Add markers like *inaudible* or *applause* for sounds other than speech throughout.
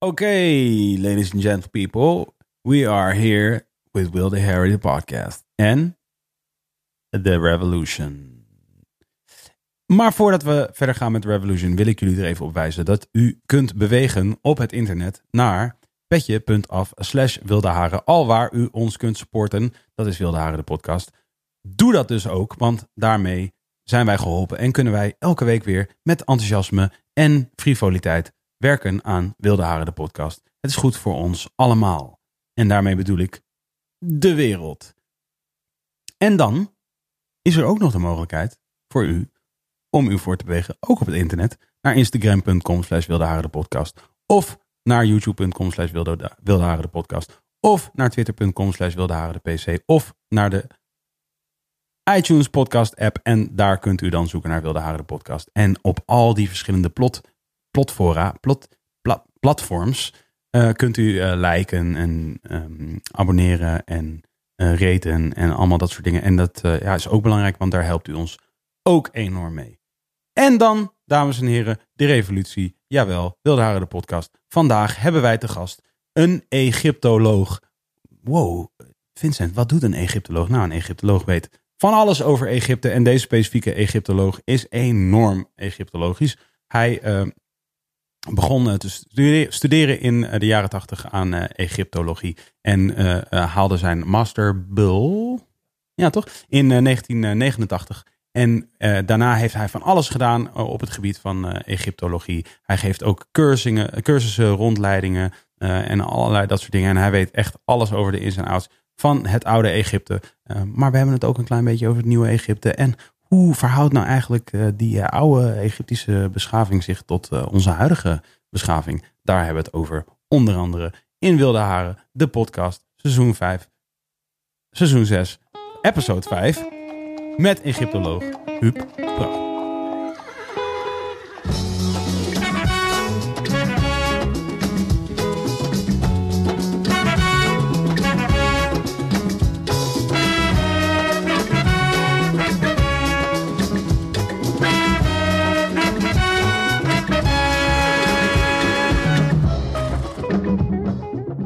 Okay, ladies and gentle people, we are here with Will the Harry the podcast and The Revolution. Maar voordat we verder gaan met Revolution, wil ik jullie er even op wijzen dat u kunt bewegen op het internet naar petje.af slash wildeharen. Al waar u ons kunt supporten, dat is Wilde Haren de podcast. Doe dat dus ook, want daarmee zijn wij geholpen en kunnen wij elke week weer met enthousiasme en frivoliteit werken aan Wilde Haren de podcast. Het is goed voor ons allemaal. En daarmee bedoel ik de wereld. En dan is er ook nog de mogelijkheid voor u om u voor te bewegen, ook op het internet, naar instagram.com slash de podcast. Of naar youtube.com slash de podcast. Of naar twitter.com slash de pc. Of naar de iTunes podcast app. En daar kunt u dan zoeken naar Wilde Haren de podcast. En op al die verschillende plot, plotfora, plot, platforms uh, kunt u uh, liken en um, abonneren en uh, raten en allemaal dat soort dingen. En dat ja, is ook belangrijk, want daar helpt u ons ook enorm mee. En dan, dames en heren, de revolutie. Jawel, Wilde Haren de podcast. Vandaag hebben wij te gast een Egyptoloog. Wow, Vincent, wat doet een Egyptoloog? Nou, een Egyptoloog weet van alles over Egypte. En deze specifieke Egyptoloog is enorm Egyptologisch. Hij uh, begon uh, te studeren in uh, de jaren tachtig aan uh, Egyptologie. En haalde zijn master bull, ja toch, in 1989. En uh, daarna heeft hij van alles gedaan uh, op het gebied van uh, Egyptologie. Hij geeft ook cursussen, cursussen rondleidingen en allerlei dat soort dingen. En hij weet echt alles over de ins en outs van het oude Egypte. maar we hebben het ook een klein beetje over het nieuwe Egypte. En hoe verhoudt nou eigenlijk die oude Egyptische beschaving zich tot onze huidige beschaving? Daar hebben we het over. Onder andere in Wilde Haren, de podcast, seizoen 5, seizoen 6, episode 5 met Egyptoloog Huub Pracht.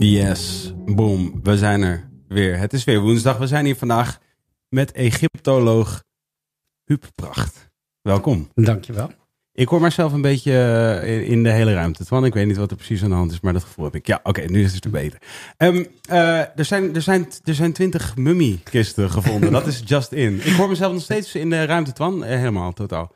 Yes, boom, we zijn er weer. Het is weer woensdag. We zijn hier vandaag met Egyptoloog Huub Pracht. Welkom. Dankjewel. Ik hoor mezelf een beetje eh, in de hele ruimte. Want ik weet niet wat er precies aan de hand is, maar dat gevoel heb ik. Ja, oké, nu is het beter. Um, uh, er, zijn, er, zijn, er zijn twintig mummiekisten gevonden. dat is just in. Ik hoor mezelf nog steeds in de ruimte, Twan. Eh, helemaal, totaal.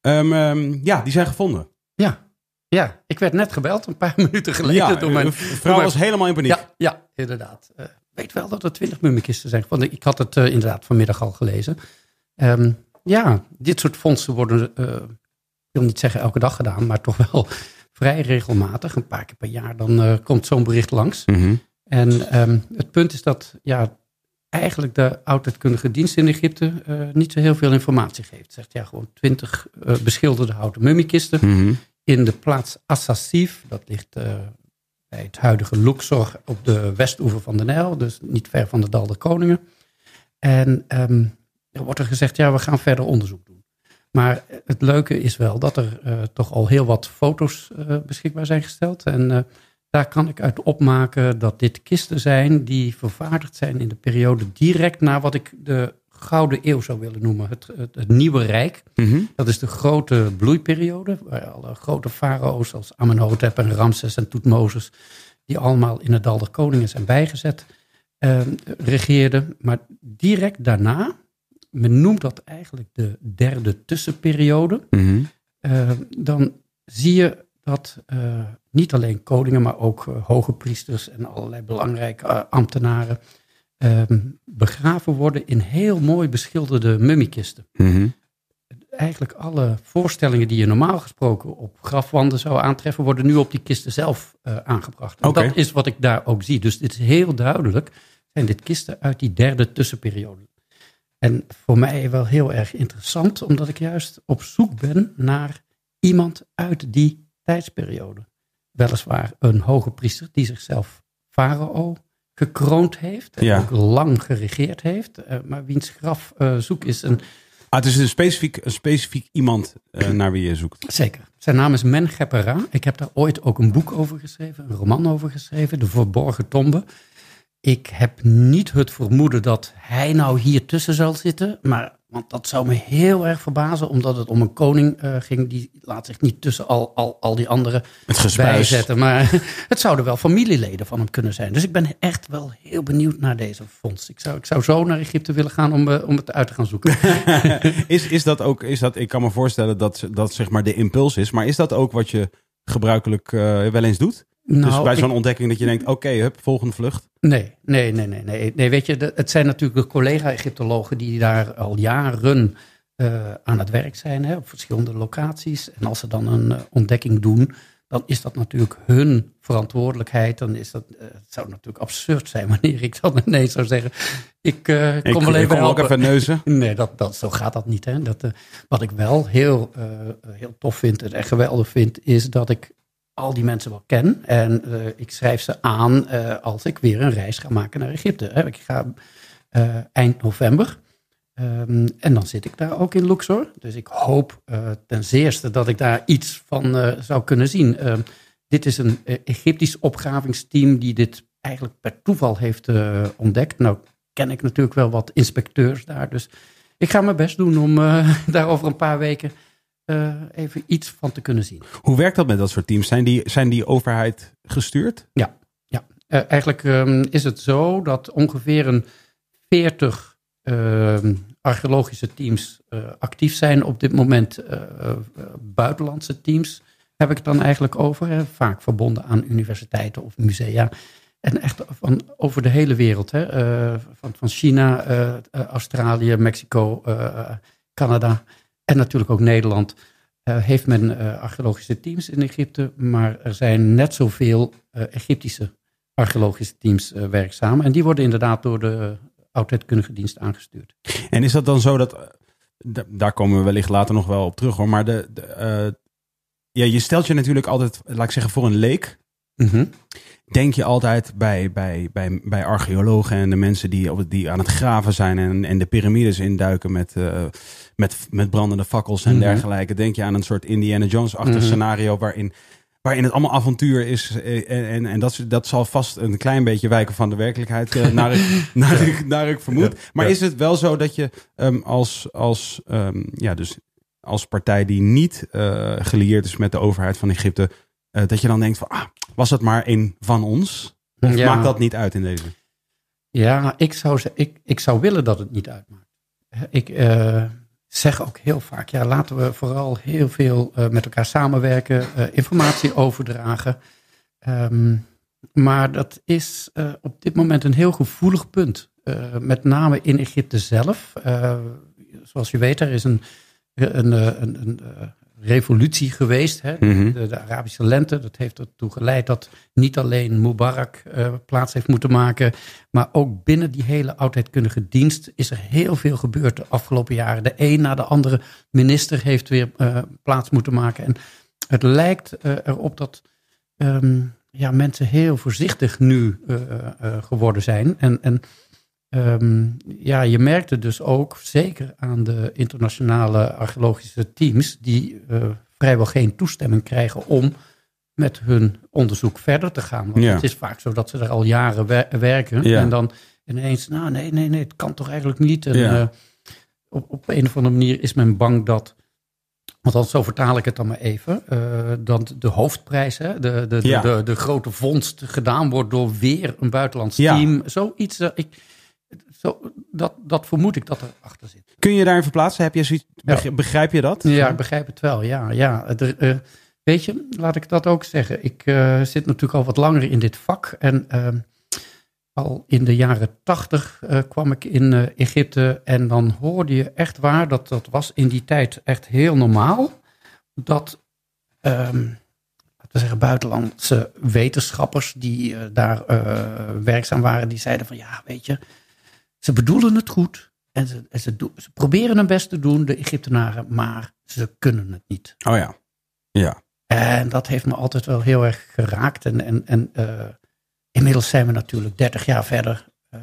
Um, um, ja, die zijn gevonden. Ja, ja, ik werd net gebeld, een paar *laughs* minuten geleden. Ja, door mijn vrouw was helemaal in paniek. Ja, ja inderdaad. Uh, weet wel dat er twintig mummikisten zijn gevonden. Ik had het uh, inderdaad vanmiddag al gelezen. Um, ja, dit soort fondsen worden, uh, ik wil niet zeggen elke dag gedaan, maar toch wel *laughs* vrij regelmatig. Een paar keer per jaar, dan komt zo'n bericht langs. Mm -hmm. En um, het punt is dat ja, eigenlijk de oudheidkundige dienst in Egypte niet zo heel veel informatie geeft. Zegt ja, gewoon twintig beschilderde houten mummikisten mm -hmm. In de plaats Assassif. Dat ligt bij het huidige Luxor op de westoever van de Nijl, dus niet ver van de Dal der Koningen. En um, er wordt er gezegd, ja, we gaan verder onderzoek doen. Maar het leuke is wel dat er uh, toch al heel wat foto's uh, beschikbaar zijn gesteld. En daar kan ik uit opmaken dat dit kisten zijn die vervaardigd zijn in de periode direct na wat ik de Gouden Eeuw zou willen noemen. Het, het, het Nieuwe Rijk. Mhm. Dat is de grote bloeiperiode. Waar alle grote farao's als Amenhotep en Ramses en Toetmozes... die allemaal in het Dal der Koningen zijn bijgezet, eh, regeerden. Maar direct daarna, men noemt dat eigenlijk de derde tussenperiode... Mhm. Uh, dan zie je dat uh, niet alleen koningen, maar ook uh, hoge priesters en allerlei belangrijke ambtenaren begraven worden in heel mooi beschilderde mummiekisten. Mhm. Eigenlijk alle voorstellingen die je normaal gesproken op grafwanden zou aantreffen, worden nu op die kisten zelf aangebracht. En dat is wat ik daar ook zie. Dus dit is heel duidelijk, zijn dit kisten uit die derde tussenperiode. En voor mij wel heel erg interessant, omdat ik juist op zoek ben naar iemand uit die tijdsperiode. Weliswaar een hoge priester die zichzelf farao gekroond heeft en Ja. ook lang geregeerd heeft, eh, maar wiens graf eh, zoek is. En Ah, het is een specifiek, een specifiek iemand eh, *clears throat* naar wie je zoekt. zeker, zijn naam is Mengeperra. Ik heb daar ooit ook een boek over geschreven, een roman over geschreven, De Verborgen Tombe. Ik heb niet het vermoeden dat hij nou hier tussen zal zitten. Maar, want dat zou me heel erg verbazen. Omdat het om een koning eh, ging. Die laat zich niet tussen al, al, al die anderen bijzetten. Maar *laughs* het zouden wel familieleden van hem kunnen zijn. Dus ik ben echt wel heel benieuwd naar deze fonds. Ik zou, ik zou zo naar Egypte willen gaan om, eh, om het uit te gaan zoeken. *laughs* is, is dat ook, is dat, ik kan me voorstellen dat dat zeg maar de impuls is. Maar is dat ook wat je gebruikelijk eh, wel eens doet? Dus Nou, bij zo'n ontdekking dat je denkt, oké, hup, volgende vlucht. Nee, nee, nee, nee. nee. nee weet je, het zijn natuurlijk de collega-Egyptologen die daar al jaren eh, aan het werk zijn, hè, op verschillende locaties. En als ze dan een eh, ontdekking doen, dan is dat natuurlijk hun verantwoordelijkheid. Dan is dat, eh, het zou natuurlijk absurd zijn wanneer ik dan *laughs* ineens zou zeggen, ik eh, kom wel even ook even neuzen. *laughs* Nee, dat, dat, zo gaat dat niet. Hè. Dat, wat ik wel heel, heel tof vind en echt geweldig vind, is dat ik al die mensen wel ken. En eh, ik schrijf ze aan eh, als ik weer een reis ga maken naar Egypte. Hè. Ik ga eh, eind november. Ehm, en dan zit ik daar ook in Luxor. Dus ik hoop ten zeerste dat ik daar iets van zou kunnen zien. Ehm, dit is een Egyptisch opgravingsteam die dit eigenlijk per toeval heeft ontdekt. Nou ken ik natuurlijk wel wat inspecteurs daar. Dus ik ga mijn best doen om *laughs* daar over een paar weken eh, even iets van te kunnen zien. Hoe werkt dat met dat soort teams? Zijn die, zijn die overheid gestuurd? Ja, ja. Eh, eigenlijk ehm, is het zo dat ongeveer een 40 ehm, archeologische teams eh, actief zijn op dit moment. buitenlandse teams heb ik het dan eigenlijk over. Hè? Vaak verbonden aan universiteiten of musea. En echt van over de hele wereld. Hè? Van, van China, Australië, Mexico, Canada en natuurlijk ook Nederland. eh, heeft men eh, archeologische teams in Egypte. Maar er zijn net zoveel eh, Egyptische archeologische teams werkzaam. En die worden inderdaad door de oudheidkundige dienst aangestuurd. En is dat dan zo dat, da- daar komen we wellicht later nog wel op terug hoor, maar de, de, ja, je stelt je natuurlijk altijd, laat ik zeggen, voor een leek. Denk je altijd bij, bij, bij, bij archeologen en de mensen die, die aan het graven zijn en, en de piramides induiken met, eh, met, met brandende fakkels en Mhm. dergelijke. Denk je aan een soort Indiana Jones-achtig Mhm. scenario waarin, waarin het allemaal avontuur is. eh, En, en, en dat, dat zal vast een klein beetje wijken van de werkelijkheid, eh, naar, ik, *laughs* naar, ik, naar ik vermoed. Ja, Maar ja. is het wel zo dat je ehm, als, als, ehm, ja, dus als partij die niet gelieerd is met de overheid van Egypte, eh, dat je dan denkt van, ah, was het maar een van ons? Of Ja. maakt dat niet uit in deze? Ja, ik zou, ik, ik zou willen dat het niet uitmaakt. Ik eh, zeg ook heel vaak, ja, laten we vooral heel veel eh, met elkaar samenwerken, informatie overdragen. Ehm, maar dat is op dit moment een heel gevoelig punt. Met name in Egypte zelf. Zoals je weet, er is een, een, een, een, revolutie geweest. Hè? Mhm. de, de Arabische lente. Dat heeft ertoe geleid dat niet alleen Mubarak eh, plaats heeft moeten maken. Maar ook binnen die hele oudheidkundige dienst is er heel veel gebeurd de afgelopen jaren. De een na de andere minister heeft weer eh, plaats moeten maken. En het lijkt eh, erop dat ehm, ja, mensen heel voorzichtig nu geworden zijn. En, en ehm, ja, je merkte dus ook, zeker aan de internationale archeologische teams, die eh, vrijwel geen toestemming krijgen om met hun onderzoek verder te gaan. Want Ja. het is vaak zo dat ze er al jaren wer- werken. Ja. En dan ineens, nou nee, nee, nee, het kan toch eigenlijk niet. En, Ja. eh, op, op een of andere manier is men bang dat, althans zo vertaal ik het dan maar even, eh, dat de hoofdprijs, hè, de, de, de, Ja. de, de grote vondst gedaan wordt door weer een buitenlands Ja. team. Zoiets, ik, zo, dat, dat vermoed ik dat er achter zit. Kun je daarin verplaatsen? Heb je zoiets, Ja. Begrijp je dat? Ja, ik begrijp het wel. Ja, ja. Er, eh, weet je, laat ik dat ook zeggen. Ik eh, zit natuurlijk al wat langer in dit vak. En ehm, al in de jaren tachtig eh, kwam ik in eh, Egypte. En dan hoorde je echt waar, dat, dat was in die tijd echt heel normaal. Dat, ehm, we zeggen, buitenlandse wetenschappers die eh, daar eh, werkzaam waren. Die zeiden van, ja, weet je, ze bedoelen het goed. En ze, en ze, proberen hun best te doen, de Egyptenaren, maar ze kunnen het niet. Oh ja. Ja. En dat heeft me altijd wel heel erg geraakt. En, en, en eh, inmiddels zijn we natuurlijk 30 jaar verder. eh,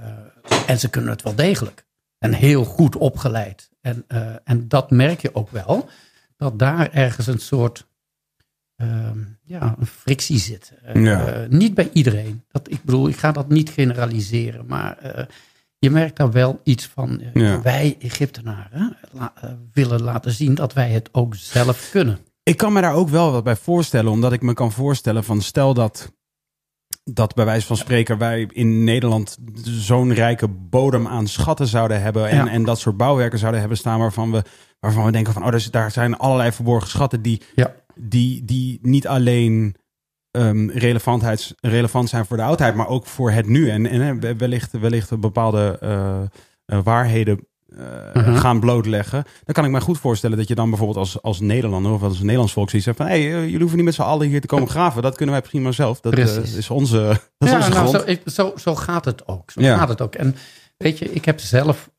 en ze kunnen het wel degelijk. En heel goed opgeleid. En, eh, en dat merk je ook wel. Dat daar ergens een soort ehm, ja, een frictie zit. Ja. niet bij iedereen. Dat, ik bedoel, ik ga dat niet generaliseren. Maar je merkt daar wel iets van. eh, Ja. Wij Egyptenaren la- eh, willen laten zien dat wij het ook zelf kunnen. Ik kan me daar ook wel wat bij voorstellen, omdat ik me kan voorstellen van stel dat, dat bij wijze van spreken wij in Nederland zo'n rijke bodem aan schatten zouden hebben en, Ja. en dat soort bouwwerken zouden hebben staan waarvan we, waarvan we denken van oh, daar zijn allerlei verborgen schatten die, Ja. die, die niet alleen ehm, relevantheids- relevant zijn voor de oudheid, maar ook voor het nu en, en wellicht, wellicht bepaalde eh, eh, waarheden eh, Mhm. gaan blootleggen. Dan kan ik me goed voorstellen dat je dan bijvoorbeeld als, als Nederlander of als Nederlands volk zoiets zegt van hé, hey, jullie hoeven niet met z'n allen hier te komen graven. Dat kunnen wij prima zelf. Dat is onze, *laughs* dat is onze nou, grond. zo, ik- zo, zo gaat het ook. Zo Ja. gaat het ook. En weet je, ik heb zelf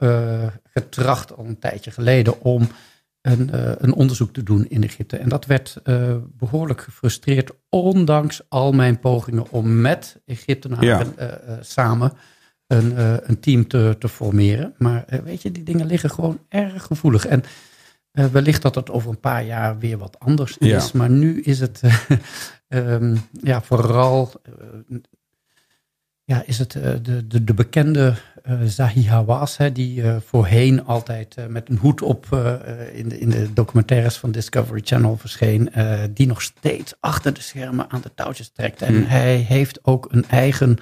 getracht al een tijdje geleden om een, eh, een onderzoek te doen in Egypte. En dat werd eh, behoorlijk gefrustreerd, ondanks al mijn pogingen om met Egyptenaren Ja. eh, samen een, een team te, te formeren. Maar weet je, die dingen liggen gewoon erg gevoelig. En wellicht dat het over een paar jaar weer wat anders Ja. is. Maar nu is het *laughs* ehm, ja, vooral ja, is het eh, de, de, de bekende eh Zahi Hawass, hè, die eh, voorheen altijd met een hoed op in, de, in de documentaires van Discovery Channel verscheen, die nog steeds achter de schermen aan de touwtjes trekt. En Hmm. hij heeft ook een eigen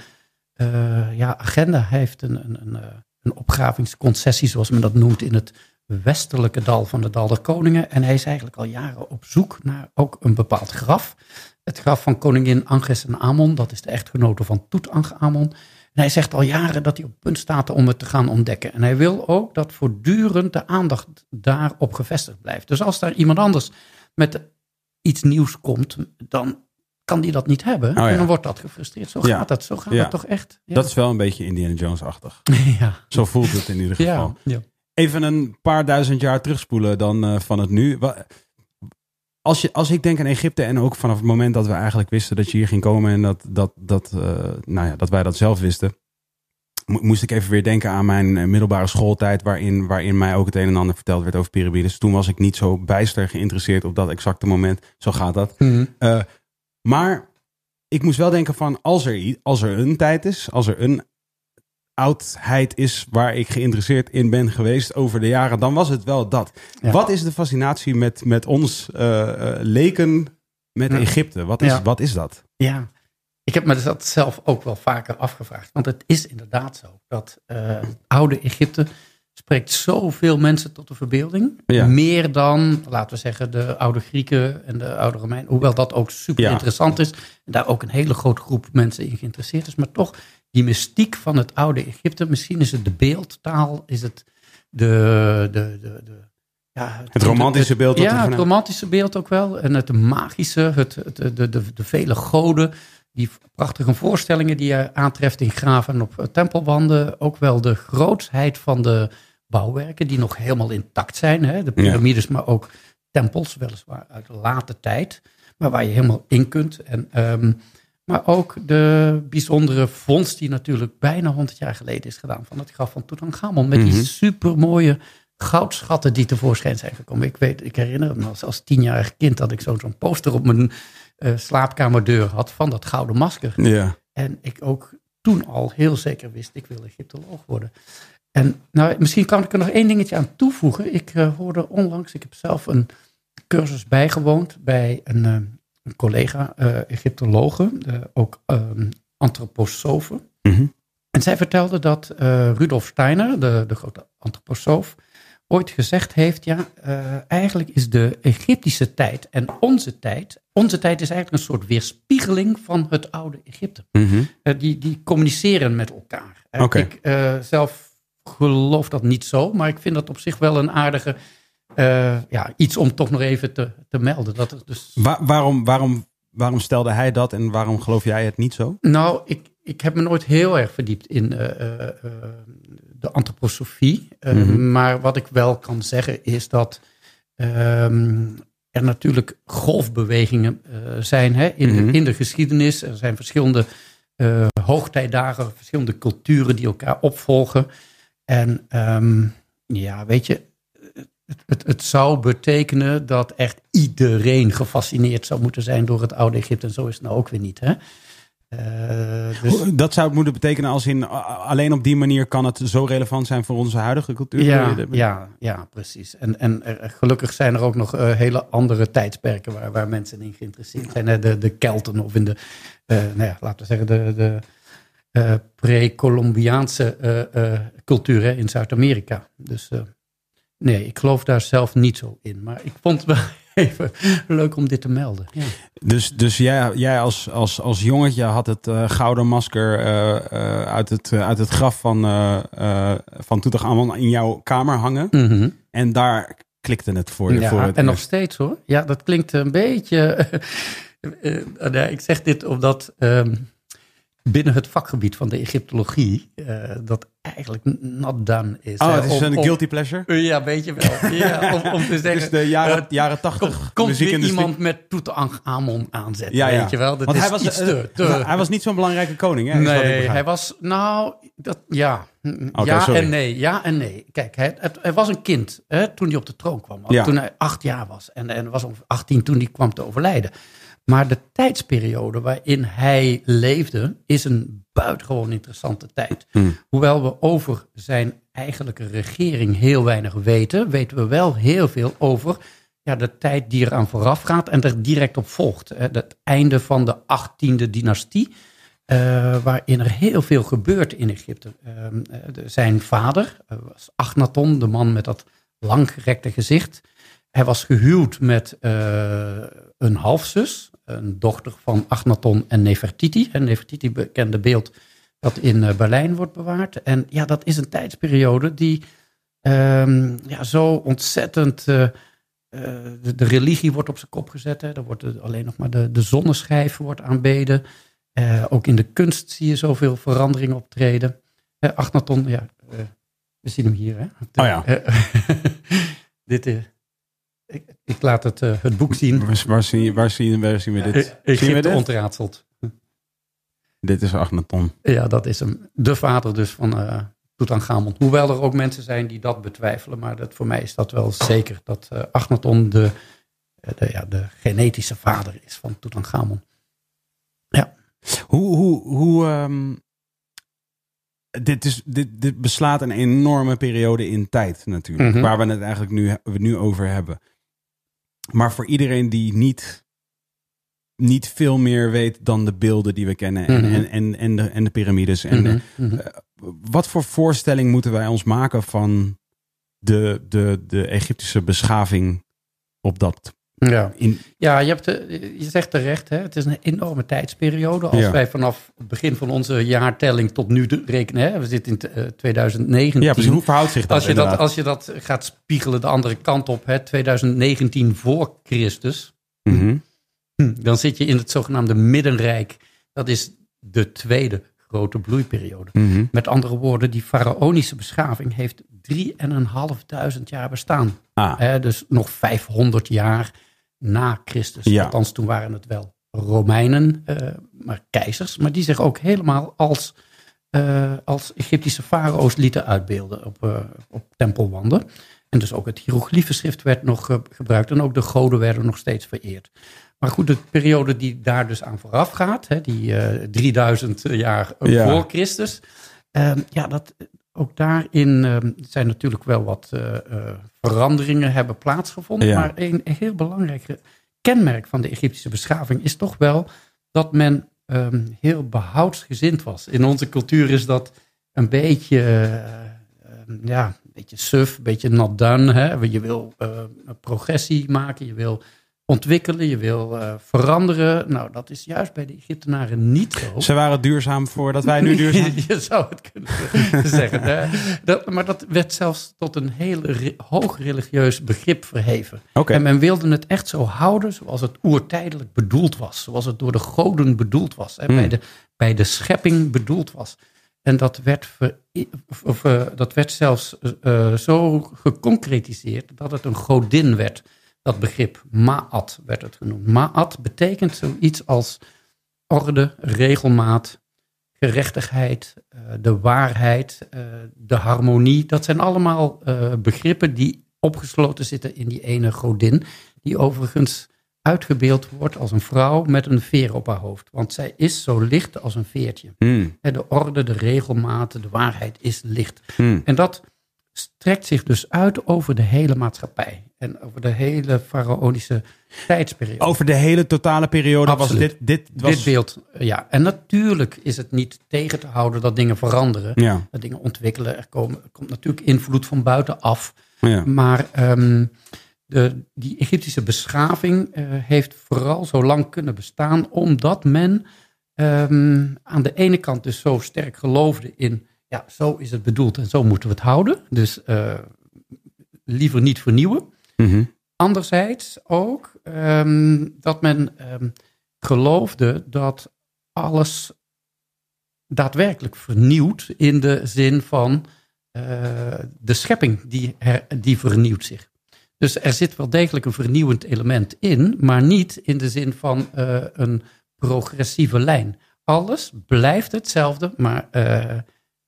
ja, agenda. Hij heeft een, een, een, een opgravingsconcessie, zoals men dat noemt, in het westelijke dal van de Dal der Koningen. En hij is eigenlijk al jaren op zoek naar ook een bepaald graf. Het graf van koningin Anges en Amon, dat is de echtgenote van Toetanchamon. En hij zegt al jaren dat hij op punt staat om het te gaan ontdekken. En hij wil ook dat voortdurend de aandacht daarop gevestigd blijft. Dus als daar iemand anders met iets nieuws komt, dan kan die dat niet hebben. ja. En dan wordt dat gefrustreerd. Zo Ja. gaat het, zo gaat Ja. het toch echt? Dat is wel een beetje Indiana Jones-achtig. *laughs* ja. Zo voelt het in ieder geval. Even een paar duizend jaar terugspoelen dan eh, van het nu. Als, je, als ik denk aan Egypte en ook vanaf het moment dat we eigenlijk wisten dat je hier ging komen en dat, dat, dat, eh, nou ja, dat wij dat zelf wisten, mo- moest ik even weer denken aan mijn eh, middelbare schooltijd, waarin, waarin mij ook het een en ander verteld werd over piramides. Toen was ik niet zo bijster geïnteresseerd op dat exacte moment. Zo gaat dat. Mhm. Eh, maar ik moest wel denken van als er, als er een tijd is, als er een oudheid is waar ik geïnteresseerd in ben geweest over de jaren, dan was het wel dat. Ja. Wat is de fascinatie met, met ons eh, eh, leken met. Egypte? Wat is, Ja. wat is dat? Ja, ik heb me dat zelf ook wel vaker afgevraagd. Want het is inderdaad zo dat eh, oude Egypte spreekt zoveel mensen tot de verbeelding. Ja. Meer dan, laten we zeggen, de oude Grieken en de oude Romeinen. Hoewel dat ook super Ja. interessant is. En daar ook een hele grote groep mensen in geïnteresseerd is. Maar toch, die mystiek van het oude Egypte. Misschien is het de beeldtaal, is het de... de, de, de ja, Het romantische beeld wat Ja, het romantische beeld ook wel. En het magische, het, het, de, de, de, de vele goden. Die prachtige voorstellingen die je aantreft in graven en op eh, tempelwanden. Ook wel de grootsheid van de bouwwerken die nog helemaal intact zijn. Hè? De piramides, maar ook tempels, weliswaar uit de late tijd. Maar waar je helemaal in kunt. En, ehm, maar ook de bijzondere vondst die natuurlijk bijna 100 jaar geleden is gedaan. Van het graf van Tutankhamon. Met Mhm. die supermooie goudschatten die tevoorschijn zijn gekomen. Ik, weet, ik herinner me als, als tienjarig kind dat ik zo'n zo'n poster op mijn eh, slaapkamerdeur had van dat gouden masker. Ja. En ik ook toen al heel zeker wist, ik wil Egyptoloog worden. En nou, misschien kan ik er nog één dingetje aan toevoegen. Ik uh, hoorde onlangs, ik heb zelf een cursus bijgewoond bij een, uh, een collega uh, Egyptologe, ook um. Mm -hmm. En zij vertelde dat Rudolf Steiner, de, de grote antroposoof, ooit gezegd heeft, ja, eigenlijk is de Egyptische tijd en onze tijd, onze tijd is eigenlijk een soort weerspiegeling van het oude Egypte. Mm -hmm. die, die communiceren met elkaar. Okay. Ik zelf geloof dat niet zo, maar ik vind dat op zich wel een aardige uh, ja, iets om toch nog even te, te melden. Dat er dus... Waar, waarom, waarom, waarom stelde hij dat en waarom geloof jij het niet zo? Nou, ik, ik heb me nooit heel erg verdiept in uh, uh, de antroposofie. Mhm. -hmm. Maar wat ik wel kan zeggen is dat um, er natuurlijk golfbewegingen zijn hè, in, Mhm. de, in de geschiedenis. Er zijn verschillende hoogtijdagen, verschillende culturen die elkaar opvolgen. En um, ja, weet je, het, het, het, zou betekenen dat echt iedereen gefascineerd zou moeten zijn door het oude Egypte. En zo is het nou ook weer niet. Hè? Uh, dus, dat zou het moeten betekenen als in alleen op die manier kan het zo relevant zijn voor onze huidige cultuur. Ja, ja, ja precies. En, en er, gelukkig zijn er ook nog uh, hele andere tijdsperken waar, waar mensen in geïnteresseerd zijn. Hè? De, de Kelten of in de, uh, nou ja, laten we zeggen, de, de pre-Columbiaanse cultuur hè, in Zuid-Amerika. Dus nee, ik geloof daar zelf niet zo in. Maar ik vond het wel *laughs* even leuk om dit te melden. Ja. Dus, dus jij, jij als, als, als jongetje had het gouden masker uit, het, uit het graf van, van Tutankhamon in jouw kamer hangen. Mm -hmm. En daar klikte het voor je. Ja, voor het en nog steeds hoor. Ja, dat klinkt een beetje... *laughs* nee, ik zeg dit omdat... Um, binnen het vakgebied van de Egyptologie uh, dat eigenlijk not done is. Oh, het is om, een om, guilty pleasure? Uh, ja, weet je wel. *laughs* Ja, om, om te zeggen, dus de jaren, uh, jaren 80 Komt weer iemand met Tutankhamon aanzetten, ja, ja. weet je wel. Dat Want is hij was, iets te, te... hij was niet zo'n belangrijke koning, hè? Nee, hij was, nou, dat, ja. Okay, ja sorry. en nee, ja en nee. Kijk, hij, het, hij was een kind hè, toen hij op de troon kwam. Toen hij acht jaar was. En, en was ongeveer 18 toen hij kwam te overlijden. Maar de tijdsperiode waarin hij leefde is een buitengewoon interessante tijd. Hmm. Hoewel we over zijn eigenlijke regering heel weinig weten, weten we wel heel veel over ja, de tijd die eraan vooraf gaat en er direct op volgt. Het einde van de 18e dynastie, uh, waarin er heel veel gebeurt in Egypte. Uh, zijn vader was Achnaton, de man met dat langgerekte gezicht. Hij was gehuwd met uh, een halfzus, een dochter van Achnaton en Nefertiti. En Nefertiti bekende beeld dat in uh, Berlijn wordt bewaard. En ja, dat is een tijdsperiode die um, ja, zo ontzettend... Uh, de, de, religie wordt op zijn kop gezet. Hè. Er wordt alleen nog maar de, de zonneschijf wordt aanbeden. Uh, ook in de kunst zie je zoveel veranderingen optreden. Achnaton, ja, we zien hem hier. Hè. De, oh ja. *laughs* dit is... Ik, ik, laat het, uh, het boek zien. Waar, waar, zie, waar, zien, waar zien we dit? Zien we dit? ontraadseld. Dit is Achnaton. Ja, dat is hem. De vader dus van uh, Tutankhamon. Hoewel er ook mensen zijn die dat betwijfelen. Maar dat, voor mij is dat wel zeker. Dat uh, Achnaton de, de, ja, de genetische vader is van Tutankhamon. Ja. Hoe, hoe, hoe um, dit, is, dit, dit beslaat een enorme periode in tijd natuurlijk. Mhm. Mm -hmm. Waar we het eigenlijk nu, we nu over hebben. Maar voor iedereen die niet, niet veel meer weet dan de beelden die we kennen. En, Mhm. en, en, en, de, en de piramides. En Mhm, de- mhm. uh, wat voor voorstelling moeten wij ons maken van de, de, de Egyptische beschaving op dat Ja. in, Ja, je, hebt, eh, je zegt terecht, hè, het is een enorme tijdsperiode. Als Ja. wij vanaf het begin van onze jaartelling tot nu rekenen, hè, we zitten in eh, 2019. Ja, precies. Hoe verhoudt zich dat als je dat, als je dat gaat spiegelen de andere kant op, hè, 2019 voor Christus, Mhm. hm, dan zit je in het zogenaamde Middenrijk. Dat is de tweede grote bloeiperiode. Mhm. Met andere woorden, die faraonische beschaving heeft 3.500 jaar bestaan. Ah, Hè, dus nog 500 jaar na Christus. Ja. Althans, toen waren het wel Romeinen, eh, maar keizers. Maar die zich ook helemaal als, eh, als Egyptische farao's lieten uitbeelden op, eh, op tempelwanden. En dus ook het hieroglyphenschrift werd nog gebruikt. En ook de goden werden nog steeds vereerd. Maar goed, de periode die daar dus aan vooraf gaat, hè, die eh 3000 jaar Ja. voor Christus. ehm, ja, dat, ook daarin ehm, zijn natuurlijk wel wat eh, eh, veranderingen hebben plaatsgevonden. Ja. Maar een heel belangrijk kenmerk van de Egyptische beschaving is toch wel dat men ehm, heel behoudsgezind was. In onze cultuur is dat een beetje, eh, ehm, ja, een beetje suf, een beetje not done. Hè? Je wil progressie maken, je wil ontwikkelen, je wil eh, veranderen. Nou, dat is juist bij de Egyptenaren niet zo. Ze waren duurzaam voordat wij nu *laughs* duurzaam Je zou het kunnen *laughs* zeggen. hè. Dat, maar dat werd zelfs tot een heel re- hoog religieus begrip verheven. En men wilde het echt zo houden zoals het oertijdelijk bedoeld was. Zoals het door de goden bedoeld was. Hmm. bij, de, bij de schepping bedoeld was. En dat werd, ver- of, dat werd zelfs eh, zo geconcretiseerd dat het een godin werd. Dat begrip Ma'at werd het genoemd. Ma'at betekent zoiets als orde, regelmaat, gerechtigheid, eh, de waarheid, eh, de harmonie. Dat zijn allemaal eh, begrippen die opgesloten zitten in die ene godin. Die overigens uitgebeeld wordt als een vrouw met een veer op haar hoofd. Want zij is zo licht als een veertje. Hmm, De orde, de regelmaat, de waarheid is licht. hmm. En dat strekt zich dus uit over de hele maatschappij. En over de hele faraonische tijdsperiode. Over de hele totale periode Absoluut. was dit... Dit, was, Dit beeld, ja. En natuurlijk is het niet tegen te houden dat dingen veranderen. Ja, Dat dingen ontwikkelen. Er, komen, er komt natuurlijk invloed van buitenaf. ja. Maar ehm, de, die Egyptische beschaving eh, heeft vooral zo lang kunnen bestaan omdat men ehm, aan de ene kant dus zo sterk geloofde in, ja, zo is het bedoeld en zo moeten we het houden. Dus eh, liever niet vernieuwen. Mhm. Anderzijds ook ehm, dat men ehm, geloofde dat alles daadwerkelijk vernieuwt in de zin van eh, de schepping die, her- die vernieuwt zich. Dus er zit wel degelijk een vernieuwend element in, maar niet in de zin van eh, een progressieve lijn. Alles blijft hetzelfde, maar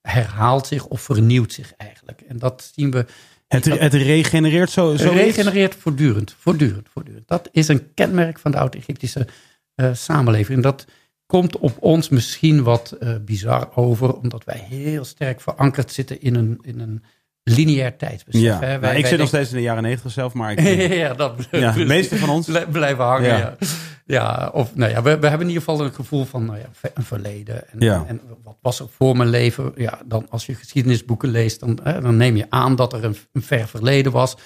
herhaalt zich of vernieuwt zich eigenlijk. En dat zien we Het, het regenereert zo. zo regenereert voortdurend, voortdurend, voortdurend. Dat is een kenmerk van de Oud-Egyptische eh, samenleving. En dat komt op ons misschien wat eh, bizar over, omdat wij heel sterk verankerd zitten in een, in een lineair. Ja, hè. Nou, ik zit nog steeds in de jaren negentig zelf, maar ik, *laughs* ja, dat ja, de meeste van ons. Blij- blijven hangen. Ja. Ja, ja. of nou ja, we, we hebben in ieder geval een gevoel van nou ja, een verleden. En, Ja. en wat was er voor mijn leven? Ja, dan als je geschiedenisboeken leest, dan, hè, dan neem je aan dat er een, een ver verleden was.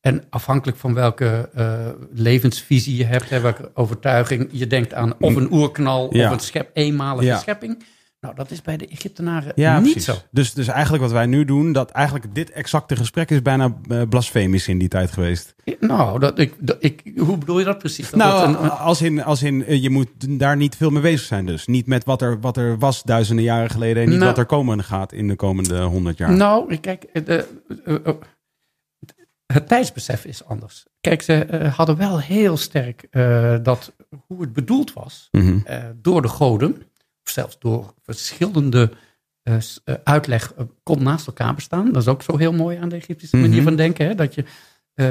En afhankelijk van welke eh, levensvisie je hebt, hè, welke overtuiging, je denkt aan of een oerknal Ja. of een schep, eenmalige schepping. Nou, dat is bij de Egyptenaren Ja, niet precies. zo. Dus, dus eigenlijk wat wij nu doen, dat eigenlijk dit exacte gesprek is bijna eh, blasfemisch in die tijd geweest. Nou, dat, ik, dat, ik, hoe bedoel je dat precies? Dat nou, een- als in, als in eh, je moet daar niet veel mee bezig zijn dus. Niet met wat er, wat er was duizenden jaren geleden en niet Nou. wat er komen gaat in de komende honderd jaar. Nou, kijk, de, eh, eh, het tijdsbesef is anders. Kijk, ze hadden wel heel sterk dat hoe het bedoeld was Mhm. door de goden, of zelfs door verschillende eh, eh, uitleg, eh, kon naast elkaar bestaan. Dat is ook zo heel mooi aan de Egyptische manier Mhm. van denken, hè, dat je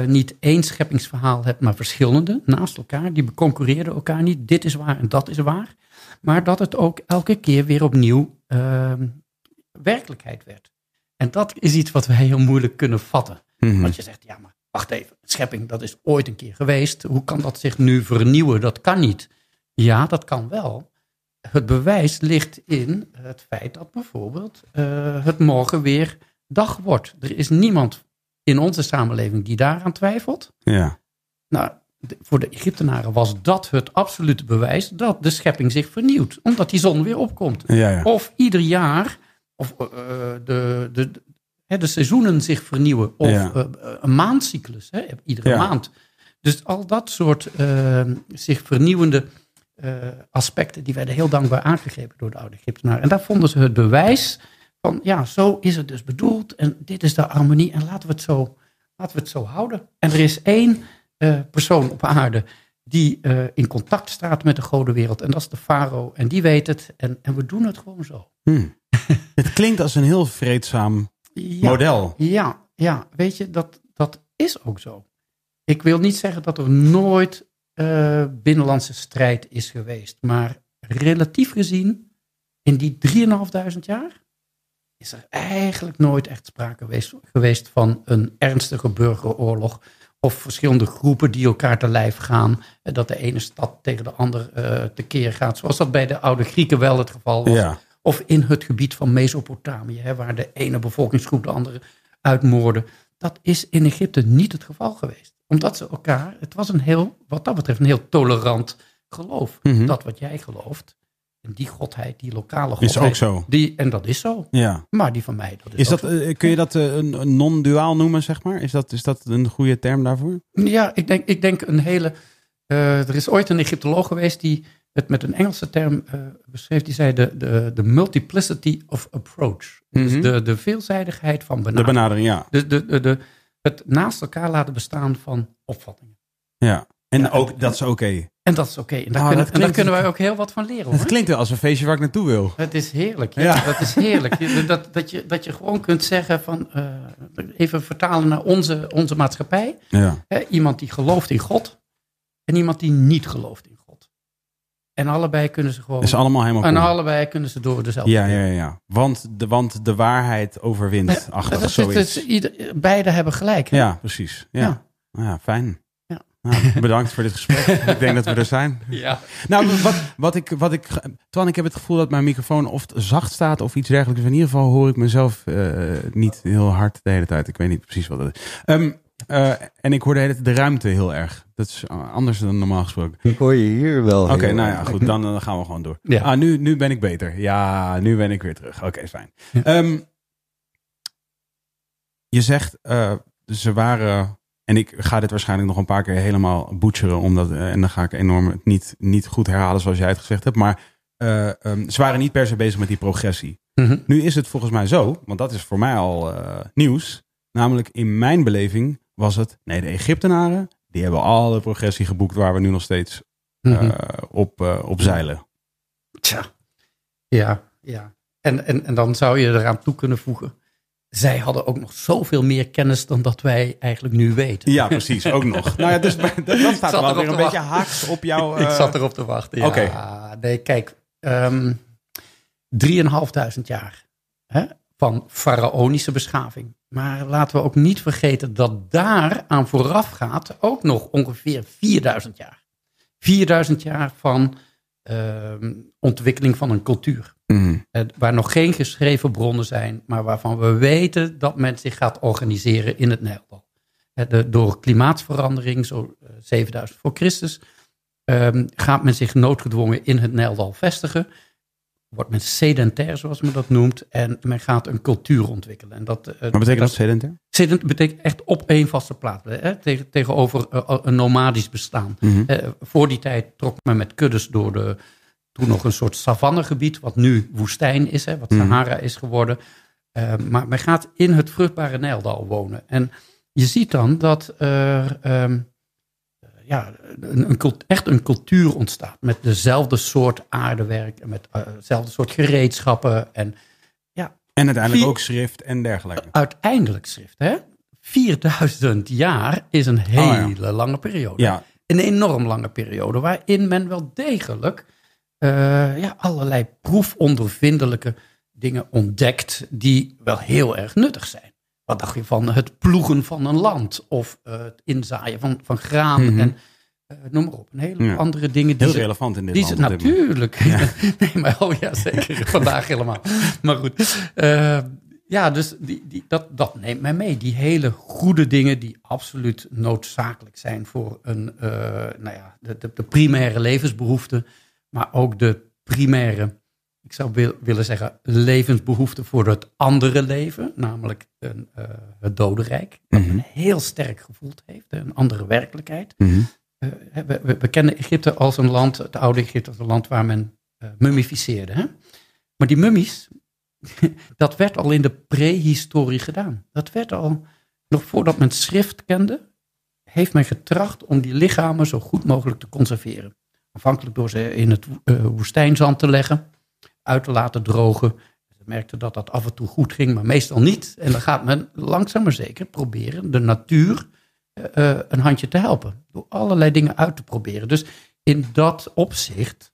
niet één scheppingsverhaal hebt, maar verschillende naast elkaar. Die concurreerden elkaar niet. Dit is waar en dat is waar. Maar dat het ook elke keer weer opnieuw ehm, werkelijkheid werd. En dat is iets wat wij heel moeilijk kunnen vatten. Mhm. Want je zegt, ja, maar wacht even, schepping, dat is ooit een keer geweest. Hoe kan dat zich nu vernieuwen? Dat kan niet. Ja, dat kan wel. Het bewijs ligt in het feit dat bijvoorbeeld eh, het morgen weer dag wordt. Er is niemand in onze samenleving die daaraan twijfelt. Ja. Nou, voor de Egyptenaren was dat het absolute bewijs dat de schepping zich vernieuwt. Omdat die zon weer opkomt. Ja, ja. Of ieder jaar, of eh, de, de, de, de seizoenen zich vernieuwen. Of Ja. eh, een maandcyclus, hè, iedere Ja. maand. Dus al dat soort zich vernieuwende aspecten, die werden heel dankbaar aangegrepen door de oude Egyptenaren. En daar vonden ze het bewijs van, ja, zo is het dus bedoeld. En dit is de harmonie en laten we het zo, laten we het zo houden. En er is één eh, persoon op aarde die eh, in contact staat met de godenwereld. En dat is de farao. En die weet het. En, en we doen het gewoon zo. Hm. *laughs* Het klinkt als een heel vreedzaam Ja, model. Ja, ja, weet je, dat, dat is ook zo. Ik wil niet zeggen dat er nooit eh, binnenlandse strijd is geweest. Maar relatief gezien, in die 3.500 jaar, is er eigenlijk nooit echt sprake geweest, geweest van een ernstige burgeroorlog. Of verschillende groepen die elkaar te lijf gaan. En dat de ene stad tegen de ander uh, tekeer gaat. Zoals dat bij de oude Grieken wel het geval was. Ja. Of in het gebied van Mesopotamië, hè, waar de ene bevolkingsgroep de andere uitmoorden. Dat is in Egypte niet het geval geweest. Omdat ze elkaar, het was een heel, wat dat betreft, een heel tolerant geloof. Mhm. Dat wat jij gelooft. En die godheid, die lokale godheid. Is ook zo. Die, en dat is zo. Ja. Maar die van mij, dat is, dat, zo. eh, kun je dat eh, een, non-duaal noemen, zeg maar? Is dat, is dat een goede term daarvoor? Ja, ik denk, ik denk een hele. eh, er is ooit een Egyptoloog geweest die het met een Engelse term beschreef. Die zei de, de, de multiplicity of approach. Mhm. Dus de, de veelzijdigheid van De benadering. benadering, ja. De, de, de, de, het naast elkaar laten bestaan van opvattingen. ja. En Ja, ook, en- dat is oké. En dat is oké. En, daar Oh, kunnen- en daar klinkt- kunnen wij ook heel wat van leren. Het klinkt wel als een feestje waar ik naartoe wil. Het is heerlijk. Ja, Ja. Dat is heerlijk. Dat, dat, je, dat je gewoon kunt zeggen van... eh, even vertalen naar onze, onze maatschappij. Ja. Iemand die gelooft in God. En iemand die niet gelooft in. En allebei kunnen ze gewoon... Is allemaal helemaal en cool. allebei kunnen ze door dezelfde Ja, ja, ja, ja. Want de, want de waarheid overwint. Dat het zoiets. is, ieder, beide hebben gelijk. hè? Ja, precies. Ja, Ja. ja. fijn. Ja. Nou, bedankt voor dit gesprek. *laughs* ik denk dat we er zijn. Ja. Nou, wat, wat ik, wat ik, Twan, ik heb het gevoel dat mijn microfoon of zacht staat of iets dergelijks. In ieder geval hoor ik mezelf eh, niet heel hard de hele tijd. Ik weet niet precies wat het is. Ehm, eh, en ik hoor de ruimte heel erg. Dat is anders dan normaal gesproken. Ik hoor je hier wel. Oké, nou ja, goed. Dan, dan gaan we gewoon door. Ja. Ah, nu, nu ben ik beter. Ja, nu ben ik weer terug. Oké, fijn. Ja. Ehm, je zegt, eh, ze waren... En ik ga dit waarschijnlijk nog een paar keer helemaal butcheren. Omdat, eh, en dan ga ik enorm het niet, niet goed herhalen zoals jij het gezegd hebt. Maar eh, ehm, ze waren niet per se bezig met die progressie. Mhm. Nu is het volgens mij zo, want dat is voor mij al nieuws. Namelijk in mijn beleving was het... Nee, de Egyptenaren, die hebben alle progressie geboekt... waar we nu nog steeds Mhm. eh, op, eh, op zeilen. Tja. Ja, ja. En, en, en dan zou je eraan toe kunnen voegen. Zij hadden ook nog zoveel meer kennis dan dat wij eigenlijk nu weten. Ja, precies. Ook nog. *laughs* Nou ja, dus dat, staat wel weer een beetje haaks op jouw... *laughs* Ik eh, zat erop te wachten. Ja, Oké. nee, kijk. ehm 3.500 jaar hè, van faraonische beschaving. Maar laten we ook niet vergeten dat daar aan vooraf gaat ook nog ongeveer 4000 jaar. 4000 jaar van ehm, ontwikkeling van een cultuur. mm, Eh, waar nog geen geschreven bronnen zijn, maar waarvan we weten dat men zich gaat organiseren in het Nijldal. Eh, door klimaatsverandering, zo eh, 7000 voor Christus, ehm, gaat men zich noodgedwongen in het Nijldal vestigen. Wordt men sedentair, zoals men dat noemt, en men gaat een cultuur ontwikkelen. En dat, eh, Wat betekent dat, sedentair? Sedent betekent echt op één vaste plaats, hè, tegen, tegenover eh, een nomadisch bestaan. Mhm. Eh, voor die tijd trok men met kuddes door de, toen nog een soort savannegebied, wat nu woestijn is, hè, wat Mhm. Sahara is geworden. Eh, maar men gaat in het vruchtbare Nijldal wonen. En je ziet dan dat er ehm, eh, ja, een, echt een cultuur ontstaat met dezelfde soort aardewerk en met eh, dezelfde soort gereedschappen en En uiteindelijk Vier- ook schrift en dergelijke. uiteindelijk schrift. Hè? 4000 jaar is een hele lange periode. Ja, Een enorm lange periode waarin men wel degelijk eh, ja, allerlei proefondervindelijke dingen ontdekt die wel heel erg nuttig zijn. Wat dacht je van het ploegen van een land of eh, het inzaaien van, van graan Mhm. en eh, noem maar op. Een hele Ja. andere dingen die heel ze, relevant in dit die land. natuurlijk. *laughs* nee, maar oh ja, zeker. *laughs* Vandaag helemaal. Maar goed. eh, ja, dus die, die, dat, dat neemt mij mee. Die hele goede dingen die absoluut noodzakelijk zijn voor een, eh, nou ja, de, de, de primaire levensbehoeften. Maar ook de primaire, ik zou wil, willen zeggen, levensbehoeften voor het andere leven. Namelijk een, eh, het dodenrijk. Dat Mhm. men heel sterk gevoeld heeft. Een andere werkelijkheid. Mhm. Eh, we, we, we kennen Egypte als een land, het oude Egypte als een land waar men eh, mummificeerde. Hè? Maar die mummies, *laughs* dat werd al in de prehistorie gedaan. Dat werd al, nog voordat men schrift kende, heeft men getracht om die lichamen zo goed mogelijk te conserveren. Aanvankelijk door ze in het woestijnzand te leggen, uit te laten drogen. Ze merkten dat dat af en toe goed ging, maar meestal niet. En dan gaat men langzaam maar zeker proberen de natuur eh, een handje te helpen. Door allerlei dingen uit te proberen. Dus in dat opzicht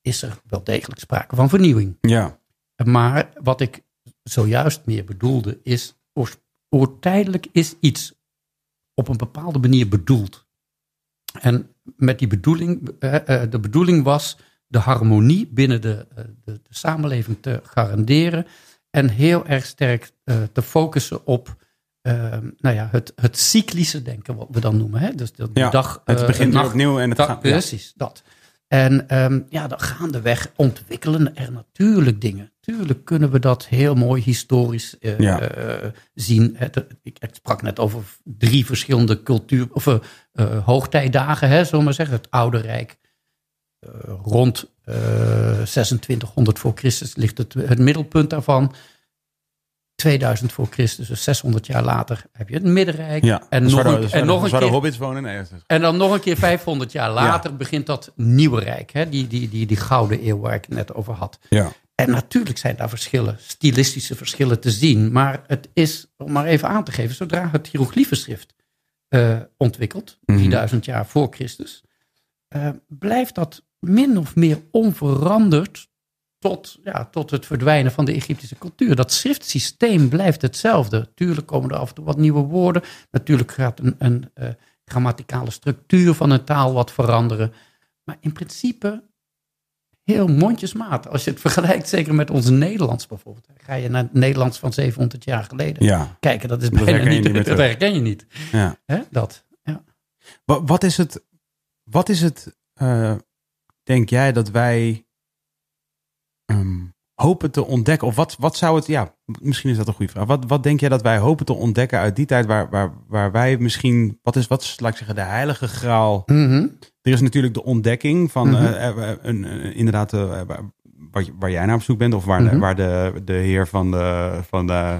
is er wel degelijk sprake van vernieuwing. Ja. Maar wat ik zojuist meer bedoelde is, oortijdelijk is iets op een bepaalde manier bedoeld. En met die bedoeling, eh, eh, de bedoeling was de harmonie binnen de, eh, de, de samenleving te garanderen en heel erg sterk eh, te focussen op eh, nou ja, het, het cyclische denken, wat we dan noemen. Hè? Dus de, ja. dag, het eh, begint nacht- opnieuw en het gaat... Ja. Precies, dat. En ehm, ja, dan gaandeweg ontwikkelen er natuurlijk dingen. Tuurlijk kunnen we dat heel mooi historisch Ja. zien. Ik, sprak net over drie verschillende cultuur, of hoogtijdagen, hè, zullen we maar zeggen. Het Oude Rijk. Eh, rond eh 2600 voor Christus ligt het, het middelpunt daarvan. 2000 voor Christus, dus 600 jaar later, heb je het Middenrijk. Ja. En, Dus nog een, en nog een keer hobbits wonen? Nee, en dan nog een keer 500 jaar later begint dat nieuwe rijk. Hè? Die, die, die, die gouden eeuw waar ik het net over had. ja. En natuurlijk zijn daar verschillen, stilistische verschillen te zien. Maar het is, om maar even aan te geven, zodra het hieroglyphenschrift eh ontwikkelt. 3000 jaar voor Christus, eh, blijft dat min of meer onveranderd tot, ja, tot het verdwijnen van de Egyptische cultuur. Dat schriftsysteem blijft hetzelfde. Tuurlijk komen er af en toe wat nieuwe woorden. Natuurlijk gaat een, een eh, grammaticale structuur van een taal wat veranderen. Maar in principe heel mondjesmaat. Als je het vergelijkt, zeker met ons Nederlands bijvoorbeeld. Ga je naar het Nederlands van 700 jaar geleden ja. kijken. Dat is Dat bijna herken je niet, niet meer dat herken je niet. ja. Hè? Dat, ja. Wa- Wat is het, wat is het eh, denk jij, dat wij ehm, hopen te ontdekken? Of wat, wat zou het, ja, misschien is dat een goede vraag. Wat, wat denk jij dat wij hopen te ontdekken uit die tijd waar, waar, waar wij misschien, wat is, wat is, laat ik zeggen, de heilige graal? Mhm. Er is natuurlijk de ontdekking van, een, eh, inderdaad, waar, waar, jij naar op zoek bent, of waar, de, Mhm. waar de, de heer van de, van de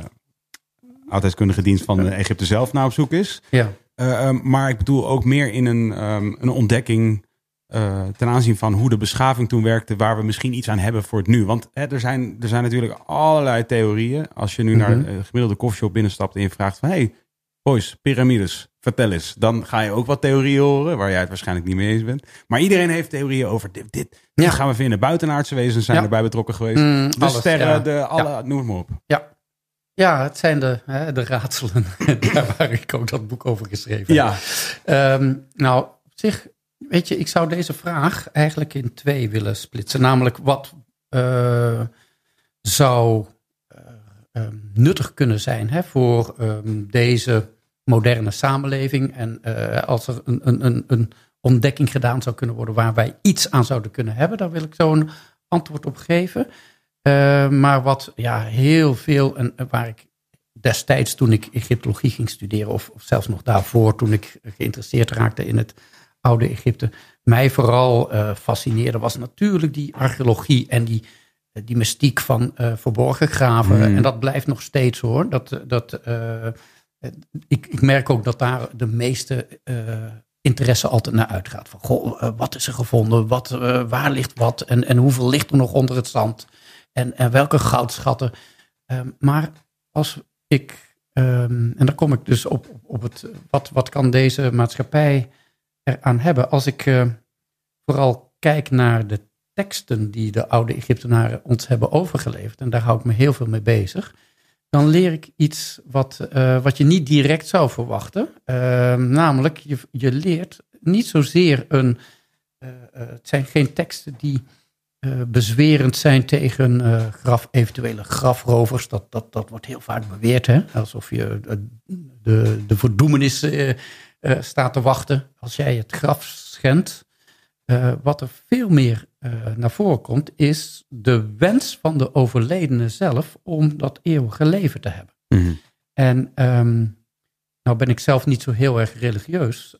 oudheidskundige dienst van Egypte zelf naar op zoek is. ja. Eh, ehm, maar ik bedoel ook meer in een, ehm, een ontdekking eh, ten aanzien van hoe de beschaving toen werkte, waar we misschien iets aan hebben voor het nu. Want hè, er, zijn, er zijn natuurlijk allerlei theorieën. Als je nu naar Mhm. een gemiddelde koffieshop binnenstapt en je vraagt van... hey, boys, piramides, vertel eens. Dan ga je ook wat theorieën horen, waar jij het waarschijnlijk niet mee eens bent. Maar iedereen heeft theorieën over dit, dit, Ja. gaan we vinden. Buitenaardse wezens zijn Ja. erbij betrokken geweest. Mm, de alles, sterren, ja. de, alle, noem het maar op. Ja. ja, het zijn de, hè, de raadselen. *laughs* Daar waar ik ook dat boek over geschreven heb. Ja, Ehm, nou, op zich, weet je, ik zou deze vraag eigenlijk in twee willen splitsen. Namelijk, wat eh, zou eh, ehm, nuttig kunnen zijn hè, voor ehm, deze moderne samenleving? En eh, als er een, een, een, een ontdekking gedaan zou kunnen worden waar wij iets aan zouden kunnen hebben, daar wil ik zo een antwoord op geven. Maar wat ja, heel veel, en waar ik destijds toen ik Egyptologie ging studeren, of, of zelfs nog daarvoor toen ik geïnteresseerd raakte in het oude Egypte, mij vooral eh, fascineerde, was natuurlijk die archeologie en die, eh, die mystiek van eh, verborgen graven. Hmm. En dat blijft nog steeds hoor. Dat, dat, ik, ik merk ook dat daar de meeste interesse altijd naar uitgaat. Van, goh, wat is er gevonden? Wat, waar ligt wat? En, en hoeveel ligt er nog onder het zand? En, en welke goudschatten? Ehm, maar als ik, ehm, en dan kom ik dus op, op, op het, wat, wat kan deze maatschappij eraan hebben? Als ik eh, vooral kijk naar de teksten die de oude Egyptenaren ons hebben overgeleverd, en daar hou ik me heel veel mee bezig, dan leer ik iets wat, eh, wat je niet direct zou verwachten. Ehm, namelijk, je, je leert niet zozeer een. eh, eh, het zijn geen teksten die eh, bezwerend zijn tegen eh, graf, eventuele grafrovers. Dat, dat, dat wordt heel vaak beweerd, hè? alsof je eh, de, de eh, staat te wachten als jij het graf schendt. Eh, wat er veel meer eh, naar voren komt, is de wens van de overledene zelf om dat eeuwige leven te hebben. Mhm. En ehm, nou ben ik zelf niet zo heel erg religieus,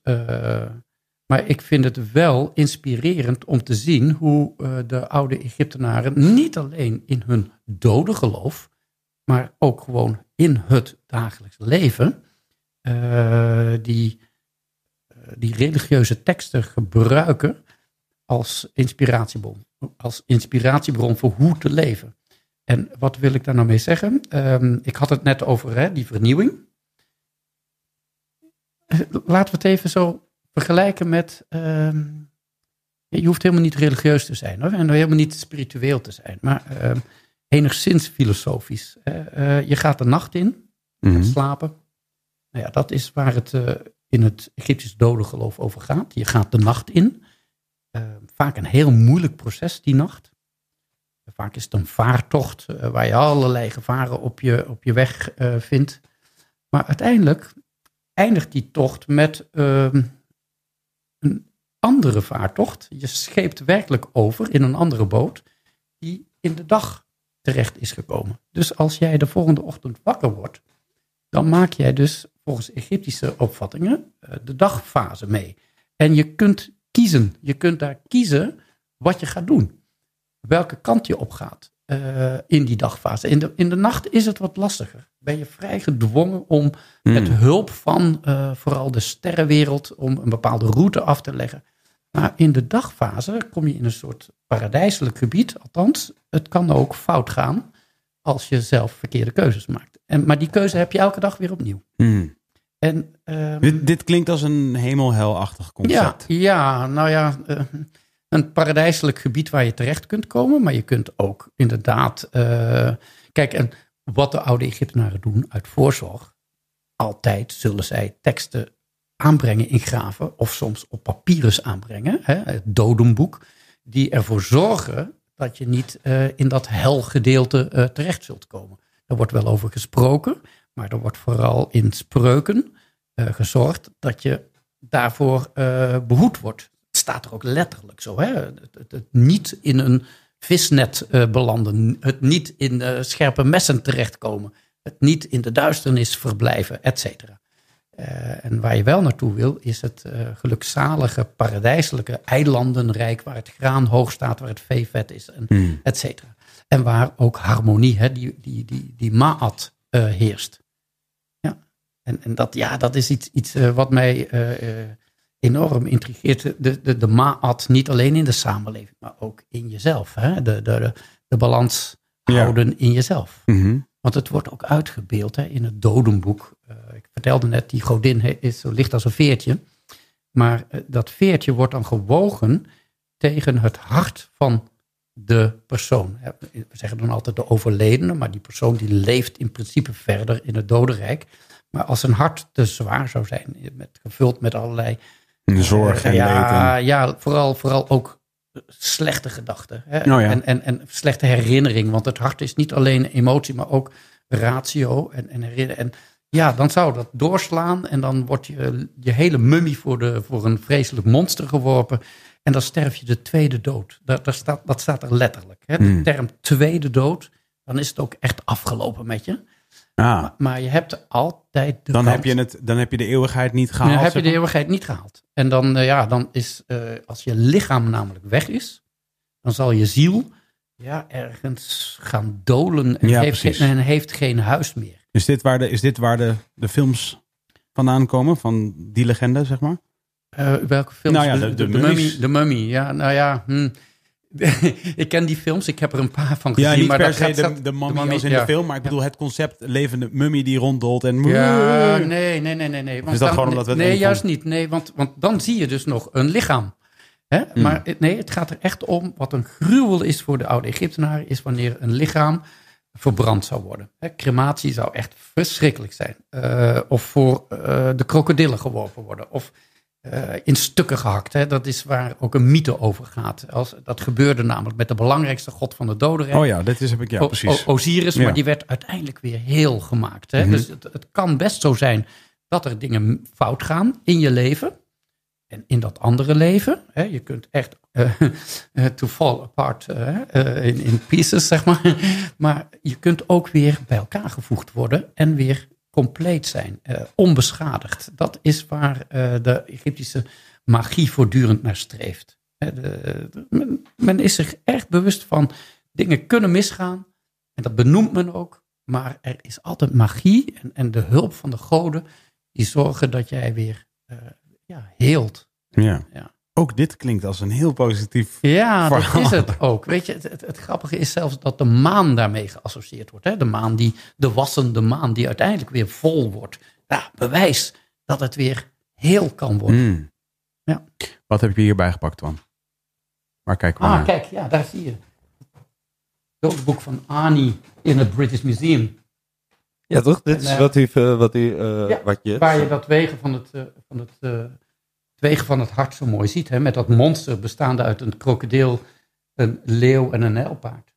maar ik vind het wel inspirerend om te zien hoe de oude Egyptenaren niet alleen in hun dode geloof, maar ook gewoon in het dagelijks leven, die, die religieuze teksten gebruiken als inspiratiebron. Als inspiratiebron voor hoe te leven. En wat wil ik daar nou mee zeggen? Ehm, ik had het net over hè, die vernieuwing. laten we het even zo vergelijken met. ehm, je hoeft helemaal niet religieus te zijn hoor, en helemaal niet spiritueel te zijn, maar ehm, enigszins filosofisch. Eh, je gaat de nacht in, Mhm. slapen. Nou ja, dat is waar het eh, in het Egyptisch dodengeloof over gaat. Je gaat de nacht in. Eh, vaak een heel moeilijk proces die nacht. Vaak is het een vaartocht eh, waar je allerlei gevaren op je, op je weg eh, vindt. Maar uiteindelijk eindigt die tocht met ehm, een andere vaartocht. Je scheept werkelijk over in een andere boot die in de dag terecht is gekomen. Dus als jij de volgende ochtend wakker wordt, dan maak jij dus volgens Egyptische opvattingen eh, de dagfase mee. En je kunt kiezen. Je kunt daar kiezen wat je gaat doen. Welke kant je op gaat eh, in die dagfase. In de, in de nacht is het wat lastiger. Ben je vrij gedwongen om met hulp van eh, vooral de sterrenwereld om een bepaalde route af te leggen. Maar in de dagfase kom je in een soort paradijselijk gebied. Althans, het kan ook fout gaan als je zelf verkeerde keuzes maakt. En, maar die keuze heb je elke dag weer opnieuw. Mhm. En, ehm, Dit, dit klinkt als een hemel-hel-achtig ja, concept. ja, nou ja, eh, een paradijselijk gebied waar je terecht kunt komen. Maar je kunt ook inderdaad. eh, kijk, en wat de oude Egyptenaren doen uit voorzorg. Altijd zullen zij teksten aanbrengen in graven. Of soms op papyrus aanbrengen. Hè, het dodenboek. Die ervoor zorgen dat je niet eh, in dat helgedeelte terecht zult komen. Daar wordt wel over gesproken. Maar er wordt vooral in spreuken eh, gezorgd dat je daarvoor eh, behoed wordt. Het staat er ook letterlijk zo. Hè? Het, het- het niet in een visnet eh, belanden. Het niet in scherpe messen terechtkomen. Het niet in de duisternis verblijven, et cetera. En waar je wel naartoe wil, is het gelukzalige, paradijselijke eilandenrijk... waar het graan hoog staat, waar het veevet is, en Hmm. et cetera. En waar ook harmonie, hè, die, die, die, die maat eh, heerst. Ja. En, en dat, ja, dat is iets, iets eh, wat mij eh, enorm intrigeert. De, de, de maat niet alleen in de samenleving, maar ook in jezelf. Hè? De, de, de, balans Ja. houden in jezelf. Mhm. Want het wordt ook uitgebeeld hè, in het dodenboek. Ik vertelde net, die godin is zo licht als een veertje. Maar dat veertje wordt dan gewogen tegen het hart van de persoon. We zeggen dan altijd de overledene, maar die persoon die leeft in principe verder in het dodenrijk. Maar als een hart te zwaar zou zijn, met, gevuld met allerlei Zorg en ja. Ja, vooral, vooral ook slechte gedachten. Hè? Oh ja. en, en, en slechte herinnering. Want het hart is niet alleen emotie, maar ook ratio en, en herinnering. En ja, dan zou dat doorslaan. En dan wordt je, je hele mummie voor, de, voor een vreselijk monster geworpen. En dan sterf je de tweede dood. Dat, dat, staat, dat staat er letterlijk. Hè? De Hmm. term tweede dood. Dan is het ook echt afgelopen met je. Ah, Maar je hebt altijd de dan, kans- heb je het, dan heb je de eeuwigheid niet gehaald. dan heb je de eeuwigheid niet gehaald. En dan, eh, ja, dan is, eh, als je lichaam namelijk weg is, dan zal je ziel ja, ergens gaan dolen en, Ja, heeft, geen, en heeft geen huis meer. Is dit waar de, is dit waar de, de films vandaan komen? Van die legende, zeg maar? Eh, welke films? Nou ja, de- de mummies. mummy. De mummy, ja, nou ja. hm. *laughs* ik ken die films, ik heb er een paar van gezien. Ja, niet maar per dat se gaat- de, de mummy als in ja. de film, maar ik bedoel het concept levende mummy die ronddolt en... Ja, nee, nee, nee, nee. nee. Want is dat dan- gewoon omdat we Nee, juist niet. Nee, want, want dan zie je dus nog een lichaam. Hè? Hmm. Maar nee, het gaat er echt om. Wat een gruwel is voor de oude Egyptenaren, is wanneer een lichaam verbrand zou worden. Hè, crematie zou echt verschrikkelijk zijn. Eh, of voor eh, de krokodillen geworpen worden. Of eh, in stukken gehakt. Hè. Dat is waar ook een mythe over gaat. Als, dat gebeurde namelijk met de belangrijkste god van de dodenrijk. Oh ja, dit is, heb ik, ja, O- precies. O- Osiris, Ja. Mhm. maar die werd uiteindelijk weer heel gemaakt. Hè? Dus het, het kan best zo zijn dat er dingen fout gaan in je leven. En in dat andere leven. Hè? Je kunt echt eh, *laughs* eh, to fall apart in, in pieces, zeg maar. Maar je kunt ook weer bij elkaar gevoegd worden en weer compleet zijn. eh, onbeschadigd. Dat is waar eh, de Egyptische magie voortdurend naar streeft. Hè, de- de- men, men is zich echt bewust van dingen kunnen misgaan. En dat benoemt men ook. Maar er is altijd magie en, en de hulp van de goden die zorgen dat jij weer eh, ja, heelt. Ja. Ja. Ook dit klinkt als een heel positief... Ja, dat is het *laughs* ook. Weet je, het, het, het grappige is zelfs dat de maan daarmee geassocieerd wordt. Hè? De maan, die, de wassende maan, die uiteindelijk weer vol wordt. Ja, bewijs dat het weer heel kan worden. Mm. Ja. Wat heb je hierbij gepakt, Twan? Waar kijken we Ah, naar? kijk, ja, daar zie je. Het boek van Ani in het British Museum. Ja, toch? Dit En, is eh, wat u, eh, wat u, eh, Ja, wat je... Waar je dat wegen van het, van het, eh, het wegen van het hart zo mooi ziet. Hè? Met dat monster bestaande uit een krokodil, een leeuw en een nijlpaard.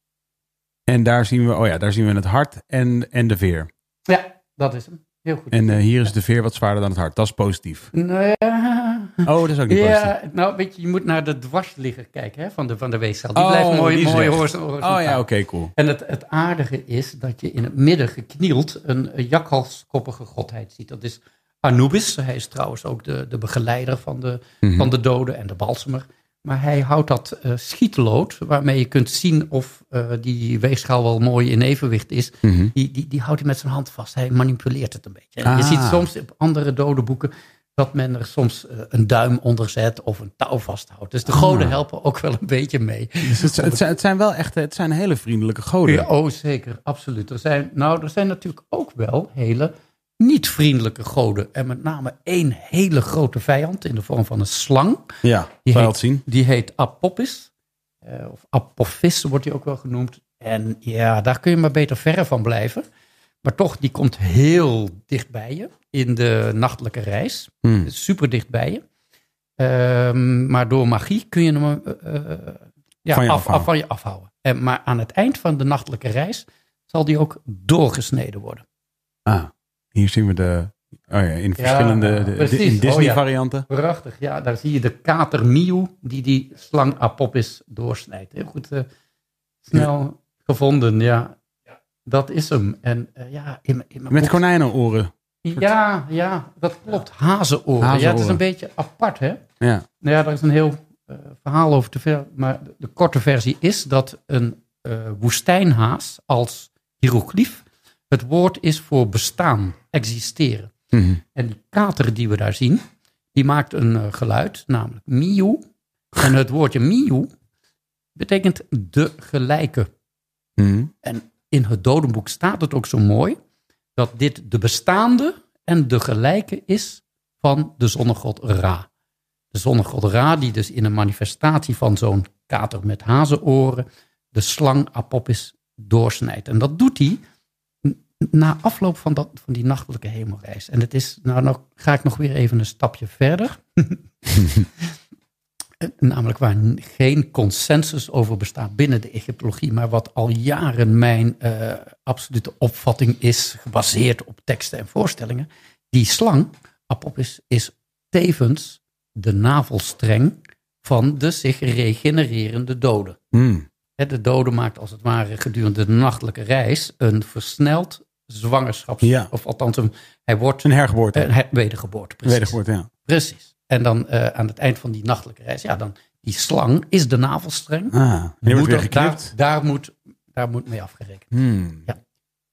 En daar zien we, oh ja, daar zien we het hart en, en de veer. Ja, dat is hem. Heel goed. En eh, hier is de veer wat zwaarder dan het hart. Dat is positief. Nou ja, Oh, dat is ook niet positief. ja, nou weet je, je moet naar de dwarsligger kijken hè, van de, van de weefcel. Die Oh, blijft mooi, die mooi horizontaal. Oh ja, oké, cool. En het, het aardige is dat je in het midden geknield een, een jakhalskoppige godheid ziet. Dat is Anubis. Hij is trouwens ook de, de begeleider van de, Mhm. van de doden en de balsemer. Maar hij houdt dat eh schietlood, waarmee je kunt zien of eh, die weegschaal wel mooi in evenwicht is. Mhm. Die, die, die houdt hij met zijn hand vast. Hij manipuleert het een beetje. En Je Ah. ziet soms op andere dodenboeken dat men er soms eh, een duim onder zet of een touw vasthoudt. Dus de goden Ah. helpen ook wel een beetje mee. Dus het, zijn- het, zijn, het zijn wel echt, het zijn hele vriendelijke goden. Ja, oh, zeker, absoluut. Er zijn, nou, er zijn natuurlijk ook wel hele niet-vriendelijke goden. En met name één hele grote vijand in de vorm van een slang. Ja, Die heet, zien. die heet Apophis. Eh, of Apophis wordt hij ook wel genoemd. En ja, daar kun je maar beter verre van blijven. Maar toch, die komt heel dicht bij je in de nachtelijke reis. Hmm. Super dicht bij je. Ehm, maar door magie kun je hem eh, eh, ja, Van je af, afhouden. af- van je afhouden. En, maar aan het eind van de nachtelijke reis zal die ook doorgesneden worden. Ah, hier zien we de, oh ja, in verschillende de- de, precies. in Disney Oh ja. varianten. Prachtig, ja. Daar zie je de kater Miu die die slang Apophis doorsnijdt. Heel goed eh, snel gevonden, ja. Dat is hem. En eh, ja, in, in Met konijnenoren. Ja, ja, dat klopt. Hazenoren. Ja, het is een beetje apart, hè? Ja. Nou ja, daar is een heel eh, verhaal over te veel. Maar de, de korte versie is dat een woestijnhaas als hieroglyf het woord is voor bestaan, existeren. Mhm. En die kater die we daar zien, die maakt een eh, geluid, namelijk miu. En het woordje miu betekent de gelijke. Mhm. En in het dodenboek staat het ook zo mooi dat dit de bestaande en de gelijke is van de zonnegod Ra. De zonnegod Ra, die dus in een manifestatie van zo'n kater met hazenoren de slang Apophis doorsnijdt. En dat doet hij na afloop van, dat, van die nachtelijke hemelreis. En het is, nou, nou ga ik nog weer even een stapje verder. *laughs* Namelijk waar geen consensus over bestaat binnen de Egyptologie, maar wat al jaren mijn eh, absolute opvatting is, gebaseerd op teksten en voorstellingen. Die slang, Apophis, is tevens de navelstreng van de zich regenererende doden. Hè, De dode maakt als het ware gedurende de nachtelijke reis een versneld zwangerschaps... Ja. Of althans, een, hij wordt Een hergeboorte. een her- wedergeboorte. Precies. Wedergeboorte, ja. Precies. En dan eh, aan het eind van die nachtelijke reis, ja, dan die slang is de navelstreng. Ah, die Moet er- daar, daar, moet, daar moet mee afgerekend. Hmm. Ja.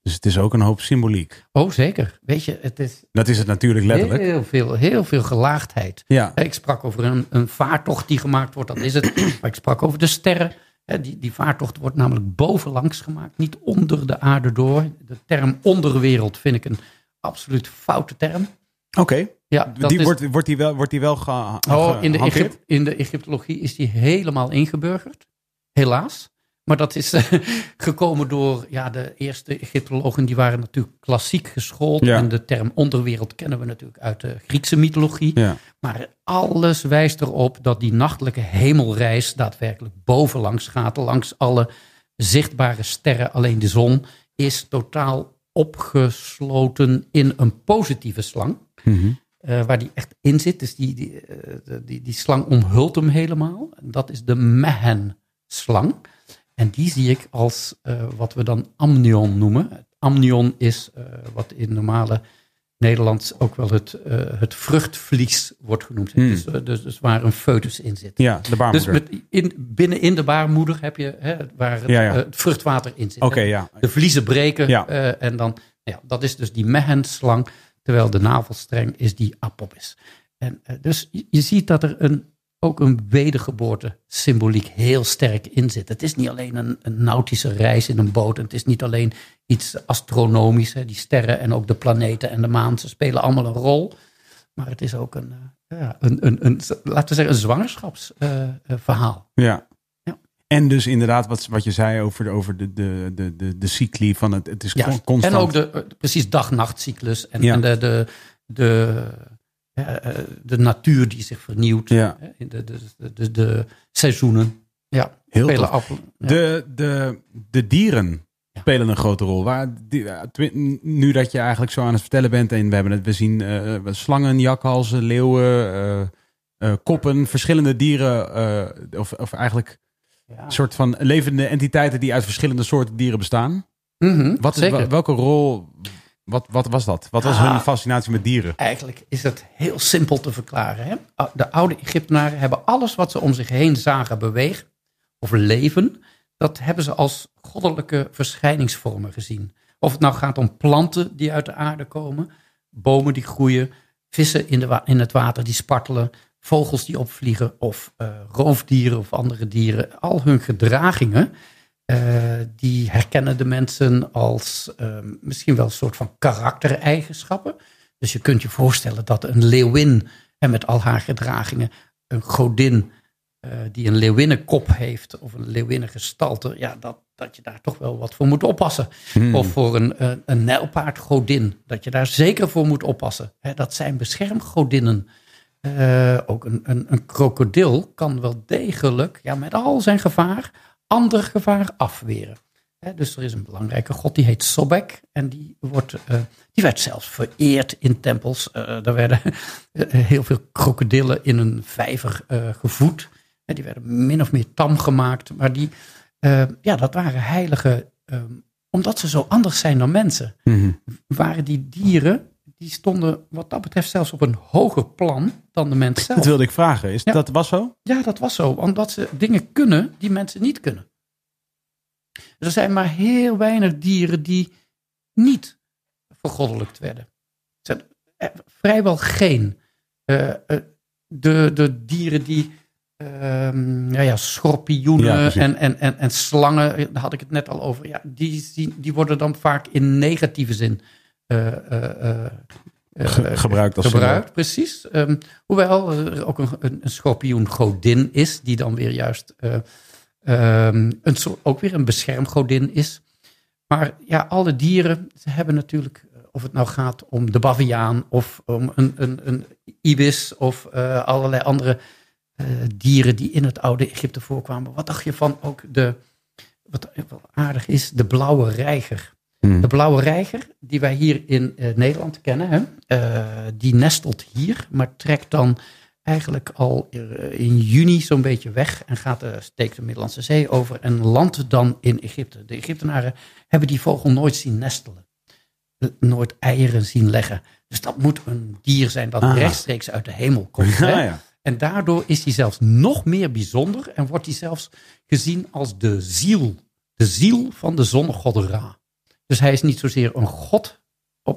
Dus het is ook een hoop symboliek. Oh, zeker. Weet je, het is Dat is het natuurlijk letterlijk. heel veel, heel veel gelaagdheid. Ja. Ik sprak over een, een vaartocht die gemaakt wordt, dat is het. Maar ik sprak over de sterren. Die, die vaartocht wordt namelijk bovenlangs gemaakt, niet onder de aarde door. De term onderwereld vind ik een absoluut foute term. Oké. Ja, Die is, wordt, wordt die wel, wordt die wel ge, oh, in, de in de Egyptologie is die helemaal ingeburgerd. Helaas. Maar dat is eh, *laughs* gekomen door ja, de eerste Egyptologen. Die waren natuurlijk klassiek geschoold. Ja. En de term onderwereld kennen we natuurlijk uit de Griekse mythologie. Ja. Maar alles wijst erop dat die nachtelijke hemelreis daadwerkelijk bovenlangs gaat. Langs alle zichtbare sterren. Alleen de zon is totaal opgesloten in een positieve slang. Mhm. eh, waar die echt in zit. Dus die, die, eh, die, die slang omhult hem helemaal. Dat is de Mehen-slang. En die zie ik als eh, wat we dan amnion noemen. Amnion is eh, wat in normale Nederlands ook wel het, eh, het vruchtvlies wordt genoemd. Hmm. Dus, dus, dus waar een foetus in zit. Ja, de Dus baarmoeder. met, in, binnenin de baarmoeder heb je hè, waar het, Ja, ja. het vruchtwater in zit. Oké, ja. De vliezen breken Ja. en dan, ja, dat is dus die mehenslang, terwijl de navelstreng is die apophis. En dus je, je ziet dat er een, ook een wedergeboorte symboliek heel sterk in zit. Het is niet alleen een, een nautische reis in een boot. En het is niet alleen iets astronomisch. Hè, die sterren en ook de planeten en de maan, ze spelen allemaal een rol. Maar het is ook een, eh, ja, een, een, een, laten we zeggen, een zwangerschapsverhaal. Ja. Ja. En dus inderdaad, wat, wat je zei over de, over de, de, de, de, de cycli van het, het is Ja, constant. en ook de, eh, precies dag-nachtcyclus en, Ja. en de, de, de, de natuur die zich vernieuwt. Ja. De, de, de, seizoenen. Ja, Heel spelen tof. af. ja. De, de, de dieren Ja. spelen een grote rol. Waar, die, twi- nu dat je eigenlijk zo aan het vertellen bent en we hebben het, we zien eh, slangen, jakhalzen, leeuwen, eh, eh, koppen, verschillende dieren, eh, of, of eigenlijk Ja. een soort van levende entiteiten die uit verschillende soorten dieren bestaan. Mhm, Wat, zeker. welke rol, wat, wat was dat? Wat was Ah. hun fascinatie met dieren? Eigenlijk is het heel simpel te verklaren. Hè? De oude Egyptenaren hebben alles wat ze om zich heen zagen bewegen of leven, dat hebben ze als goddelijke verschijningsvormen gezien. Of het nou gaat om planten die uit de aarde komen, bomen die groeien, vissen in, de in het water die spartelen, vogels die opvliegen of eh, roofdieren of andere dieren. Al hun gedragingen, die herkennen de mensen als eh, misschien wel een soort van karaktereigenschappen. Dus je kunt je voorstellen dat een leeuwin en met al haar gedragingen, een godin eh, die een leeuwinnenkop heeft of een leeuwinnengestalte, ja, dat, dat je daar toch wel wat voor moet oppassen. Hmm. Of voor een, eh, een nijlpaardgodin, dat je daar zeker voor moet oppassen. Hè, dat zijn beschermgodinnen. Eh, ook een, een, een krokodil kan wel degelijk, ja, met al zijn gevaar, ander gevaar afweren. Dus er is een belangrijke god, die heet Sobek. En die, wordt, eh, die werd zelfs vereerd in tempels. Eh er werden eh, heel veel krokodillen in een vijver gevoed. En die werden min of meer tam gemaakt. Maar die, ja, dat waren heilige, eh, omdat ze zo anders zijn dan mensen Mhm. waren die dieren, die stonden wat dat betreft zelfs op een hoger plan dan de mens zelf. Dat wilde ik vragen. Is, Ja. Dat was zo? Ja, dat was zo, omdat ze dingen kunnen die mensen niet kunnen. Dus er zijn maar heel weinig dieren die niet vergoddelijkt werden. Er zijn eh, vrijwel geen. Eh, eh, de, de dieren die, ehm, ja, ja, schorpioenen Ja, en, en, en, en slangen, daar had ik het net al over. Ja, die, die, die worden dan vaak in negatieve zin Ge- gebruikt als gebruikt, precies. Ehm, hoewel er ook een, een, een schorpioengodin is, die dan weer juist eh, ehm, een ook weer een beschermgodin is. Maar ja, alle dieren ze hebben natuurlijk, eh, of het nou gaat om de baviaan of om een, een, een ibis of eh, allerlei andere eh, dieren die in het oude Egypte voorkwamen. Wat dacht je van ook de, wat aardig is, de blauwe reiger? Mhm. De blauwe reiger, die wij hier in eh, Nederland kennen, hè, eh, die nestelt hier, maar trekt dan eigenlijk al eh, in juni zo'n beetje weg en gaat de, steekt de Middellandse Zee over en landt dan in Egypte. De Egyptenaren hebben die vogel nooit zien nestelen, nooit eieren zien leggen. Dus dat moet een dier zijn dat Ah. rechtstreeks uit de hemel komt. *laughs* hè. Ja, ja. En daardoor is hij zelfs nog meer bijzonder en wordt hij zelfs gezien als de ziel. De ziel van de zonnegod Ra. Dus hij is niet zozeer een god,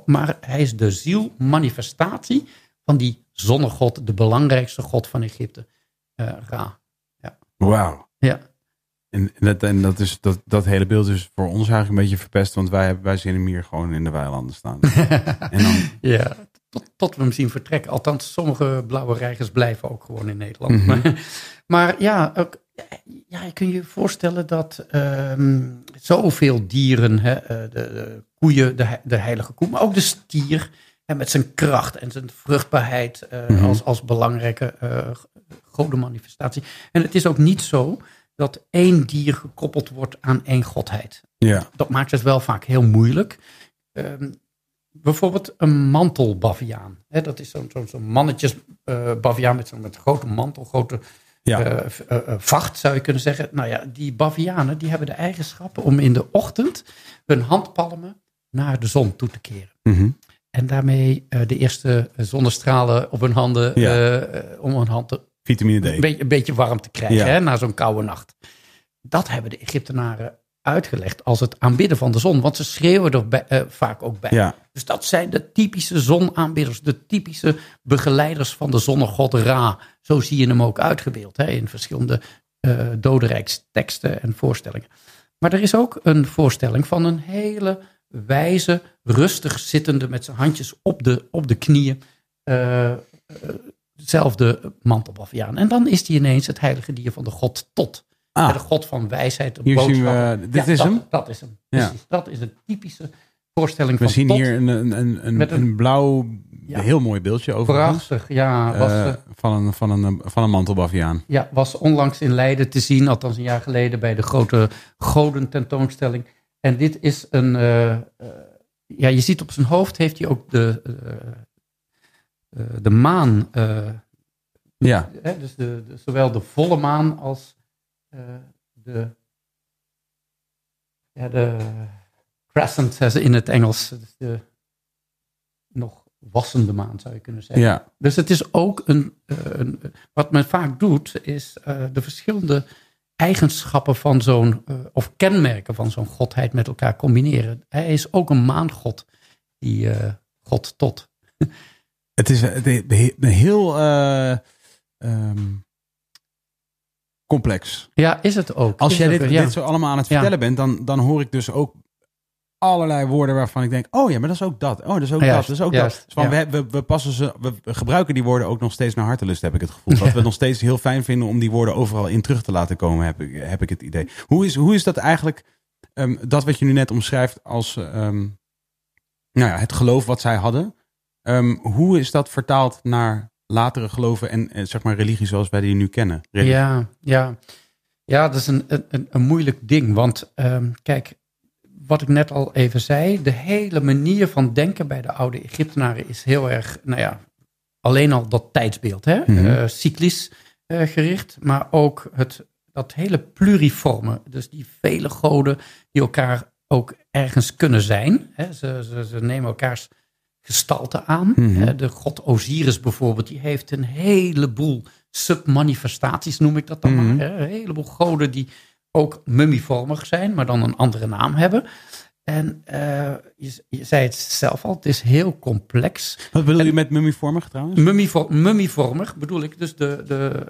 maar hij is de ziel, manifestatie van die zonnegod, de belangrijkste god van Egypte, eh, Ra. Wauw. Ja. En, en, dat, en dat, is, dat, dat hele beeld is voor ons eigenlijk een beetje verpest, want wij, hebben- wij zien hem hier gewoon in de weilanden staan. *laughs* en dan, Ja, tot, tot we hem zien vertrekken. Althans, sommige blauwe reigers blijven ook gewoon in Nederland. Mhm. maar, *laughs* maar ja, ook, ja, je kunt je voorstellen dat ehm, zoveel dieren, hè, eh, de, de koeien, de, de heilige koe, maar ook de stier, hè, met zijn kracht en zijn vruchtbaarheid eh, Mhm. als, als belangrijke eh godenmanifestatie. En het is ook niet zo dat één dier gekoppeld wordt aan één godheid ja. dat maakt het wel vaak heel moeilijk. Ehm, bijvoorbeeld een mantelbaviaan. Hè, dat is zo'n zo'n zo'n mannetjesbaviaan met zo'n grote mantel, grote Ja. eh, eh, eh, vacht zou je kunnen zeggen. Nou ja, die bavianen die hebben de eigenschappen om in de ochtend hun handpalmen naar de zon toe te keren. Mhm. En daarmee de eerste zonnestralen op hun handen, Ja. om hun hand te, Vitamine D. een beetje, een beetje warm te krijgen Ja. hè, na zo'n koude nacht. Dat hebben de Egyptenaren uitgelegd als het aanbidden van de zon. Want ze schreeuwen er bij- eh, vaak ook bij. Ja. Dus dat zijn de typische zonaanbidders. De typische begeleiders van de zonnegod Ra. Zo zie je hem ook uitgebeeld hè, in verschillende eh dodenrijksteksten en voorstellingen. Maar er is ook een voorstelling van een hele wijze, rustig zittende met zijn handjes op de, op de knieën. eh, hetzelfde mantelbaviaan. En dan is die ineens het heilige dier van de god Tot. Ah. De god van wijsheid, de Hier zien we- dit Ja, is dat, hem? Dat is hem. Ja. Precies. Dat is een typische voorstelling We van zien Tot. hier een, een, een, een, blauw, Ja. heel mooi beeldje overigens. Prachtig, ja. Was, Eh, van, een, van, een, van een mantelbaviaan. Ja, was onlangs in Leiden te zien, althans een jaar geleden bij de grote goden tentoonstelling. En dit is een, eh, eh, ja, je ziet op zijn hoofd heeft hij ook de, de maan, Ja, hè, dus de, de- zowel de volle maan als de, ja, de crescent in het Engels, dus de nog wassende maan zou je kunnen zeggen. ja. Dus het is ook een, eh, een wat men vaak doet, is eh, de verschillende eigenschappen van zo'n, eh, of kenmerken van zo'n godheid met elkaar combineren. Hij is ook een maangod, die eh, god tot. Het is een heel eh, ehm, complex. Ja, is het ook. Als Is jij dit, ook, ja. dit zo allemaal aan het Ja. vertellen bent, dan, dan hoor ik dus ook allerlei woorden waarvan ik denk, oh ja, maar dat is ook dat. Oh, dat is ook dat. Dat is ook juist, dat. Dus van, we, we, we, passen ze, we, gebruiken die woorden ook nog steeds naar hartelust, heb ik het gevoel. Dat we het nog steeds heel fijn vinden om die woorden overal in terug te laten komen, heb ik, heb ik het idee. Hoe is, hoe is dat eigenlijk, ehm, dat wat je nu net omschrijft als ehm, nou ja, het geloof wat zij hadden. ehm, hoe is dat vertaald naar latere geloven en, eh, zeg maar religie zoals wij die nu kennen? Religie. Ja, ja. ja, dat is een, een, een moeilijk ding. Want ehm, kijk, wat ik net al even zei, de hele manier van denken bij de oude Egyptenaren is heel erg, nou ja, alleen al dat tijdsbeeld, hè? Eh, cyclisch eh, gericht, maar ook het, dat hele pluriforme. Dus die vele goden die elkaar ook ergens kunnen zijn. Hè? Ze, ze, ze nemen elkaars gestalte aan. Mhm. Hè, De god Osiris bijvoorbeeld, die heeft een heleboel submanifestaties, noem ik dat dan Mhm. maar. Hè? Een heleboel goden die ook mummievormig zijn, maar dan een andere naam hebben. En eh, je, je zei het zelf al, het is heel complex. Wat bedoel je met mummievormig trouwens? Mummievo- mummievormig bedoel ik dus de, de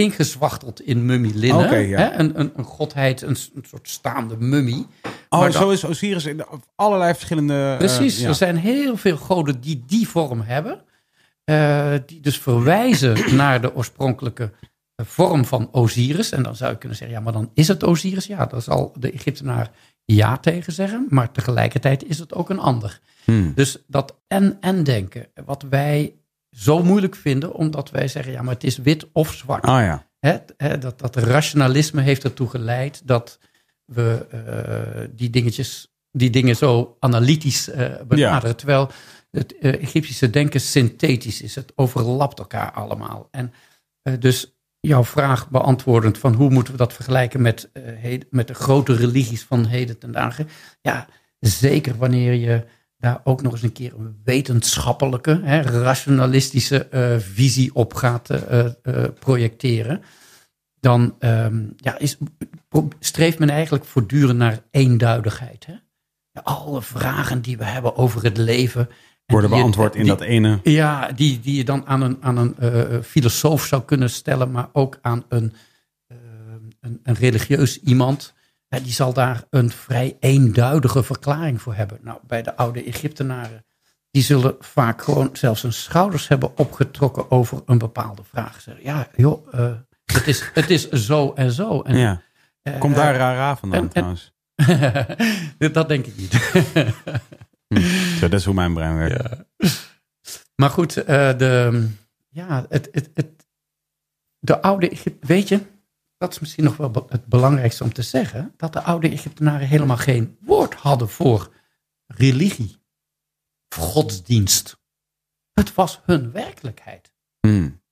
ingezwachteld in mummielinnen. Oké, ja. hè? Een, een, een godheid, een, soort staande mummie. Oh, Maar zo is Osiris in allerlei verschillende... eh, Precies, ja. er zijn heel veel goden die die vorm hebben. eh, die dus verwijzen *clears throat* naar de oorspronkelijke eh, vorm van Osiris. En dan zou je kunnen zeggen, ja, maar dan is het Osiris. Ja, daar zal de Egyptenaar ja tegen zeggen. Maar tegelijkertijd is het ook een ander. Hmm. Dus dat en-en denken, wat wij zo moeilijk vinden, omdat wij zeggen, ja, maar het is wit of zwart. Ah ja. Dat, dat rationalisme heeft ertoe geleid dat we eh, die dingetjes, die dingen zo analytisch eh, benaderen. Terwijl het eh, Egyptische denken synthetisch is. Het overlapt elkaar allemaal. En dus jouw vraag beantwoordend van hoe moeten we dat vergelijken met, heden- met de grote religies van heden ten dagen. Ja, zeker wanneer je daar ook nog eens een keer een wetenschappelijke, hè, rationalistische eh, visie op gaat eh, eh, projecteren, dan ehm, ja, is, streeft men eigenlijk voortdurend naar eenduidigheid. Hè? Alle vragen die we hebben over het leven. en Worden beantwoord in die- dat ene... ja, die, die je dan aan een, aan een filosoof zou kunnen stellen, maar ook aan een, een, een religieus iemand. Ja, die zal daar een vrij eenduidige verklaring voor hebben. Nou, bij de oude Egyptenaren, die zullen vaak gewoon zelfs hun schouders hebben opgetrokken over een bepaalde vraag. Zeggen, ja, joh, eh, het, is, het is zo en zo. En, Ja. eh, Komt daar Rara vandaan en- en- trouwens? *laughs* dat denk ik niet. Zo, dat is hoe mijn brein werkt. Maar goed, eh, de, ja, het, het, het, de oude Egypte, weet je, dat is misschien nog wel het belangrijkste om te zeggen, dat de oude Egyptenaren helemaal geen woord hadden voor religie, voor godsdienst. Het was hun werkelijkheid. Hmm.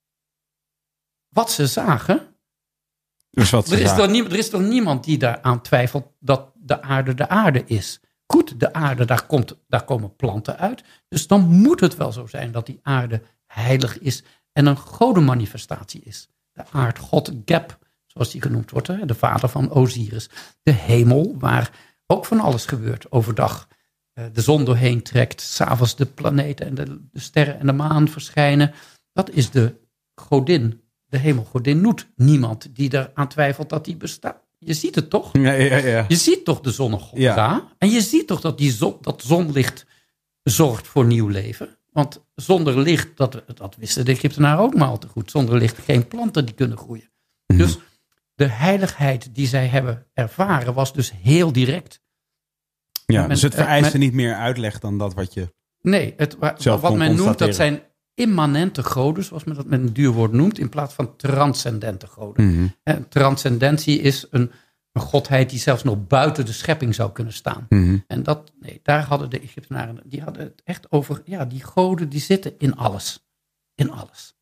Wat ze zagen, Dus wat ze er is, zagen. nie- er is toch niemand die daaraan twijfelt dat de aarde de aarde is. Goed, de aarde, daar, komt, daar komen planten uit. Dus dan moet het wel zo zijn dat die aarde heilig is en een godenmanifestatie is. De aardgod Geb, zoals die genoemd wordt, hè, de vader van Osiris. De hemel, waar ook van alles gebeurt overdag. eh, De zon doorheen trekt, s'avonds de planeten en de, de sterren en de maan verschijnen. Dat is de godin, de hemelgodin Noet. Niemand die eraan twijfelt dat die bestaat. Je ziet het toch? Ja, ja, ja. Je ziet toch de zonnegod Ja. En je ziet toch dat die zon, dat zonlicht zorgt voor nieuw leven? Want Want zonder licht, dat, dat wisten de Egyptenaren ook maar al te goed. Zonder licht geen planten die kunnen groeien. Mhm. Dus de heiligheid die zij hebben ervaren was dus heel direct. Ja, men- dus het eh, vereiste men- niet meer uitleg dan dat wat je... Nee, het, Zelf wat men noemt, dat zijn immanente goden, zoals men dat met een duur woord noemt, in plaats van transcendente goden. Mhm. En transcendentie is een, een godheid die zelfs nog buiten de schepping zou kunnen staan. Mhm. En dat, nee, daar hadden de Egyptenaren, die hadden het echt over, ja, die goden die zitten in alles. In alles.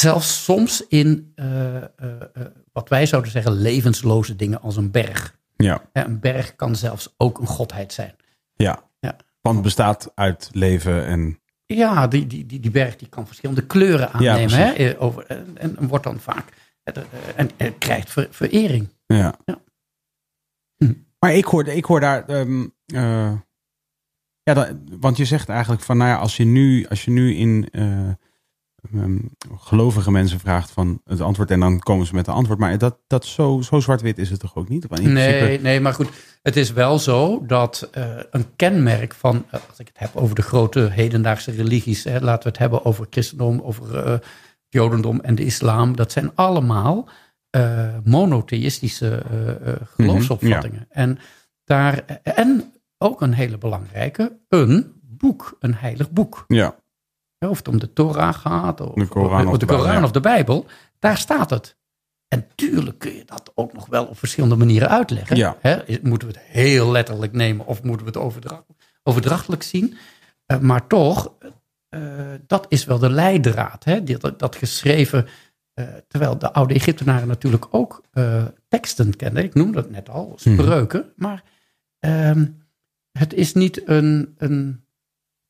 Zelfs soms in eh, eh, eh, wat wij zouden zeggen levensloze dingen als een berg. Ja, een berg kan zelfs ook een godheid zijn. ja. Ja. Want het bestaat uit leven en... Ja, die, die, die, die berg die kan verschillende kleuren Ja, aannemen. hè, over, en, en wordt dan vaak, en, en krijgt ver- verering. Ja. Ja. Hm. Maar ik hoor, ik hoor daar... ehm, eh, ja, dat, want je zegt eigenlijk van, nou ja, als je nu, als je nu in ehm, gelovige mensen vraagt van het antwoord en dan komen ze met een antwoord. Maar dat, dat zo, zo zwart-wit is het toch ook niet? Nee, principe- nee, maar goed. Het is wel zo dat eh, een kenmerk van, eh, als ik het heb over de grote hedendaagse religies, hè, laten we het hebben over christendom, over eh, jodendom en de islam. Dat zijn allemaal monotheïstische eh, geloofsopvattingen. En, daar, en ook een hele belangrijke, een boek, een heilig boek. Ja, Of het om de Torah gaat, of De Koran of of de, Bijbel, Koran ja. of de Bijbel, daar staat het. En tuurlijk kun je dat ook nog wel op verschillende manieren uitleggen. Ja. Hè, moeten we het heel letterlijk nemen of moeten we het overdracht, overdrachtelijk zien? Eh, maar toch, eh, dat is wel de leidraad. Hè? Dat, dat geschreven, eh, terwijl de oude Egyptenaren natuurlijk ook teksten kenden. Ik noemde dat net al, spreuken. Maar ehm, het is niet een, een,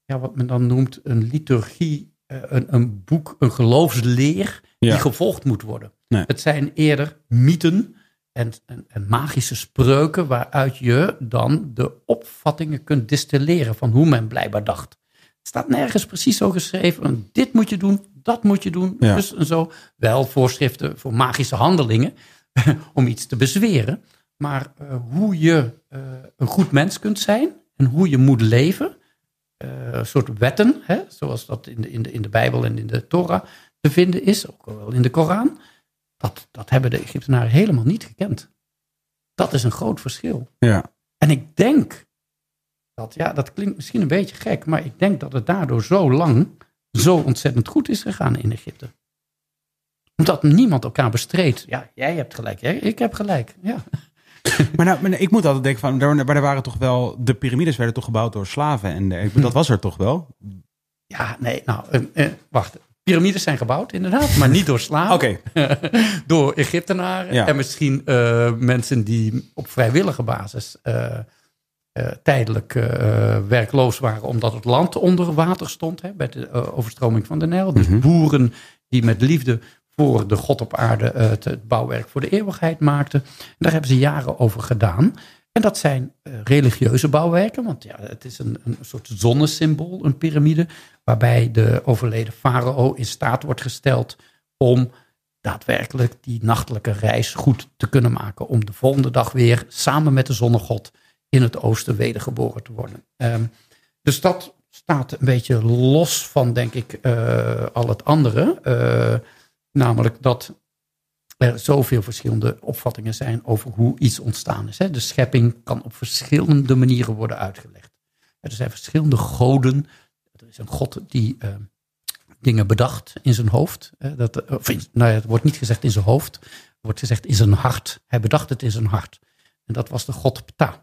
ja, wat men dan noemt een liturgie, eh, een, een boek, een geloofsleer Ja. die gevolgd moet worden. Nee. Het zijn eerder mythen en, en, en magische spreuken waaruit je dan de opvattingen kunt distilleren van hoe men blijkbaar dacht. Het staat nergens precies zo geschreven. Dit moet je doen, dat moet je doen. Ja. Dus en zo. Wel voorschriften voor magische handelingen *laughs* om iets te bezweren. Maar eh, hoe je eh, een goed mens kunt zijn en hoe je moet leven. Eh, een soort wetten, hè, zoals dat in de, in, de, in de Bijbel en in de Torah te vinden is, ook wel in de Koran. Dat, dat hebben de Egyptenaren helemaal niet gekend. Dat is een groot verschil. ja. En ik denk dat, ja, dat klinkt misschien een beetje gek, maar ik denk dat het daardoor zo lang zo ontzettend goed is gegaan in Egypte. Omdat niemand elkaar bestreed. Ja, jij hebt gelijk, hè? ik heb gelijk. Ja. *laughs* Maar, nou, maar ik moet altijd denken van, daar, maar er waren toch wel, de piramides werden toch gebouwd door slaven en de- dat was er toch wel? ja, nee, nou, eh, eh, wacht. Piramides zijn gebouwd, inderdaad, maar niet door slaven. Oké, *laughs* door Egyptenaren Ja. en misschien eh, mensen die op vrijwillige basis tijdelijk werkloos waren omdat het land onder water stond hè, bij de overstroming van de Nijl. Dus Mhm. boeren die met liefde voor de God op aarde eh, het, bouwwerk voor de eeuwigheid maakten. En daar hebben ze jaren over gedaan. En dat zijn eh, religieuze bouwwerken, want ja, het is een, een soort zonnesymbool, een piramide, waarbij de overleden farao in staat wordt gesteld om daadwerkelijk die nachtelijke reis goed te kunnen maken. Om de volgende dag weer samen met de zonnegod in het oosten wedergeboren te worden. Ehm, dus dat staat een beetje los van, denk ik, eh, al het andere. Namelijk dat er zoveel verschillende opvattingen zijn over hoe iets ontstaan is. De schepping kan op verschillende manieren worden uitgelegd. Er zijn verschillende goden. Er is een god die eh, dingen bedacht in zijn hoofd. Eh, dat, of in- nou ja, het wordt niet gezegd in zijn hoofd. Het wordt gezegd in zijn hart. Hij bedacht het in zijn hart. En dat was de god Ptah.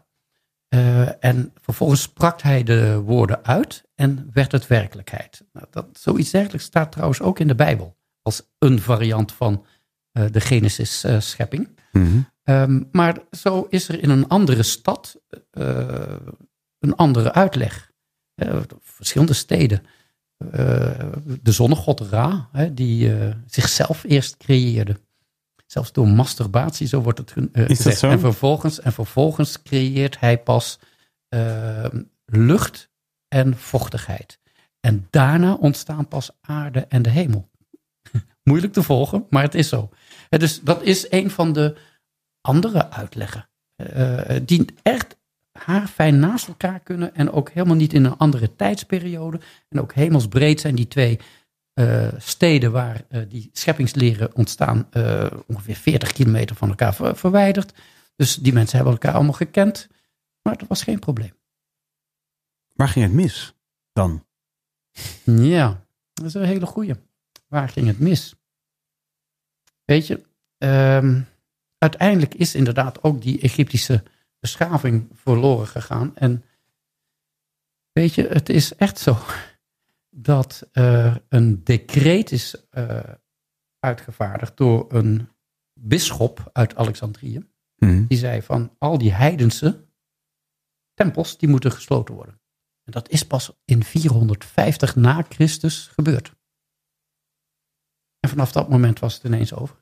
Eh, en vervolgens sprak hij de woorden uit en werd het werkelijkheid. Nou, dat, zoiets dergelijks staat trouwens ook in de Bijbel. Als een variant van eh, de Genesis-schepping. Mhm. Ehm, maar zo is er in een andere stad eh, een andere uitleg. Eh, verschillende steden. Eh, de zonnegod Ra, die eh, zichzelf eerst creëerde. Zelfs door masturbatie, zo wordt het eh, gezegd. En vervolgens, en vervolgens creëert hij pas eh, lucht en vochtigheid. En daarna ontstaan pas aarde en de hemel. Moeilijk te volgen, maar het is zo. Eh, dus dat is een van de andere uitleggen. eh, die echt haarfijn naast elkaar kunnen en ook helemaal niet in een andere tijdsperiode. En ook hemelsbreed zijn die twee eh, steden waar eh, die scheppingsleren ontstaan eh, ongeveer 40 kilometer van elkaar ver- verwijderd. Dus die mensen hebben elkaar allemaal gekend. Maar dat was geen probleem. Waar ging het mis dan? Ja, dat is een hele goeie. Waar ging het mis? Weet je, ehm, uiteindelijk is inderdaad ook die Egyptische beschaving verloren gegaan. En weet je, het is echt zo *laughs* dat er een decreet is eh, uitgevaardigd door een bisschop uit Alexandrië. Mhm. Die zei van al die heidense tempels, die moeten gesloten worden. En dat is pas in 450 na Christus gebeurd. En vanaf dat moment was het ineens over.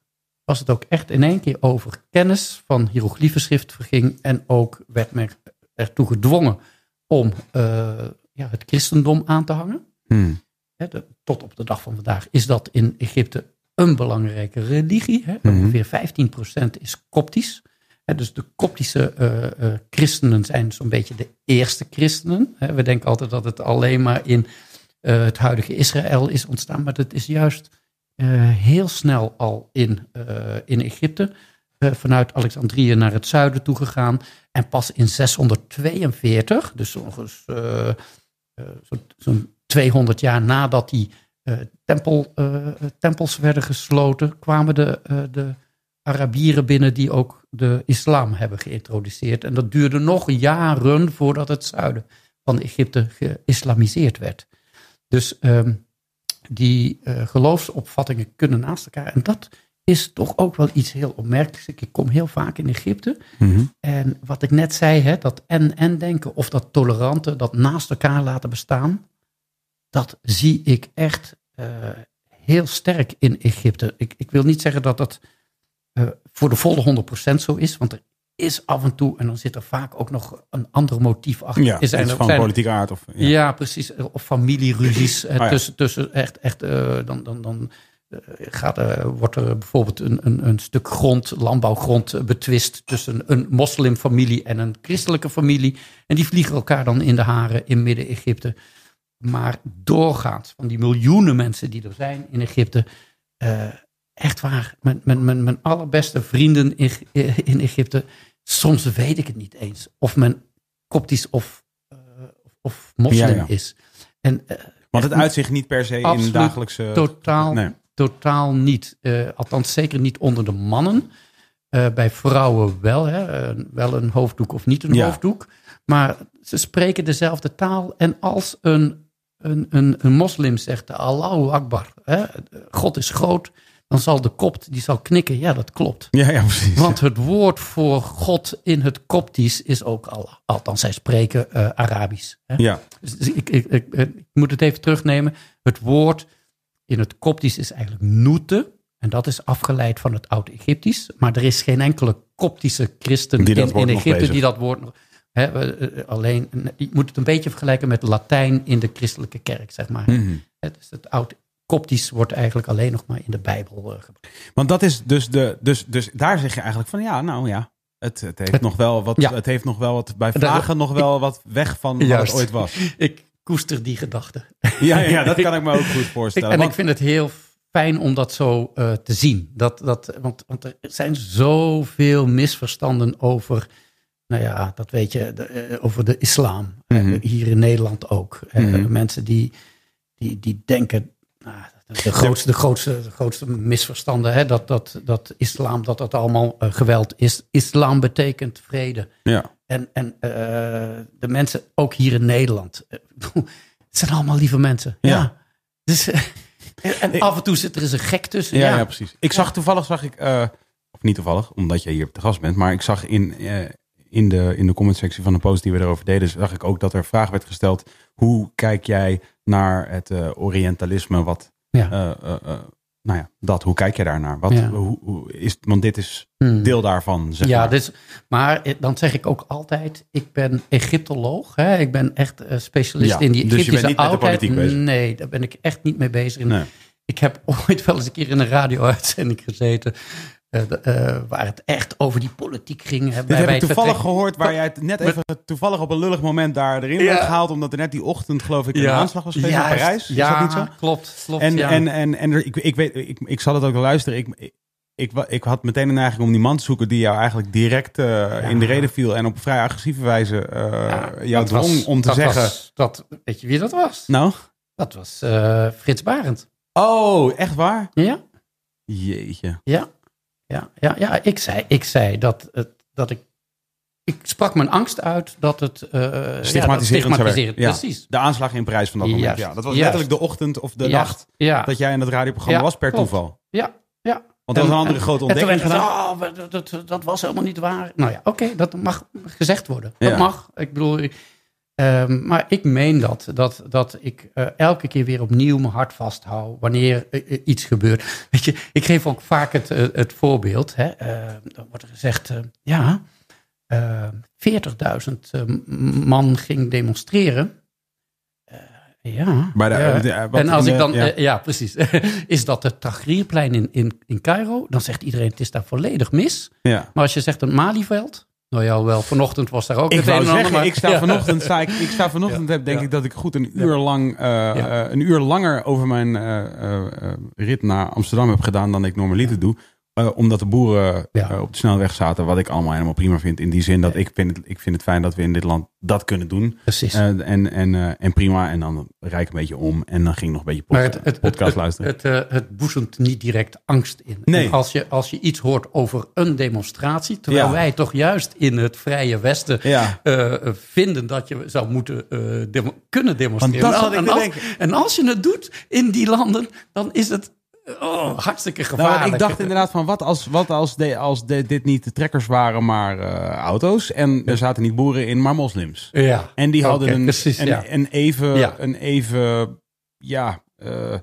Was het ook echt in één keer over. Kennis van hieroglyphenschrift verging en ook werd men ertoe gedwongen om eh, ja, het christendom aan te hangen. De- tot op de dag van vandaag is dat in Egypte een belangrijke religie. Hè. Mhm. Ongeveer 15% is koptisch. Dus de koptische eh, eh, christenen zijn zo'n beetje de eerste christenen. We denken altijd dat het alleen maar in het huidige Israël is ontstaan. Maar dat is juist heel snel al in, eh, in Egypte. eh, vanuit Alexandrië naar het zuiden toe gegaan. En pas in 642, dus ongeveer eh, eh, zo'n zo'n 200 jaar nadat die eh, tempel, eh, tempels werden gesloten, kwamen de, eh, de Arabieren binnen die ook de islam hebben geïntroduceerd. En dat duurde nog jaren voordat het zuiden van Egypte geïslamiseerd werd. Dus ehm, die eh, geloofsopvattingen kunnen naast elkaar. En dat is toch ook wel iets heel opmerkelijks. Ik kom heel vaak in Egypte. Mhm. En wat ik net zei, hè, dat en-en denken of dat tolerante, dat naast elkaar laten bestaan, dat zie ik echt eh, heel sterk in Egypte. Ik, ik wil niet zeggen dat dat eh, voor de volle 100% zo is, want er is af en toe, en dan zit er vaak ook nog een ander motief achter. Ja, is er- van politieke aard. Of, ja. ja. precies. Of familieruzies. eh, Ah, *clears throat* ja. tussen, tussen echt, echt eh, dan, dan, dan eh, gaat, wordt er bijvoorbeeld een, een, een stuk grond, landbouwgrond, betwist tussen een moslimfamilie en een christelijke familie. En die vliegen elkaar dan in de haren in Midden-Egypte. Maar doorgaans, van die miljoenen mensen die er zijn in Egypte, echt waar, mijn, mijn, mijn, mijn allerbeste vrienden in, in Egypte, soms weet ik het niet eens. Of men koptisch of, eh, of moslim Ja, ja. is. En eh, Want het uitzicht niet per se in dagelijkse... totaal, Nee. totaal niet. Eh, althans, zeker niet onder de mannen. Bij vrouwen wel, hè? wel een hoofddoek of niet een Ja. hoofddoek. Maar ze spreken dezelfde taal. En als een, een, een, een moslim zegt, Allahu Akbar, hè? God is groot, dan zal de kopt, die zal knikken, ja dat klopt. Ja, ja, precies. Want het woord voor God in het koptisch is ook Allah. Althans, zij spreken eh, Arabisch. Hè? ja. Dus ik, ik, ik, ik moet het even terugnemen. Het woord in het Koptisch is eigenlijk noete. En dat is afgeleid van het Oud-Egyptisch. Maar er is geen enkele Koptische christen in, Egypte die dat woord nog. Hè, eh, alleen, je moet het een beetje vergelijken met Latijn in de christelijke kerk, zeg maar. Hè, dus het Oud-Koptisch wordt eigenlijk alleen nog maar in de Bijbel eh, gebruikt. Want dat is dus de. Dus, dus daar zeg je eigenlijk van ja, nou ja. Het, het, heeft, Het- nog wel wat, Ja. het heeft nog wel wat. Bij vragen nog wel wat weg van wat Juist. het ooit was. *laughs* Ik koester die gedachte. Ja, ja, dat *laughs* kan ik me ook goed Ik, voorstellen. en Want- ik vind het heel fijn om dat zo eh, te zien. Dat, dat, want, want er zijn zoveel misverstanden over, nou ja, dat weet je, de, eh, over de islam. Mhm. hier in Nederland ook. Mhm. mensen die, die, die denken, nou, de, grootste, de, grootste, de grootste misverstanden, hè, dat, dat, dat islam, dat dat allemaal eh, geweld is. Islam betekent vrede. ja. En, en eh, de mensen, ook hier in Nederland, eh, *laughs* het zijn allemaal lieve mensen. Ja. Ja. Dus, en, af en toe zit er eens een gek tussen. Ja, Ja, ja. precies. Ik zag toevallig, zag ik, eh, of niet toevallig, omdat jij hier te gast bent, maar ik zag in, eh, in de, in de commentsectie van de post die we erover deden, zag ik ook dat er vraag werd gesteld, hoe kijk jij naar het eh, Orientalisme, wat, Ja. eh, eh, nou ja, dat, hoe kijk jij daarnaar? Wat, Ja. hoe, hoe is, want dit is Hmm. deel daarvan, zeg ja, maar. dus, maar dan zeg ik ook altijd, ik ben Egyptoloog. Hè? Ik ben echt specialist Ja, in die dus je Egyptische bent niet met de oudheid. politiek bezig? Nee, daar ben ik echt niet mee bezig. Nee. Ik heb *laughs* ooit wel eens een keer in een radio-uitzending gezeten. Eh, eh, waar het echt over die politiek ging. Hè, Dit bij- heb ik toevallig vertrek- gehoord waar jij het net even toevallig op een lullig moment daar erin Ja. werd gehaald. Omdat er net die ochtend geloof ik een aanslag was geweest in. Parijs. Is ja, dat niet zo? klopt. klopt En, ja. en, en, en er- ik, ik, weet, ik, ik zal het ook luisteren. Ik, ik, ik, had meteen een neiging om die man te zoeken die jou eigenlijk direct eh, in de reden viel. En op vrij agressieve wijze jou was- dwong om te dat zeggen... was- dat, weet je wie dat was? Nou? Dat was Frits Barend. Oh, echt waar? Ja, Jeetje. ja, ja, ja, ja. Ik zei, ik zei dat, het, dat ik. Ik sprak mijn angst uit dat het. ja, dat Ja. Precies. De aanslag in Parijs van dat moment. Juist, Ja, dat was juist. letterlijk de ochtend of de nacht dat jij in dat radioprogramma was per klopt. toeval. ja, ja. Want dat was een En- andere en- grote en toen ontdekking gedaan. gezegd, oh, dat, dat, was helemaal niet waar. Nou ja, oké, dat mag gezegd worden. Dat mag. Ik bedoel, ik- ehm, maar ik meen dat. Dat, dat ik eh, elke keer weer opnieuw mijn hart vasthoud wanneer eh, eh, iets gebeurt. *laughs* Weet je, ik geef ook vaak het, het voorbeeld. Hè, eh, dan wordt er gezegd, ja, eh 40.000 eh, man ging demonstreren. Ja. Bij de- ja. en als ik dan, ja. ja, precies. *laughs* is dat het Tahrirplein in, in, in Cairo? Dan zegt iedereen, het is daar volledig mis. Ja. Maar als je zegt een Malieveld, nou ja, wel, vanochtend was daar ook Ik het een zeggen, maar- ik sta vanochtend, sta ik, ik sta vanochtend heb denk ik dat ik goed een uur lang, eh, eh, een uur langer over mijn eh, rit naar Amsterdam heb gedaan dan ik normaliter doe. Eh, omdat de boeren Ja. eh, op de snelweg zaten, wat ik allemaal helemaal prima vind. In die zin dat ik vind, het, ik vind het fijn dat we in dit land dat kunnen doen. Precies. Eh, en, en, en prima. En dan rijd ik een beetje om. En dan ging ik nog een beetje maar pod- het, het, podcast het, luisteren. Het, het, het boezemt niet direct angst in. Nee. En als, je, als je iets hoort over een demonstratie, terwijl Ja. wij toch juist in het vrije Westen vinden dat je zou moeten demo- kunnen demonstreren. Want dat als, en als je het doet in die landen, dan is het oh, hartstikke Nou, gevaarlijk. want ik dacht inderdaad van, wat als, wat als, de, als de, dit niet de trekkers waren, maar eh, auto's. En er zaten niet boeren in, maar moslims. Ja. En die hadden een, precies, een, ja. een even, Ja. een even, ja, eh,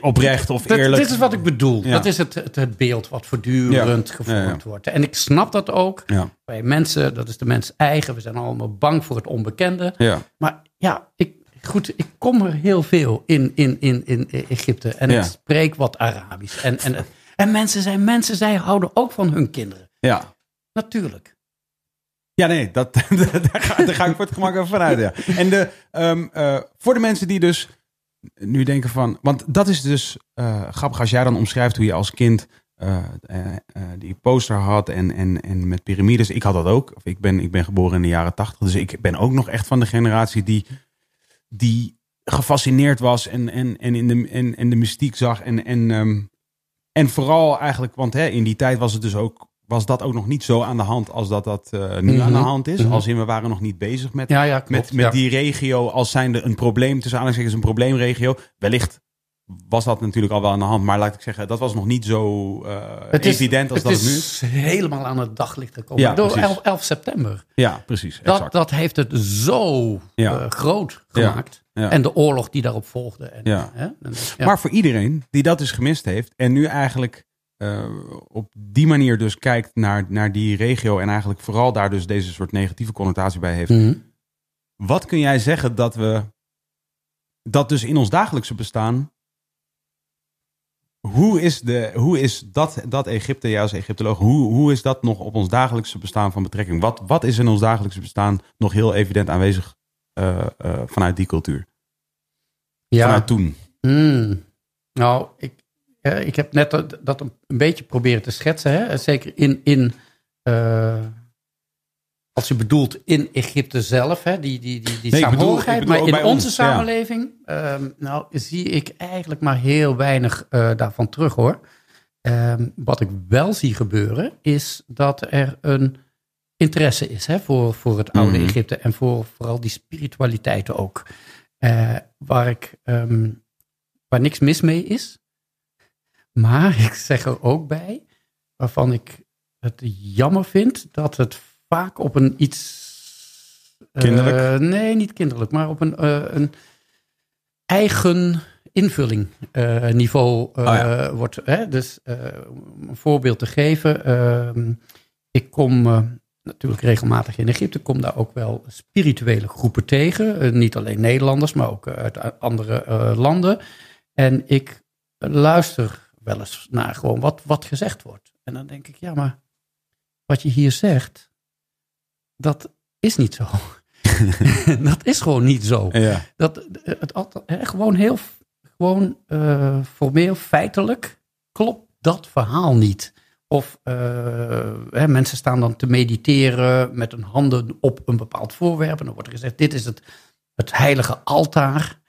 oprecht of Dat- eerlijk. Dit is wat ik bedoel. Ja. Dat is het, het, het beeld wat voortdurend gevormd wordt. En ik snap dat ook. Bij mensen, dat is de mens eigen. We zijn allemaal bang voor het onbekende. ja, Maar ja, ik, goed, ik kom er heel veel in, in, in, in Egypte. En Ja. ik spreek wat Arabisch. En, en, en mensen zijn mensen, zij houden ook van hun kinderen. ja. Natuurlijk. Ja, nee, *laughs* dat, daar, ga, daar ga ik voor het gemak even vanuit. Ja. En de, ehm, eh, voor de mensen die dus nu denken van... Want dat is dus eh, grappig als jij dan omschrijft hoe je als kind eh, die poster had en, en, en met piramides. Ik had dat ook. Of ik, ben, ik ben geboren in de jaren tachtig. Dus ik ben ook nog echt van de generatie die, die gefascineerd was en, en, en, in de, en, en de mystiek zag. En, en, ehm, en vooral eigenlijk, want hè, in die tijd was het dus ook... Was dat ook nog niet zo aan de hand als dat dat eh, nu aan de Mhm. hand is? Mhm. Als in, we waren nog niet bezig met, Ja, ja, klopt. met, met ja. die regio als zijnde een probleem, tussen aanhalingstekens een probleemregio. Wellicht was dat natuurlijk al wel aan de hand, maar laat ik zeggen, dat was nog niet zo Het is- evident als dat het nu is. is helemaal aan het daglicht gekomen. Ja, door precies. 11, 11 september. Ja, precies. Dat, Exact. dat heeft het zo Ja. eh, groot gemaakt. Ja. En de oorlog die daarop volgde. En, Ja. hè, en- ja. Maar voor iedereen die dat dus gemist heeft en nu eigenlijk eh, op die manier dus kijkt naar, naar die regio en eigenlijk vooral daar dus deze soort negatieve connotatie bij heeft. Mhm. Wat kun jij zeggen dat we dat dus in ons dagelijkse bestaan. Hoe is, de, hoe is dat, dat Egypte, jij als Egyptoloog, hoe, hoe is dat nog op ons dagelijkse bestaan van betrekking? Wat, wat is in ons dagelijkse bestaan nog heel evident aanwezig eh, eh, vanuit die cultuur? ja. Vanuit toen? Hmm. Nou, ik, ik heb net dat, een beetje proberen te schetsen. Hè? Zeker in, in eh, als je bedoelt in Egypte zelf, hè? die, die, die, die Nee, saamhorigheid. bedoel maar in onze ons, ja. samenleving, ehm, nou, zie ik eigenlijk maar heel weinig eh, daarvan terug hoor. Ehm, wat ik wel zie gebeuren, is dat er een interesse is hè, voor, voor het oude Mhm. Egypte en voor vooral die spiritualiteiten ook. Eh, waar ik ehm, waar niks mis mee is. Maar *laughs* ik zeg er ook bij, waarvan ik het jammer vind, dat het vaak op een iets. eh, Kinderlijk? nee, niet kinderlijk, maar op een, eh, een eigen invulling eh, niveau eh, Oh ja. wordt. Hè? Dus eh, om een voorbeeld te geven. ehm, ik kom eh, natuurlijk regelmatig in Egypte, kom daar ook wel spirituele groepen tegen. Eh, niet alleen Nederlanders, maar ook eh, uit andere eh, landen. En ik luister wel eens naar gewoon wat, wat gezegd wordt. En dan denk ik, ja, maar wat je hier zegt, dat is niet zo. *laughs* *laughs* dat is gewoon niet zo. Ja. Dat, het, gewoon heel gewoon eh, formeel, feitelijk klopt dat verhaal niet. Of eh, hè, mensen staan dan te mediteren met hun handen op een bepaald voorwerp. En dan wordt er gezegd, dit is het, het heilige altaar.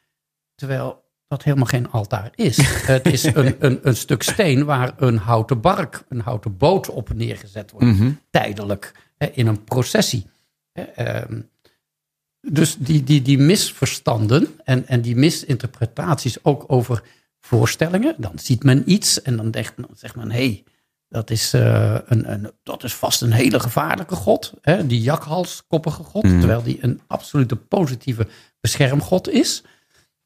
Terwijl dat helemaal geen altaar is. *laughs* het is een, een, een stuk steen waar een houten bark, een houten boot op neergezet wordt. Mhm. Tijdelijk, in een processie. Hè, ehm, dus die, die, die misverstanden en, en die misinterpretaties ook over voorstellingen. Dan ziet men iets en dan, denkt, dan zegt men, hé, hey, dat, is, eh, een, een, dat is vast een hele gevaarlijke god. Hè? Die jakhalskoppige god, Mhm. terwijl die een absolute positieve beschermgod is.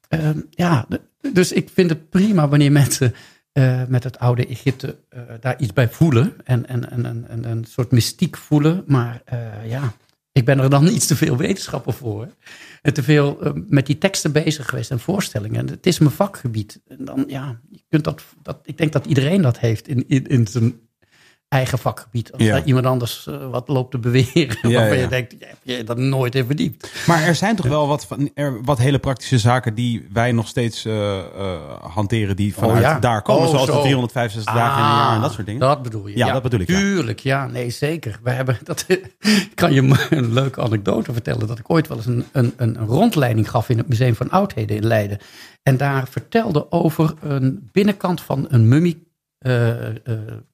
Ehm, ja, dus ik vind het prima wanneer *laughs* mensen eh, met het oude Egypte eh, daar iets bij voelen. En, en, en, en, en een soort mystiek voelen. Maar eh, ja, ik ben er dan iets te veel wetenschapper voor. En te veel met die teksten bezig geweest en voorstellingen. En het is mijn vakgebied. En dan, ja, je kunt dat, dat, ik denk dat iedereen dat heeft in, in, in zijn eigen vakgebied. Als Ja. iemand anders eh, wat loopt te beweren. Ja, waarvan ja. je denkt, heb je dat nooit in verdiept. Maar er zijn toch wel wat, van, er, wat hele praktische zaken die wij nog steeds eh, eh, hanteren, die vanuit Oh, ja. daar komen. Oh, zoals de zo. 365 dagen in een jaar en dat soort dingen. Dat bedoel je. Ja, dat bedoel ik. Tuurlijk, ja. Nee, zeker. We hebben, *laughs* dat, ik kan je *laughs* een leuke anekdote vertellen. Dat ik ooit wel eens een, een, een rondleiding gaf in het Museum van Oudheden in Leiden. En daar vertelde over een binnenkant van een mummie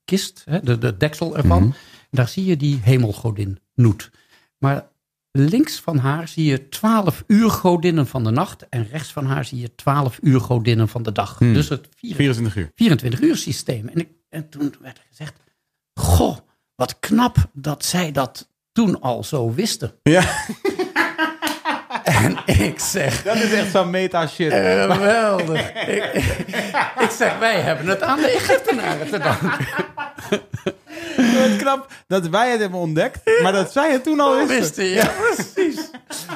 kist, hè, de, de deksel ervan. Mhm. Daar zie je die hemelgodin Noet. Maar links van haar zie je twaalf uur godinnen van de nacht. En rechts van haar zie je twaalf uur godinnen van de dag. Hmm. Dus het 24 24 uur. 24 uur systeem. En, ik, en toen werd er gezegd, goh, wat knap dat zij dat toen al zo wisten. Ja, *laughs* En ik zeg, dat is echt zo'n meta shit. geweldig. ik, ik zeg, wij hebben het aan de Egyptenaren te danken. *laughs* Het knap dat wij het hebben ontdekt, maar dat zij het toen al wisten. Wisten, ja, *laughs* precies.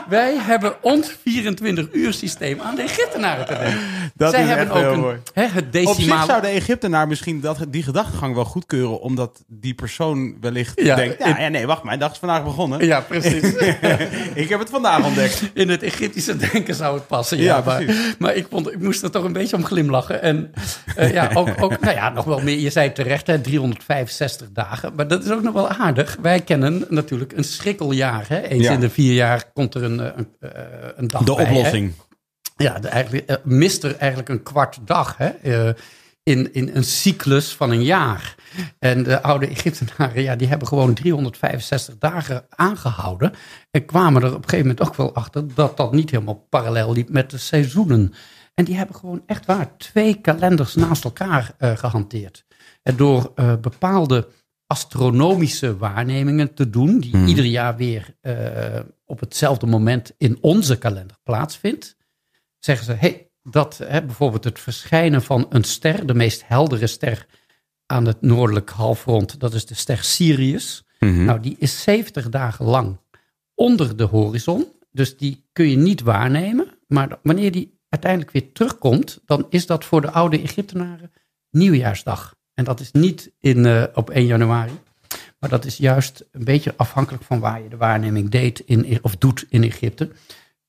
Wij hebben ons 24 uur systeem aan de Egyptenaren te danken. Dat Zij is hebben echt ook heel een, mooi. hè, het Op zich decimale... zou de Egyptenaar misschien dat, die gedachtegang wel goedkeuren, omdat die persoon wellicht Ja, denkt, ja, in- ja, nee, wacht, mijn dag is vandaag begonnen. Ja, precies. *laughs* Ik heb het vandaag ontdekt. In het Egyptische denken zou het passen. Ja, Ja, maar, precies. maar ik, vond, ik moest er toch een beetje om glimlachen. En eh, ja, ook, ook, nou ja, nog wel meer. Je zei terecht, hè, 365 dagen. Maar dat is ook nog wel aardig. Wij kennen natuurlijk een schrikkeljaar. Hè. Eens Ja. in de vier jaar komt er een, eh, een, eh, een dag De bij, hè. oplossing. Ja, de, eigenlijk, eh, mist er eigenlijk een kwart dag hè, in, in een cyclus van een jaar. En de oude Egyptenaren, ja, die hebben gewoon 365 dagen aangehouden. En kwamen er op een gegeven moment ook wel achter dat dat niet helemaal parallel liep met de seizoenen. En die hebben gewoon echt waar twee kalenders naast elkaar eh, gehanteerd. En door bepaalde astronomische waarnemingen te doen, die Hmm. ieder jaar weer eh, op hetzelfde moment in onze kalender plaatsvindt, zeggen ze, hey, dat hè, bijvoorbeeld het verschijnen van een ster, de meest heldere ster aan het noordelijk halfrond, dat is de ster Sirius. Mhm. Nou, die is 70 dagen lang onder de horizon, dus die kun je niet waarnemen. Maar wanneer die uiteindelijk weer terugkomt, dan is dat voor de oude Egyptenaren nieuwjaarsdag. En dat is niet in, eh, op 1 januari, maar dat is juist een beetje afhankelijk van waar je de waarneming deed in, of doet in Egypte.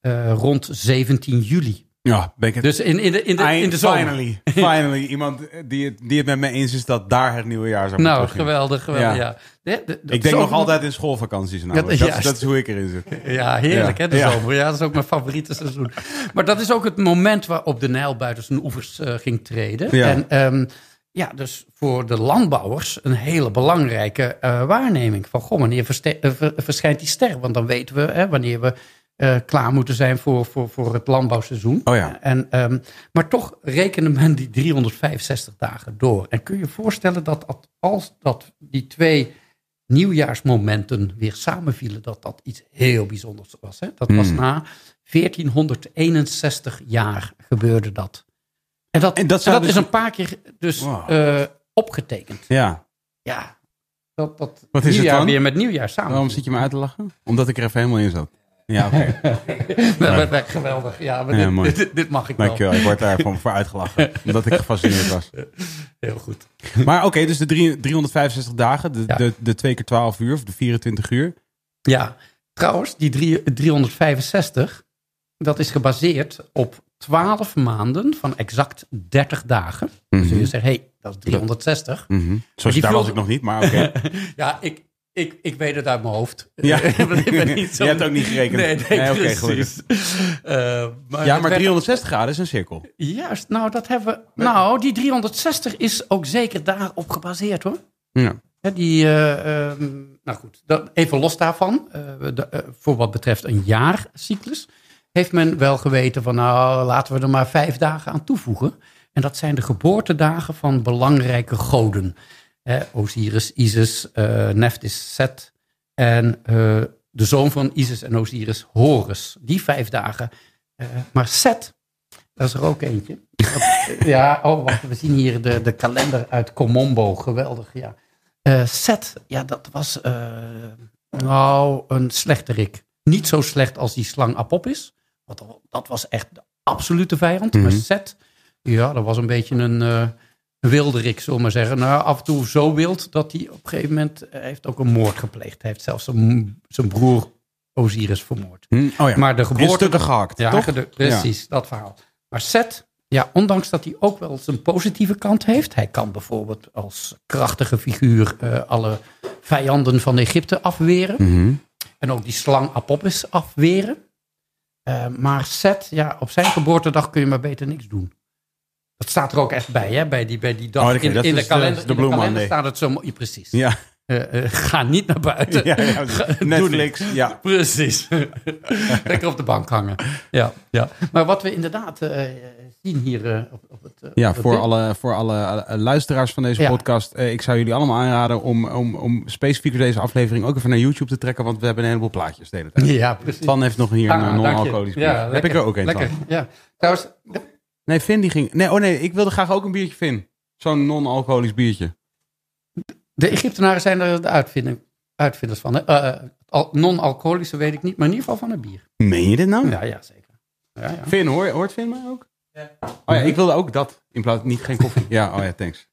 eh, rond 17 juli. Ja, ben ik het. Dus in, in, de, in, de, in de zomer. Finally, finally. *laughs* Iemand die het, die het met me eens is dat daar het nieuwe jaar zou moeten Nou, geweldig, geweldig. Ja. Ja. De- de- de Ik denk nog altijd in schoolvakanties namelijk. Dat, juist. dat is hoe ik erin zit. Ja, heerlijk Ja. hè, de Ja. zomer. Ja, dat is ook mijn favoriete seizoen. Maar dat is ook het moment waarop de Nijl buiten zijn oevers eh, ging treden. Ja. En ehm, ja, dus voor de landbouwers een hele belangrijke eh, waarneming. Van, goh, wanneer eh, ver- verschijnt die ster? Want dan weten we hè, wanneer we eh, klaar moeten zijn voor, voor, voor het landbouwseizoen. Oh ja. En, ehm, maar toch rekende men die 365 dagen door. En kun je je voorstellen dat dat- als dat die twee nieuwjaarsmomenten weer samenvielen, dat dat iets heel bijzonders was. Hè? Dat was Hmm. na 1461 jaar gebeurde dat. En dat, En dat en zou dat dus- is een paar keer dus Wow. eh, opgetekend. Ja. Ja, dat, dat Wat is het dan? weer met nieuwjaar samen. Waarom zit je me uit te lachen? Omdat ik er even helemaal in zat. Ja, oké. *laughs* Geweldig. Ja, maar Ja, dit, dit, dit mag ik wel. Dankjewel. Ik word daar gewoon voor uitgelachen. *laughs* Omdat ik gefascineerd was. Heel goed. Maar oké, dus de drie- 365 dagen, de, Ja. de, de 2 keer 12 uur of de 24 uur. Ja, trouwens, die drie- 365, dat is gebaseerd op 12 maanden van exact 30 dagen. Dus Mhm. je zegt, hé, hey, dat is 360. Mhm. Zoals Die daar was ik nog niet, maar oké. *laughs* Ja, ik, ik, ik weet het uit mijn hoofd. Ja. *laughs* ik ben niet *laughs* zo... Je hebt ook niet gerekend. Nee, nee, Nee, oké, precies. Eh, maar ja, maar werd- 360 graden is een cirkel. Juist, nou, dat hebben we... Nou, die 360 is ook zeker daarop gebaseerd, hoor. Ja. Hè, die, eh, ehm, nou goed, dat, even los daarvan, de, eh, voor wat betreft een jaarcyclus, heeft men wel geweten van nou laten we er maar vijf dagen aan toevoegen. En dat zijn de geboortedagen van belangrijke goden. Osiris, Isis, eh Nephthys, Set en eh, de zoon van Isis en Osiris, Horus. Die vijf dagen. Eh, maar Set, dat is er ook eentje. *laughs* Ja, oh wacht, we zien hier de, de kalender uit Komombo, geweldig, ja. Set, ja, dat was nou een slechterik. Niet zo slecht als die slang Apophis. Want dat- dat was echt de absolute vijand. Maar Mhm. Set, ja, dat was een beetje een eh wilderik, zullen we maar zeggen. Nou, af en toe zo wild dat hij op een gegeven moment eh, heeft ook een moord gepleegd. Hij heeft zelfs zijn, zijn broer Osiris vermoord. Hm, Oh ja. Maar de In geboorte... stukken gehakt, Ja, toch? precies, dat verhaal. Maar Seth, ja, ondanks dat hij ook wel zijn positieve kant heeft. Hij kan bijvoorbeeld als krachtige figuur eh, alle vijanden van Egypte afweren. Mhm. En ook die slang Apophis afweren. Eh, maar Seth, ja, op zijn geboortedag kun je maar beter niks doen. Dat staat er ook echt bij, hè? Bij die, bij die dag. Oh, in, de de- kalender, de in de kalender staat het zo mooi. Precies. Ja. Eh, eh, ga niet naar buiten. *laughs* Ja, ja, Doe Netflix, ja. Precies. *laughs* Lekker op de bank hangen. Ja, ja. Maar wat we inderdaad eh, zien hier eh, op, op het. Ja, op voor alle, voor alle luisteraars van deze Ja. podcast. eh, ik zou jullie allemaal aanraden om, om, om specifiek voor deze aflevering ook even naar YouTube te trekken. Want we hebben een heleboel plaatjes de hele tijd. Ja, precies. Van heeft nog hier Ah, een je. non-alcoholisch bier. Ja, Heb lekker, ik er ook een Lekker, van. ja. Trouwens, Nee, Finn die ging... Nee, oh nee, ik wilde graag ook een biertje, Finn. Zo'n non-alcoholisch biertje. De Egyptenaren zijn er de uitvinding, uitvinders van. Eh, al- Non-alcoholische weet ik niet, maar in ieder geval van een bier. Meen je dit nou? Ja, ja, zeker. Ja, ja. Finn, hoor, hoort Finn mij ook? Oh ja, ik wilde ook dat. In plaats niet geen koffie. Ja, oh ja, thanks.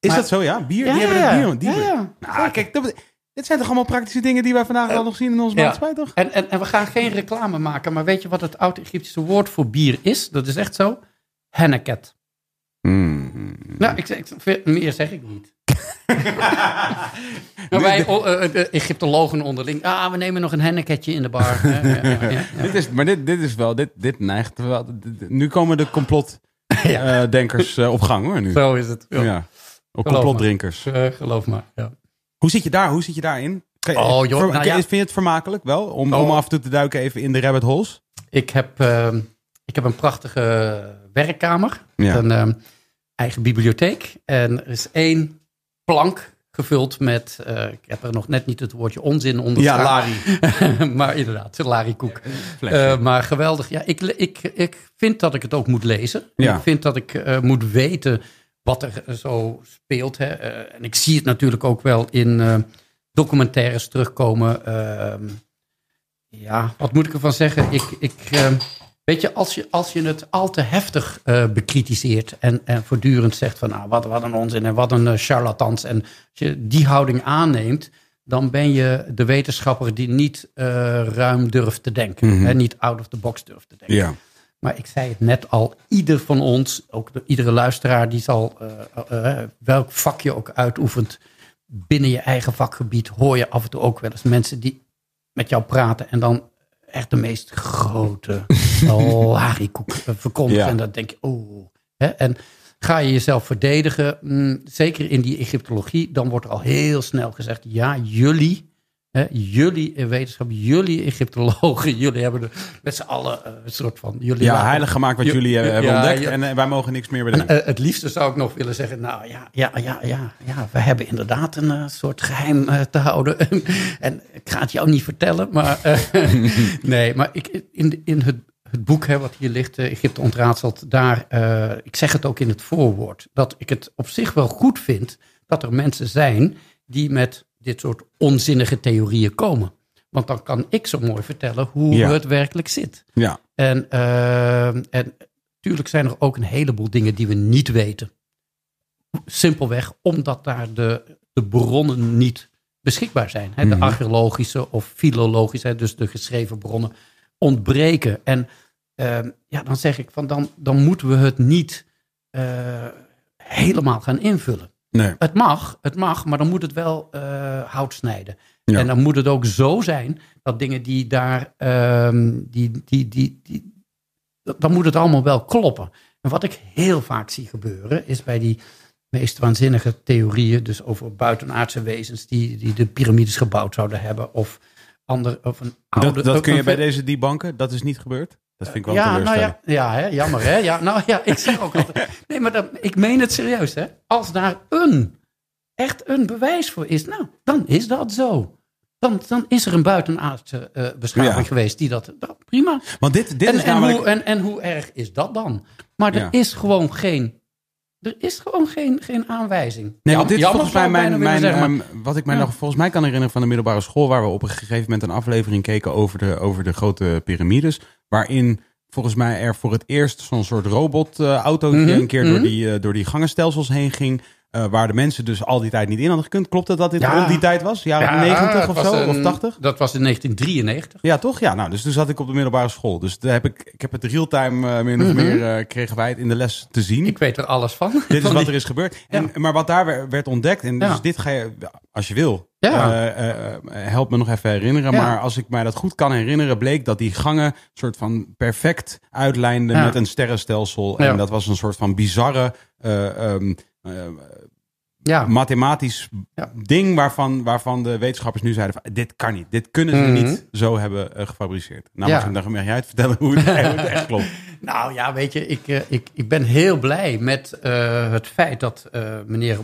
Is Maar- dat zo, ja? Bier? Ja, die hebben ja, het bier. Die ja, ja. Nou, kijk, dat, dit zijn toch allemaal praktische dingen die wij vandaag al nog zien in onze ja. maatschappij, toch? En, en, en we gaan geen reclame maken, maar weet je wat het oud-Egyptische woord voor bier is? Dat is echt zo. Henneket. Mm. Nou, ik, ik, meer zeg ik niet. *laughs* oh, eh, de Egyptologen onderling. Ah, we nemen nog een henneketje in de bar. *laughs* Ja. Dit is, maar dit, dit is wel, dit, dit neigt wel. dit- nu komen de complotdenkers *laughs* eh op gang hoor. Nu. Zo is het. Ja. Complotdrinkers. Eh, geloof maar. Ja. Hoe zit je daar? Hoe zit je daarin? Je- Oh, joh, ver- nou. Vind je het vermakelijk wel? Om, Oh. om af en toe te duiken even in de rabbit holes? Ik, heb, eh, ik heb een prachtige werkkamer. Een eh, eigen bibliotheek. En er is één plank gevuld met... eh, ik heb er nog net niet het woordje onzin onder Ja. Lari. *laughs* maar inderdaad, larikoek. Flesje. Eh, maar geweldig. Ja, ik, ik, ik vind dat ik het ook moet lezen. Ja. Ik vind dat ik eh, moet weten wat er zo speelt. Hè. Eh, en ik zie het natuurlijk ook wel in eh, documentaires terugkomen. Ehm, ja, wat moet ik ervan zeggen? Ik, ik, ehm, weet je, als je, als je het al te heftig eh, bekritiseert en, en voortdurend zegt van nou, wat, wat een onzin en wat een eh, charlatans. En als je die houding aanneemt, dan ben je de wetenschapper die niet eh, ruim durft te denken. Mhm. en niet out of the box durft te denken. Ja. Maar ik zei het net al, ieder van ons, ook de, iedere luisteraar, die zal, welk vak je ook uitoefent, binnen je eigen vakgebied hoor je af en toe ook wel eens mensen die met jou praten en dan echt de meest grote *laughs* larikoek eh, verkondigen. Ja. En dan denk je, oh. En ga je jezelf verdedigen, mm, zeker in die Egyptologie, dan wordt er al heel snel gezegd, ja, jullie Hè, jullie in wetenschap, jullie Egyptologen, *laughs* jullie hebben er met z'n allen eh, een soort van. Jullie ja, heilig gemaakt wat Ju- jullie eh, hebben ja, ontdekt. ja. En eh, wij mogen niks meer En, bedenken. het liefste zou ik nog willen zeggen, nou ja, ja, ja, ja, ja we hebben inderdaad een soort geheim eh, te houden. *laughs* en ik ga het jou niet vertellen, maar *laughs* nee, maar ik, in, in het, het boek hè, wat hier ligt, Egypte ontraadseld, daar, ik zeg het ook in het voorwoord, dat ik het op zich wel goed vind dat er mensen zijn die met dit soort onzinnige theorieën komen. Want dan kan ik zo mooi vertellen hoe Ja. het werkelijk zit. ja. En, eh, en natuurlijk zijn er ook een heleboel dingen die we niet weten. simpelweg omdat daar de, de bronnen niet beschikbaar zijn. Hè? De Mhm. archeologische of filologische, dus de geschreven bronnen, ontbreken. En ehm, ja, dan zeg ik van dan, dan moeten we het niet eh, helemaal gaan invullen. Nee. Het mag, het mag, maar dan moet het wel eh, hout snijden. Ja. En dan moet het ook zo zijn dat dingen die daar, ehm, die, die, die, die, dan moet het allemaal wel kloppen. En wat ik heel vaak zie gebeuren, is bij die meest waanzinnige theorieën, dus over buitenaardse wezens die, die de piramides gebouwd zouden hebben, of, ander, of een oude... Dat, dat kun je bij deze debunken? Dat is niet gebeurd? Dat vind ik wel ja, een nou ja, ja hè, jammer hè. Ja, nou ja, ik zeg ook altijd. *laughs* Nee, maar dat, ik meen het serieus hè. Als daar een, echt een bewijs voor is, nou, dan is dat zo. Dan, dan is er een buitenaardse eh, beschaving Ja. geweest die dat, prima. Want dit, dit En, is en, namelijk... hoe, en, en hoe erg is dat dan? Maar er Ja. is gewoon geen, er is gewoon geen, geen aanwijzing. Nee, want dit is volgens mij mijn, mijn, willen zeggen, maar- ehm, wat ik mij Ja. nog volgens mij kan herinneren van de middelbare school, waar we op een gegeven moment een aflevering keken over de, over de grote piramides, waarin volgens mij er voor het eerst zo'n soort robotautootje Mhm, een keer door, mhm. die, eh, door die gangenstelsels heen ging, eh, waar de mensen dus al die tijd niet in hadden gekund. Klopt het dat dit Ja. rond die tijd was? Jaren Ja, 90 het of zo? een- Of 80? Dat was in 1993. Ja, toch? Ja, nou, dus toen zat ik op de middelbare school. Dus daar heb ik, ik heb het real-time eh, meer of Mhm. meer eh, kregen wij het in de les te zien. Ik weet er alles van. *laughs* Dit is Van wat die- er is gebeurd. En, Maar wat daar wer- werd ontdekt, en dus dit ga je, als je wil, help me nog even herinneren. Maar als ik mij dat goed kan herinneren, bleek dat die gangen soort van perfect uitlijnden met een sterrenstelsel. En dat was een soort van bizarre, eh, ehm, eh, Ja. mathematisch Ja. ding waarvan, waarvan de wetenschappers nu zeiden van, dit kan niet. Dit kunnen ze Mhm. niet zo hebben eh, gefabriceerd. Nou, Ja. misschien mag jij het vertellen hoe het, *laughs* het echt klopt. *laughs* Nou ja, weet je, ik, eh, ik, ik ben heel blij met eh, het feit dat meneer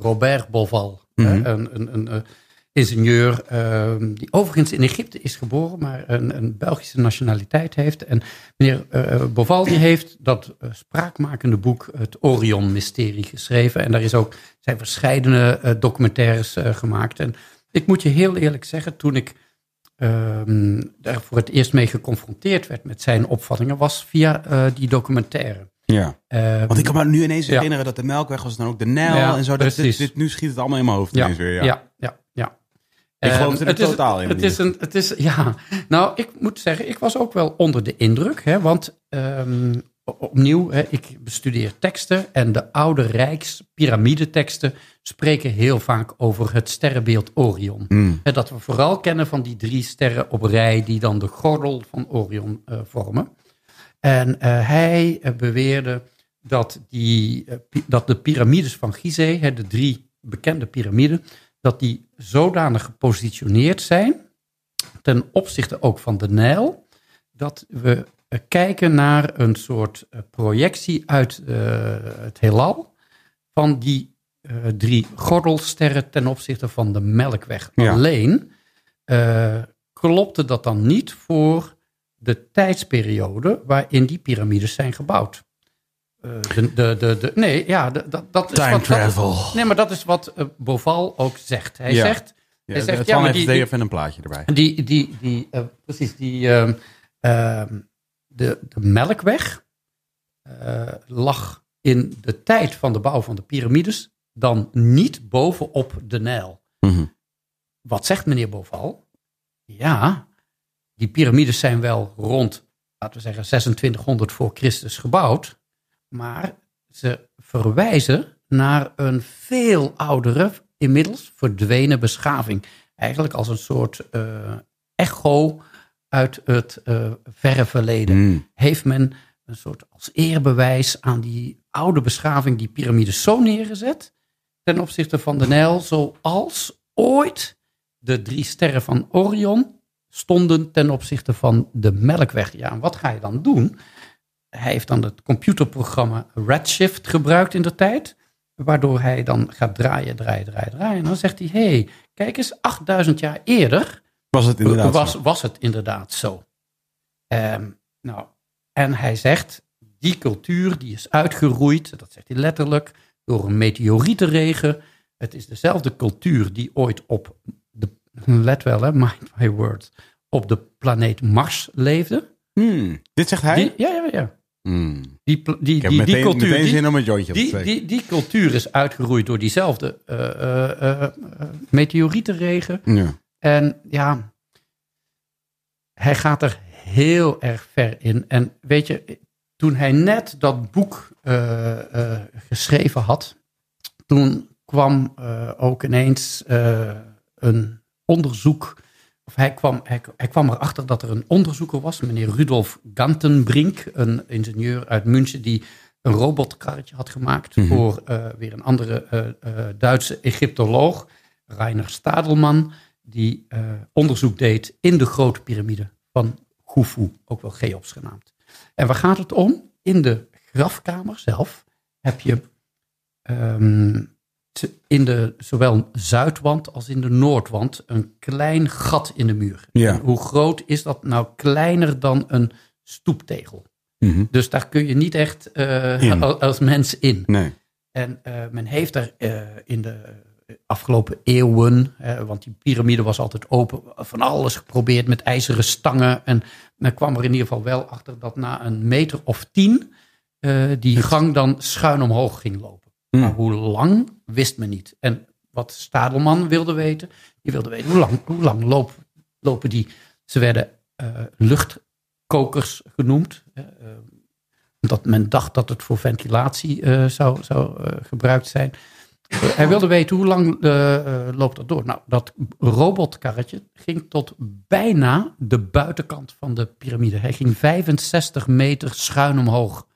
Robert Boval, Mhm. eh, een, een, een ingenieur, eh, die overigens in Egypte is geboren, maar een, een Belgische nationaliteit heeft. En meneer eh, Boval die heeft dat eh, spraakmakende boek, het Orion-mysterie, geschreven. En daar is ook, zijn verschillende eh, documentaires gemaakt. En ik moet je heel eerlijk zeggen, toen ik ehm, daar voor het eerst mee geconfronteerd werd met zijn opvattingen, was via die documentaire. Ja. Ehm, Want ik kan me nu ineens Ja. herinneren dat de Melkweg was dan ook de Nijl Ja, en zo. Dat, dit, nu schiet het allemaal in mijn hoofd ja, ineens weer. ja, Ja. Ik Ehm, geloofde er het is- totaal helemaal het is een, het is, ja, nou, ik moet zeggen, ik was ook wel onder de indruk. Hè, want ehm, opnieuw, hè, ik bestudeer teksten. En de oude Rijks-pyramideteksten spreken heel vaak over het sterrenbeeld Orion. Hmm. Hè, dat we vooral kennen van die drie sterren op rij die dan de gordel van Orion eh, vormen. En eh, hij eh, beweerde dat, die, dat de piramides van Gizeh, hè, de drie bekende piramiden, dat die zodanig gepositioneerd zijn, ten opzichte ook van de Nijl, dat we eh, kijken naar een soort eh, projectie uit eh, het heelal van die drie gordelsterren ten opzichte van de Melkweg. Ja. Alleen klopte dat dan niet voor de tijdsperiode waarin die piramides zijn gebouwd. Eh, de, de, de, de, nee, ja, dat, dat is Time wat, dat is- travel. nee, maar dat is wat eh, Boval ook zegt. Hij Ja. zegt, Ja, hij zegt het ja, maar die, die, even een plaatje erbij. die, die, die eh, precies, die, ehm, ehm, de, de melkweg lag in de tijd van de bouw van de piramides dan niet bovenop de Nijl. Mhm. Wat zegt meneer Boval? Ja, die piramides zijn wel rond, laten we zeggen, 2600 voor Christus gebouwd, maar ze verwijzen naar een veel oudere, inmiddels verdwenen beschaving. Eigenlijk als een soort eh, echo uit het eh, verre verleden. Mm. Heeft men een soort als eerbewijs aan die oude beschaving die piramides zo neergezet ten opzichte van de Nijl, zoals ooit de drie sterren van Orion stonden ten opzichte van de Melkweg. Ja, en wat ga je dan doen? Hij heeft dan het computerprogramma Redshift gebruikt in de tijd, waardoor hij dan gaat draaien, draaien, draaien, draaien. En dan zegt hij, hé, hey, kijk eens, 8000 jaar eerder Was het inderdaad was, zo? was het inderdaad zo. Ehm, nou, en hij zegt, die cultuur die is uitgeroeid, dat zegt hij letterlijk, door een meteorietenregen. Het is dezelfde cultuur die ooit op, de, let wel hè, mind my words, op de planeet Mars leefde. Hmm. Dit zegt hij? Die, ja, ja. Mm. Die, pl- die, Ik heb die, meteen, die cultuur, die- om een jointje die, die, die cultuur is uitgeroeid door diezelfde eh, eh, eh, eh, meteorietenregen. Ja. En ja, hij gaat er heel erg ver in. En weet je, toen hij net dat boek eh, eh, geschreven had, toen kwam ook ineens eh, een onderzoek. Of hij kwam, hij, hij kwam erachter dat er een onderzoeker was, meneer Rudolf Gantenbrink, een ingenieur uit München, die een robotkarretje had gemaakt Mhm. voor eh, weer een andere eh, eh, Duitse Egyptoloog, Reiner Stadelman, die onderzoek deed in de grote piramide van Khufu, ook wel Cheops genaamd. En waar gaat het om? In de grafkamer zelf heb je ehm, in de zowel zuidwand als in de noordwand een klein gat in de muur. Ja. Hoe groot is dat nou? Kleiner dan een stoeptegel. Mhm. Dus daar kun je niet echt eh, *laughs* als, mens in. Nee. En eh, men heeft er eh, in de afgelopen eeuwen, want die piramide was altijd open, van alles geprobeerd met ijzeren stangen. En men kwam er in ieder geval wel achter dat na een meter of tien die gang dan schuin omhoog ging lopen. Mm. Maar hoe lang wist men niet. En wat Stadelman wilde weten, die wilde weten hoe lang, hoe lang loop, lopen die. Ze werden eh, luchtkokers genoemd. eh, eh, omdat men dacht dat het voor ventilatie eh, zou, zou eh, gebruikt zijn. Hij wilde weten hoe lang loopt dat door. Nou, dat robotkarretje ging tot bijna de buitenkant van de piramide. Hij ging 65 meter schuin omhoog.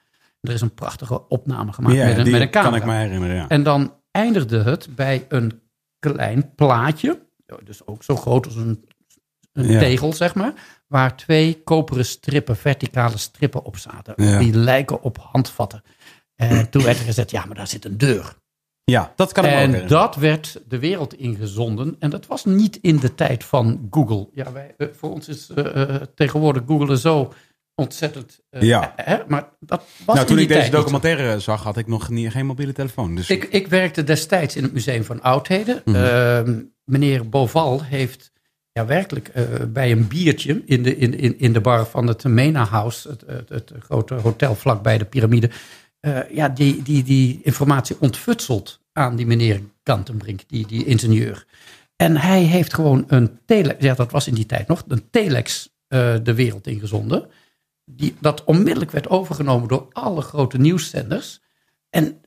Er is een prachtige opname gemaakt Ja, met, een, met een camera. kan ik me herinneren, ja. En dan eindigde het bij een klein plaatje, dus ook zo groot als een, een Ja. tegel, zeg maar, waar twee koperen strippen, verticale strippen op zaten. Die lijken op handvatten. En toen werd er gezegd, ja, maar daar zit een deur. Ja, dat kan ook En herinneren. dat werd de wereld ingezonden. En dat was niet in de tijd van Google. Ja, wij, eh, voor ons is eh, eh, tegenwoordig Google zo ontzettend... eh, Ja. hè, maar dat was Nou, toen ik deze niet documentaire zag, had ik nog niet, geen mobiele telefoon. Dus Ik, ik werkte destijds in het Museum van Oudheden. Mhm. Ehm, meneer Boval heeft ja, werkelijk eh, bij een biertje in de, in, in, in de bar van het Mena House, het, het, het grote hotel vlakbij de piramide, eh, ja, die, die, die informatie ontfutseld aan die meneer Kantenbrink, die, die ingenieur. En hij heeft gewoon een telex, ja dat was in die tijd nog, een telex de wereld ingezonden. Die, dat onmiddellijk werd overgenomen door alle grote nieuwszenders. En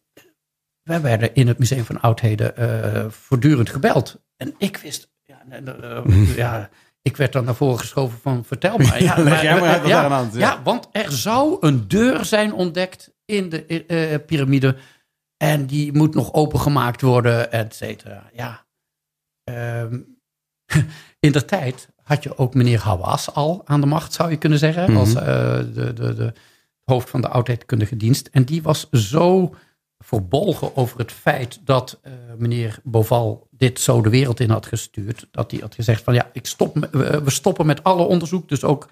wij werden in het Museum van Oudheden eh, voortdurend gebeld. En ik wist, ja, eh, eh, *laughs* ja, ik werd dan naar voren geschoven van vertel maar. *laughs* Ja, maar ja, hand want er zou een deur zijn ontdekt in de piramide. En die moet nog opengemaakt worden, et cetera. Ja. Ehm, *laughs* in de tijd had je ook meneer Hawaas al aan de macht, zou je kunnen zeggen. Mhm. Als eh, de, de, de hoofd van de oudheidkundige dienst. En die was zo verbolgen over het feit dat eh, meneer Boval dit zo de wereld in had gestuurd. Dat hij had gezegd van ja, ik stop, we we stoppen met alle onderzoek. Dus ook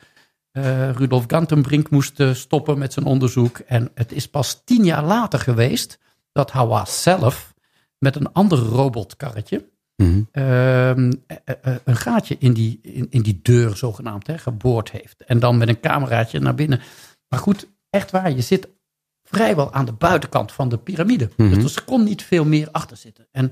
eh, Rudolf Gantenbrink moest stoppen met zijn onderzoek. En het is pas tien jaar later geweest dat Hawaas zelf met een ander robotkarretje Mhm. ehm, eh, eh, een gaatje in die, in, in die deur zogenaamd hè, geboord heeft. En dan met een cameraatje naar binnen. Maar goed, echt waar, je zit vrijwel aan de buitenkant van de piramide. Mhm. Dus er kon niet veel meer achter zitten. En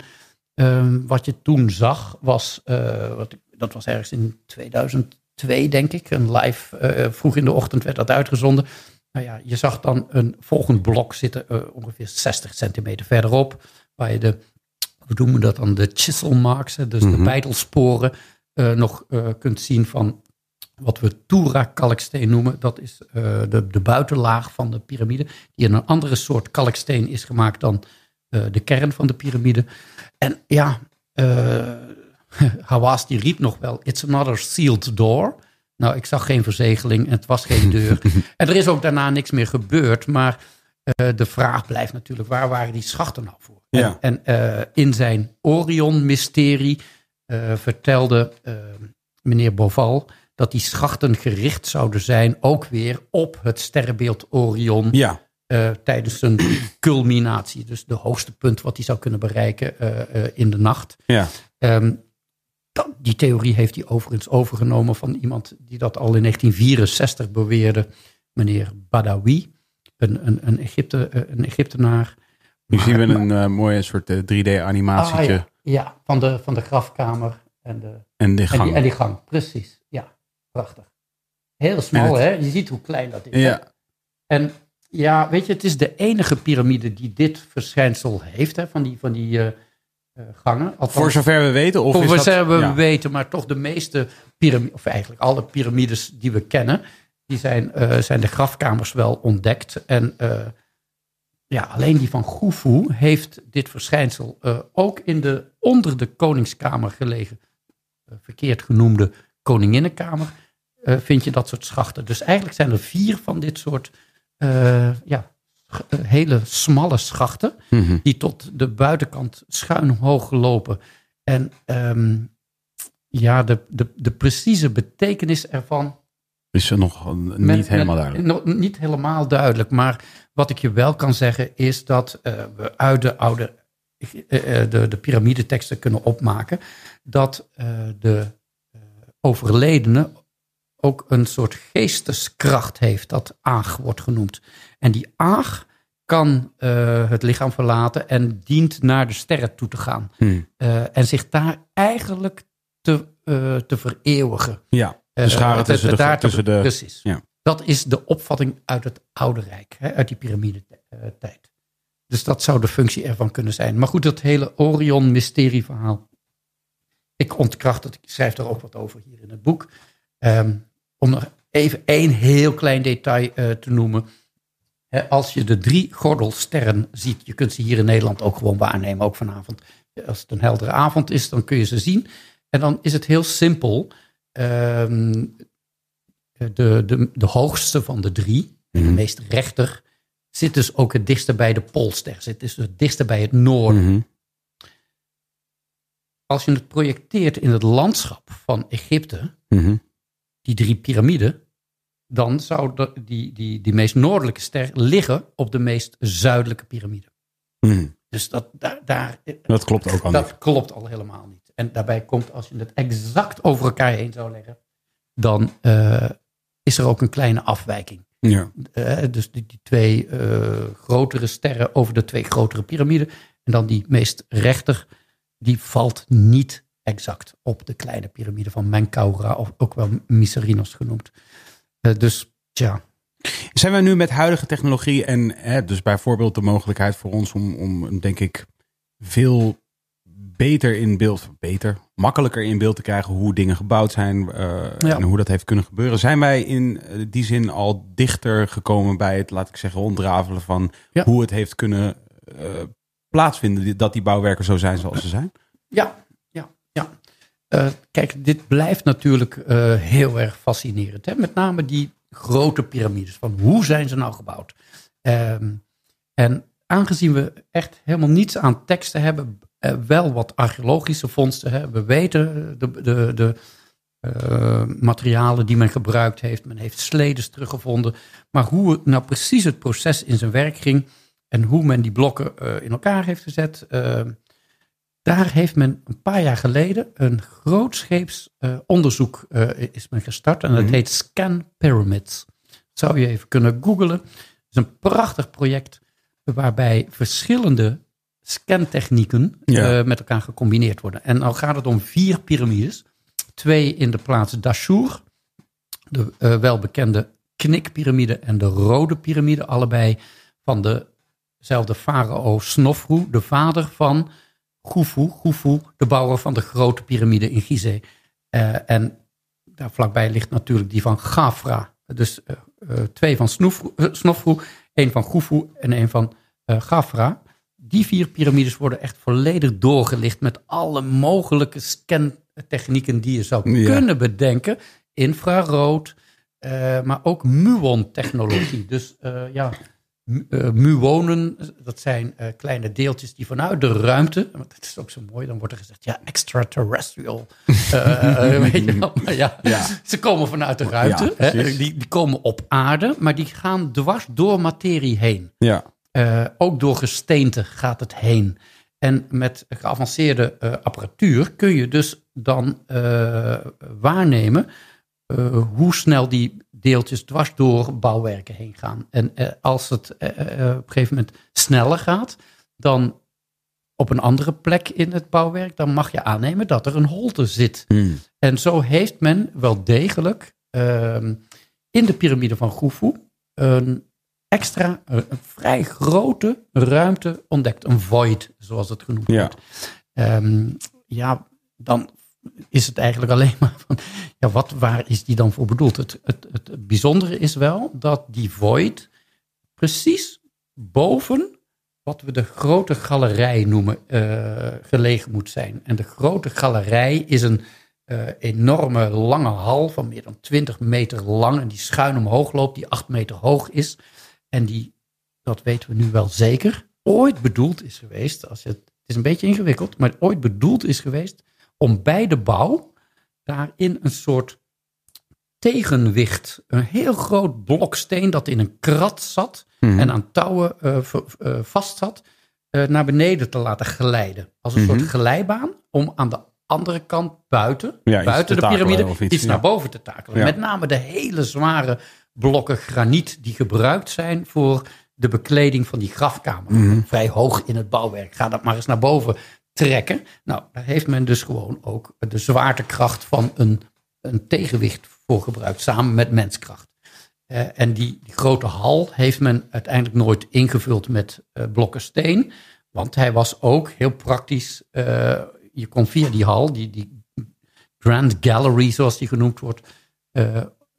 ehm, wat je toen zag was, eh, wat, ik- dat was ergens in 2002 denk ik, een live, eh, vroeg in de ochtend werd dat uitgezonden. Nou ja, je zag dan een volgend blok zitten, eh, ongeveer 60 centimeter verderop, waar je de, hoe noemen we dat dan, de chisel marks, hè, dus de Mhm. bijtelsporen, eh, nog eh, kunt zien van wat we Tura-kalksteen noemen. Dat is eh, de, de buitenlaag van de piramide, die in een andere soort kalksteen is gemaakt dan de kern van de piramide. En ja, *laughs* Hawaas die riep nog wel, it's another sealed door. Nou, ik zag geen verzegeling en het was geen deur. *laughs* en er is ook daarna niks meer gebeurd, maar de vraag blijft natuurlijk, waar waren die schachten nou voor? Ja. En, en eh, in zijn Orion-mysterie eh, vertelde eh, meneer Boval dat die schachten gericht zouden zijn ook weer op het sterrenbeeld Orion Ja, tijdens een *clears throat* culminatie. Dus de hoogste punt wat hij zou kunnen bereiken in de nacht. ja. Ehm, dat- die theorie heeft hij overigens overgenomen van iemand die dat al in 1964 beweerde, meneer Badawi. een, een, een, Egypte, een Egyptenaar. Nu zien we een eh, mooie soort 3D-animatietje Ah, ja, ja van, de, van de grafkamer en, de, en de en, gang. die, en die gang. Precies, ja. Prachtig. Heel smal, hè? Je ziet hoe klein dat is. hè? ja, En ja, weet je, het is de enige piramide die dit verschijnsel heeft, hè, van die, van die eh, eh, gangen. Althans, voor zover we weten. Of voor zover we ja. weten, maar toch de meeste piramides, of eigenlijk alle piramides die we kennen, die zijn, eh, zijn de grafkamers wel ontdekt. En eh, ja, alleen die van Khufu heeft dit verschijnsel eh, ook in de onder de koningskamer gelegen, eh, verkeerd genoemde koninginnenkamer, eh, vind je dat soort schachten. Dus eigenlijk zijn er vier van dit soort ja, hele smalle schachten Mhm. die tot de buitenkant schuin hoog lopen. En ehm, ja, de, de, de precieze betekenis ervan. Is er nog niet helemaal duidelijk. nog niet helemaal duidelijk. Maar wat ik je wel kan zeggen is dat eh, we uit de oude eh, eh, de, de piramideteksten kunnen opmaken. dat de overledene ook een soort geesteskracht heeft, dat aag wordt genoemd. En die aag kan het lichaam verlaten en dient naar de sterren toe te gaan. Hmm. En zich daar eigenlijk te, te vereeuwigen. Ja, de Eh, scharen het- tussen de, daar tussen de... Precies. ja. Dat is de opvatting uit het Oude Rijk, hè, uit die piramide-tijd. Dus dat zou de functie ervan kunnen zijn. Maar goed, dat hele Orion-mysterieverhaal. Ik ontkracht het, ik schrijf er ook wat over hier in het boek. Ehm, om nog even één heel klein detail eh, te noemen. Als je de drie gordelsterren ziet, je kunt ze hier in Nederland ook gewoon waarnemen, ook vanavond. Als het een heldere avond is, dan kun je ze zien. En dan is het heel simpel. Ehm, de, de, de hoogste van de drie, en de Mhm. meest rechter, zit dus ook het dichtste bij de Poolster. Zit dus het dichtste bij het noorden. Mhm. Als je het projecteert in het landschap van Egypte, Mhm. die drie piramiden, dan zou de, die, die, die meest noordelijke ster liggen op de meest zuidelijke piramide. Dus dat, daar, daar, Dat klopt ook al dat niet. klopt al helemaal niet. En daarbij komt, als je het exact over elkaar heen zou leggen, dan eh, is er ook een kleine afwijking. Ja. Eh, dus die, die twee eh, grotere sterren over de twee grotere piramiden. En dan die meest rechter, die valt niet exact op de kleine piramide van Menkaura, of ook wel Myserinos genoemd. Dus tja, Zijn we nu met huidige technologie en hè, dus bijvoorbeeld de mogelijkheid voor ons om, om denk ik veel beter in beeld, beter, makkelijker in beeld te krijgen hoe dingen gebouwd zijn eh, Ja. en hoe dat heeft kunnen gebeuren. Zijn wij in eh, die zin al dichter gekomen bij het, laat ik zeggen, ontrafelen van Ja. hoe het heeft kunnen eh, plaatsvinden dat die bouwwerken zo zijn zoals ze zijn? Ja, ja, ja. Kijk, dit blijft natuurlijk heel erg fascinerend. Hè? Met name die grote piramides. Van hoe zijn ze nou gebouwd? Ehm, en aangezien we echt helemaal niets aan teksten hebben, wel wat archeologische vondsten. Hè? We weten de, de, de eh, materialen die men gebruikt heeft. Men heeft sledens teruggevonden. Maar hoe nou precies het proces in zijn werk ging en hoe men die blokken eh, in elkaar heeft gezet. eh, daar heeft men een paar jaar geleden een grootscheeps eh, onderzoek eh, is men gestart. En dat Mhm. heet Scan Pyramids. Zou je even kunnen googlen. Het is een prachtig project waarbij verschillende scantechnieken Ja. eh, met elkaar gecombineerd worden. En dan gaat het om vier piramides. Twee in de plaats Dashur, de eh, welbekende knikpiramide en de rode piramide. Allebei van dezelfde farao Snofru, de vader van Khufu. Khufu, de bouwer van de grote piramide in Gizeh. Eh, en daar vlakbij ligt natuurlijk die van Gafra. Dus twee van Snofru, Snofru, één van Khufu en één van Gafra. Die vier piramides worden echt volledig doorgelicht met alle mogelijke scantechnieken die je zou Ja. kunnen bedenken. Infrarood, eh, maar ook muon-technologie. Dus eh, ja, eh, muonen, dat zijn kleine deeltjes die vanuit de ruimte, want dat is ook zo mooi, dan wordt er gezegd, ja, extraterrestrial. Weet je wel, maar ja, Ja. ze komen vanuit de ruimte, Ja, hè, precies. die, die komen op aarde, maar die gaan dwars door materie heen. Ja. Eh, ook door gesteente gaat het heen. En met geavanceerde eh, apparatuur kun je dus dan eh, waarnemen hoe snel die deeltjes dwars door bouwwerken heen gaan. En als het op een gegeven moment sneller gaat dan op een andere plek in het bouwwerk, dan mag je aannemen dat er een holte zit. Hmm. En zo heeft men wel degelijk ehm, in de piramide van Khufu een extra, een, een vrij grote ruimte ontdekt. Een void, zoals het genoemd Ja. wordt. Ehm, ja, dan is het eigenlijk alleen maar van, ja, wat, waar is die dan voor bedoeld? Het, het, het bijzondere is wel dat die void precies boven wat we de grote galerij noemen, eh, gelegen moet zijn. En de grote galerij is een eh, enorme lange hal van meer dan 20 meter lang en die schuin omhoog loopt, die 8 meter hoog is. En die, dat weten we nu wel zeker, ooit bedoeld is geweest, als je het, het is een beetje ingewikkeld, maar ooit bedoeld is geweest om bij de bouw daarin een soort tegenwicht, een heel groot blok steen dat in een krat zat Mhm. en aan touwen eh, vast zat, eh, naar beneden te laten glijden. Als een Mhm. soort glijbaan om aan de andere kant buiten, Ja, buiten te de piramide, iets, iets, ja. naar boven te takelen. Ja. Met name de hele zware blokken graniet die gebruikt zijn voor de bekleding van die grafkamer. Mhm. Vrij hoog in het bouwwerk. Ga dat maar eens naar boven trekken. Nou, daar heeft men dus gewoon ook de zwaartekracht van een, een tegenwicht voor gebruikt, samen met menskracht. Eh, en die, die grote hal heeft men uiteindelijk nooit ingevuld met eh, blokken steen. Want hij was ook heel praktisch. eh, je kon via die hal, die, die Grand Gallery zoals die genoemd wordt,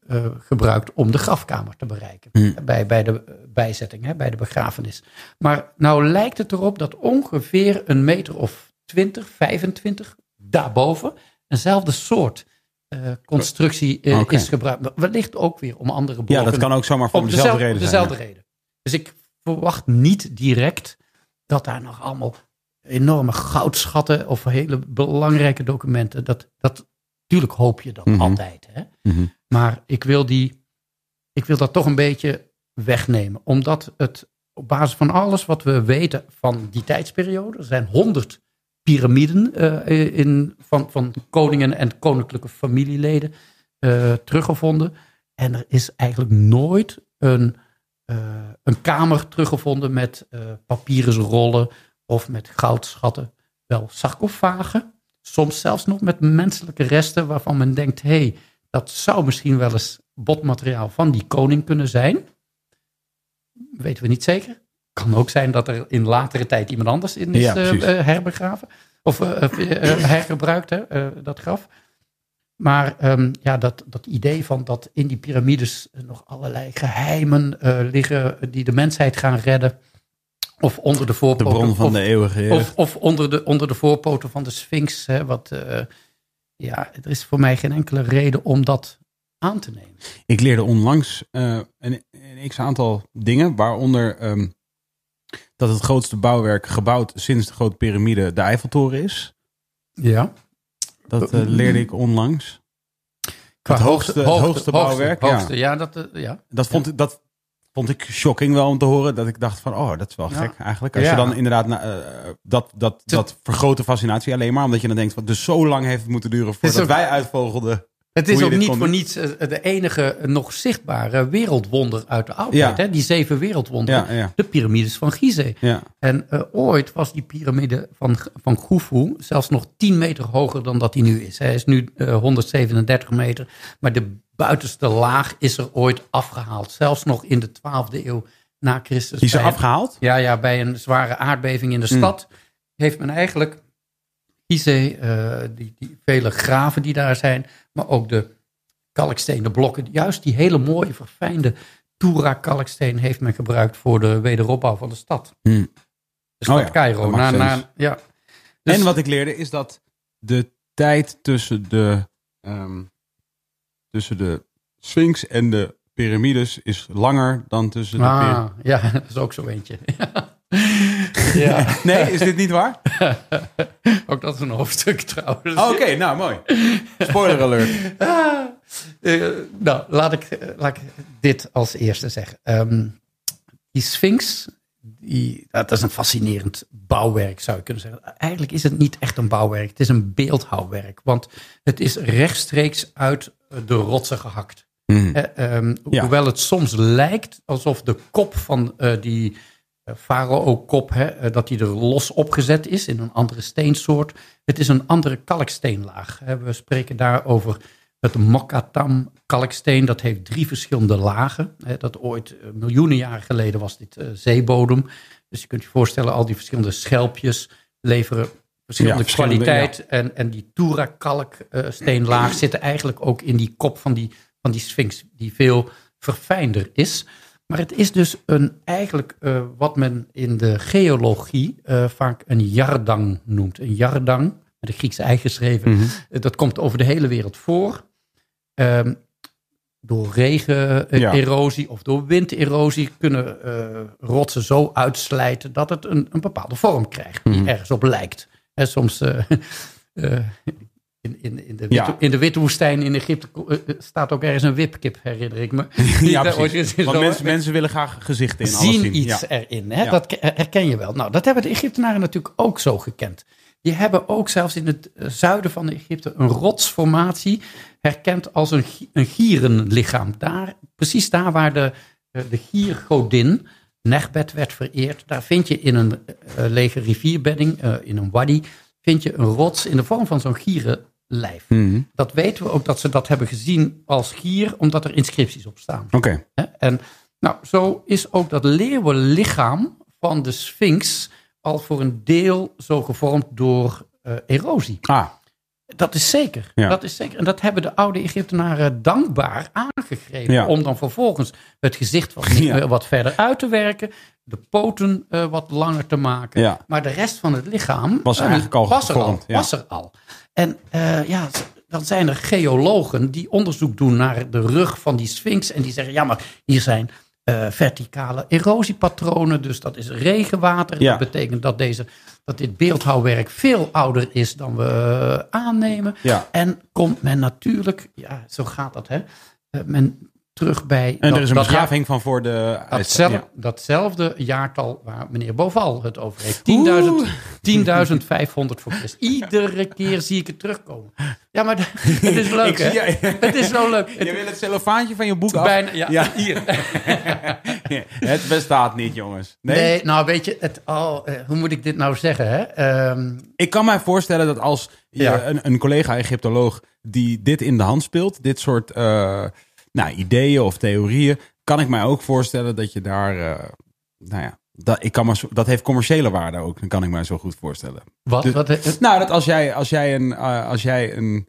eh, gebruikt om de grafkamer te bereiken. Hmm. Bij, bij de eh, bijzetting, hè, bij de begrafenis. Maar nou lijkt het erop dat ongeveer een meter of 20, 25 daarboven eenzelfde soort eh, constructie is gebruikt. Wellicht ook weer om andere Ja, blokken. dat kan ook zomaar voor dezelfde dezelfde, reden zijn. dezelfde reden. Dus ik verwacht niet direct dat daar nog allemaal enorme goudschatten of hele belangrijke documenten. Dat, dat, tuurlijk hoop je dat Mhm. altijd. Hè? Mhm. Maar ik wil, die, ik wil dat toch een beetje wegnemen. Omdat het op basis van alles wat we weten van die tijdsperiode. Er zijn honderd piramiden eh, in, van, van koningen en koninklijke familieleden eh, teruggevonden. En er is eigenlijk nooit een, eh, een kamer teruggevonden met eh papyrusrollen of met goudschatten. Wel sarcofagen, soms zelfs nog met menselijke resten waarvan men denkt, hé, hey, dat zou misschien wel eens botmateriaal van die koning kunnen zijn. Weten we niet zeker. Kan ook zijn dat er in latere tijd iemand anders in is Ja, eh, eh, herbegraven. Of eh, hergebruikt, hè, dat graf. Maar ehm, ja, dat, dat idee van dat in die piramides nog allerlei geheimen eh, liggen die de mensheid gaan redden. Of onder de De voorpoten. bron van of, de eeuwige of, of onder, de, onder de voorpoten van de Sphinx. Hè, wat, eh, ja, er is voor mij geen enkele reden om dat aan te nemen. Ik leerde onlangs eh, een, een x-aantal dingen, waaronder ehm, dat het grootste bouwwerk gebouwd sinds de grote piramide de Eiffeltoren is. Ja. Dat eh, leerde ik onlangs. Qua Het hoogste- hoogste bouwwerk, ja. Hoogste, ja. dat, ja. Dat vond, ik, dat vond ik shocking wel om te horen. Dat ik dacht van, oh, dat is wel Ja. gek eigenlijk. Als Ja. je dan inderdaad, na- eh, dat, dat, dat vergroot de fascinatie alleen maar. Omdat je dan denkt, van, dus zo lang heeft het moeten duren voordat wij uitvogelden. Het is ook niet voor doen. niets eh, de enige nog zichtbare wereldwonder uit de oudheid. Ja. Hè? Die zeven wereldwonderen. Ja, ja, De piramides van Gizeh. ja. En eh, ooit was die piramide van, van Khufu zelfs nog 10 meter hoger dan dat hij nu is. Hij is nu eh, 137 meter. Maar de buitenste laag is er ooit afgehaald. Zelfs nog in de 12e eeuw na Christus. Die is er afgehaald? Ja, ja, bij een zware aardbeving in de Mm. stad heeft men eigenlijk Gizeh, eh, die, die vele graven die daar zijn, maar ook de kalkstenen blokken, juist die hele mooie verfijnde Toura kalksteen heeft men gebruikt voor de wederopbouw van de stad. Hmm. De stad Oh ja, Cairo. Na, na, ja. Dus- en wat ik leerde is dat de tijd tussen de, ehm, tussen de Sphinx en de piramides is langer dan tussen de Ah, ja, *laughs* dat is ook zo eentje. *laughs* ja. *laughs* Nee, is dit niet waar? *laughs* ook dat is een hoofdstuk trouwens. Oh, Oké, nou mooi. Spoiler alert. Ah, *laughs* eh, nou, laat ik, laat ik dit als eerste zeggen. Ehm, die Sphinx, die, dat is een fascinerend bouwwerk, zou je kunnen zeggen. Eigenlijk is het niet echt een bouwwerk, het is een beeldhouwwerk. Want het is rechtstreeks uit de rotsen gehakt. Ja. Hoewel het soms lijkt alsof de kop van eh, die farao-kop, hè, eh, dat die er los opgezet is in een andere steensoort. Het is een andere kalksteenlaag. hè. We spreken daar over het Mokatam kalksteen. Dat heeft drie verschillende lagen. hè. Dat ooit eh, miljoenen jaren geleden was dit eh, zeebodem. Dus je kunt je voorstellen, al die verschillende schelpjes leveren verschillende Ja, verschillende, kwaliteit. En, en die Tura-kalksteenlaag zit eigenlijk ook in die kop van die, van die sphinx, die veel verfijnder is. Maar het is dus een, eigenlijk eh, wat men in de geologie eh, vaak een jardang noemt. Een jardang, met een Griekse ei geschreven. Mhm. Eh, dat komt over de hele wereld voor. Ehm, door Ja. regenerosie of door winderosie kunnen rotsen zo uitslijten dat het een, een bepaalde vorm krijgt die Mhm. ergens op lijkt. En soms *laughs* in, in, de witte, Ja. in de witte woestijn in Egypte eh, eh, staat ook ergens een wipkip, herinner ik me. *laughs* Ja, precies. is- Want mensen, mensen willen graag gezichten in alles zien zien. iets Ja. erin. Hè? Ja. Dat ke- herken je wel. Nou, dat hebben de Egyptenaren natuurlijk ook zo gekend. Die hebben ook zelfs in het eh, zuiden van Egypte een rotsformatie herkend als een, een gierenlichaam. Daar, precies daar waar de, eh, de giergodin Negbet werd vereerd, daar vind je in een eh, lege rivierbedding, eh, in een wadi, vind je een rots in de vorm van zo'n gierenlijf. Mhm. Dat weten we ook dat ze dat hebben gezien als gier, omdat er inscripties op staan. Oké. En nou, zo is ook dat leeuwenlichaam van de Sphinx al voor een deel zo gevormd door eh, erosie. Ah, Dat is zeker. Ja. Dat is zeker. En dat hebben de oude Egyptenaren dankbaar aangegrepen. Ja. Om dan vervolgens het gezicht wat, Ja. wat verder uit te werken. De poten eh, wat langer te maken. Ja. Maar de rest van het lichaam Was eh, eigenlijk al was er al. Was er al. En eh, ja, dan zijn er geologen die onderzoek doen naar de rug van die sphinx. En die zeggen, ja, maar hier zijn eh, verticale erosiepatronen. Dus dat is regenwater. Ja. Dat betekent dat, deze, dat dit beeldhouwwerk veel ouder is dan we eh, aannemen. Ja. En komt men natuurlijk, ja, zo gaat dat, hè. men terug bij... En dat- er is een beschaving van voor de... Datzelfde, Ja. datzelfde jaartal waar meneer Boval het over heeft. 10.000 10.500 voor Christus. Iedere keer zie ik het terugkomen. Ja, maar *laughs* het is leuk, Ik hè? zie- ja. *laughs* Het is zo leuk. Je Het, wil het cellofaantje van je boek af? bijna, ja, Ja. hier. *laughs* het bestaat niet, jongens. Nee? Nee, nou weet je, het, oh, eh, hoe moet ik dit nou zeggen, hè? Ehm, Ik kan mij voorstellen dat als je Ja. een, een collega-Egyptoloog die dit in de hand speelt, dit soort eh, nou, ideeën of theorieën, kan ik mij ook voorstellen dat je daar, eh, nou ja, dat, ik kan zo- dat heeft commerciële waarde ook, dat kan ik mij zo goed voorstellen. wat? Dus- wat eh, Nou, dat als jij, als jij, een, eh, als jij een,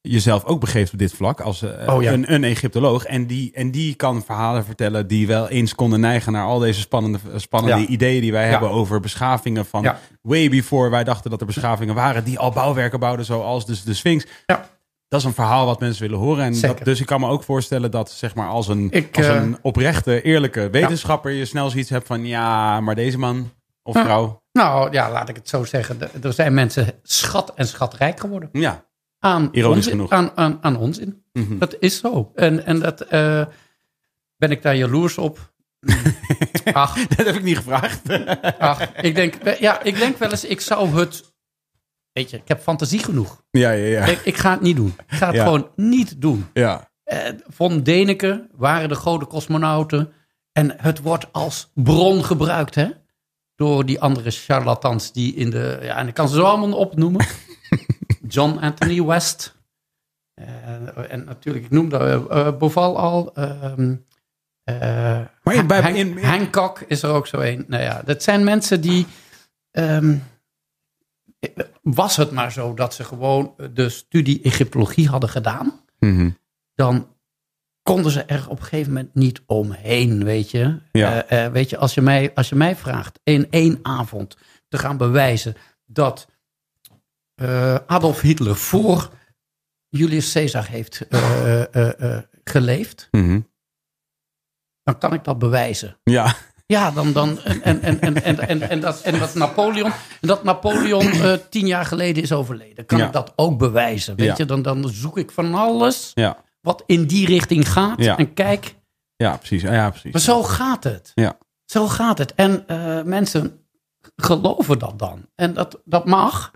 jezelf ook begeeft op dit vlak, als eh, Oh, ja. een, een Egyptoloog, en die, en die kan verhalen vertellen die wel eens konden neigen naar al deze spannende, spannende Ja. ideeën die wij Ja. hebben over beschavingen van Ja. way before wij dachten dat er beschavingen waren die al bouwwerken bouwden, zoals dus de Sphinx. Ja. Dat is een verhaal wat mensen willen horen. En dat, dus ik kan me ook voorstellen dat, zeg maar, als een, Ik, als eh, een oprechte, eerlijke wetenschapper je snel zoiets hebt van, ja, maar deze man of Ja. vrouw, nou ja, laat ik het zo zeggen. Er zijn mensen schat en schatrijk geworden. ja. Aan Ironisch onzin, genoeg. Aan, aan, aan onzin. Mhm. Dat is zo. En, en dat eh, ben ik daar jaloers op. *laughs* Ach, Dat heb ik niet gevraagd. ach ik, denk, ja, ik denk wel eens, ik zou het. Weet je, ik heb fantasie genoeg. ja, ja, ja. Ik, ik ga het niet doen. Ik ga het Ja. gewoon niet doen. ja. Eh, von Deneke waren de grote cosmonauten. En het wordt als bron gebruikt, hè? Door die andere charlatans die in de. Ja, en ik kan ze zo allemaal opnoemen: *laughs* John Anthony West. Eh, en natuurlijk, ik noemde eh, eh, Boval al. eh, Maar in- bij- in- in- Hancock is er ook zo een. Nou ja, dat zijn mensen die. ehm, was het maar zo dat ze gewoon de studie Egyptologie hadden gedaan Mhm. dan konden ze er op een gegeven moment niet omheen, weet je. Ja. Eh, eh, weet je, als je, mij, als je mij vraagt in één avond te gaan bewijzen dat eh, Adolf Hitler voor Julius Caesar heeft geleefd, Mhm. dan kan ik dat bewijzen. Ja. Ja, dan, dan en, en, en, en, en, en, en dat, en dat Napoleon, en dat Napoleon eh, tien jaar geleden is overleden, kan Ja. ik dat ook bewijzen. Weet Ja. je, dan, dan zoek ik van alles Ja. wat in die richting gaat. En kijk, Ja, precies. Ja, precies. maar zo gaat het. Ja. Zo gaat het. En eh, mensen geloven dat dan. En dat, dat mag.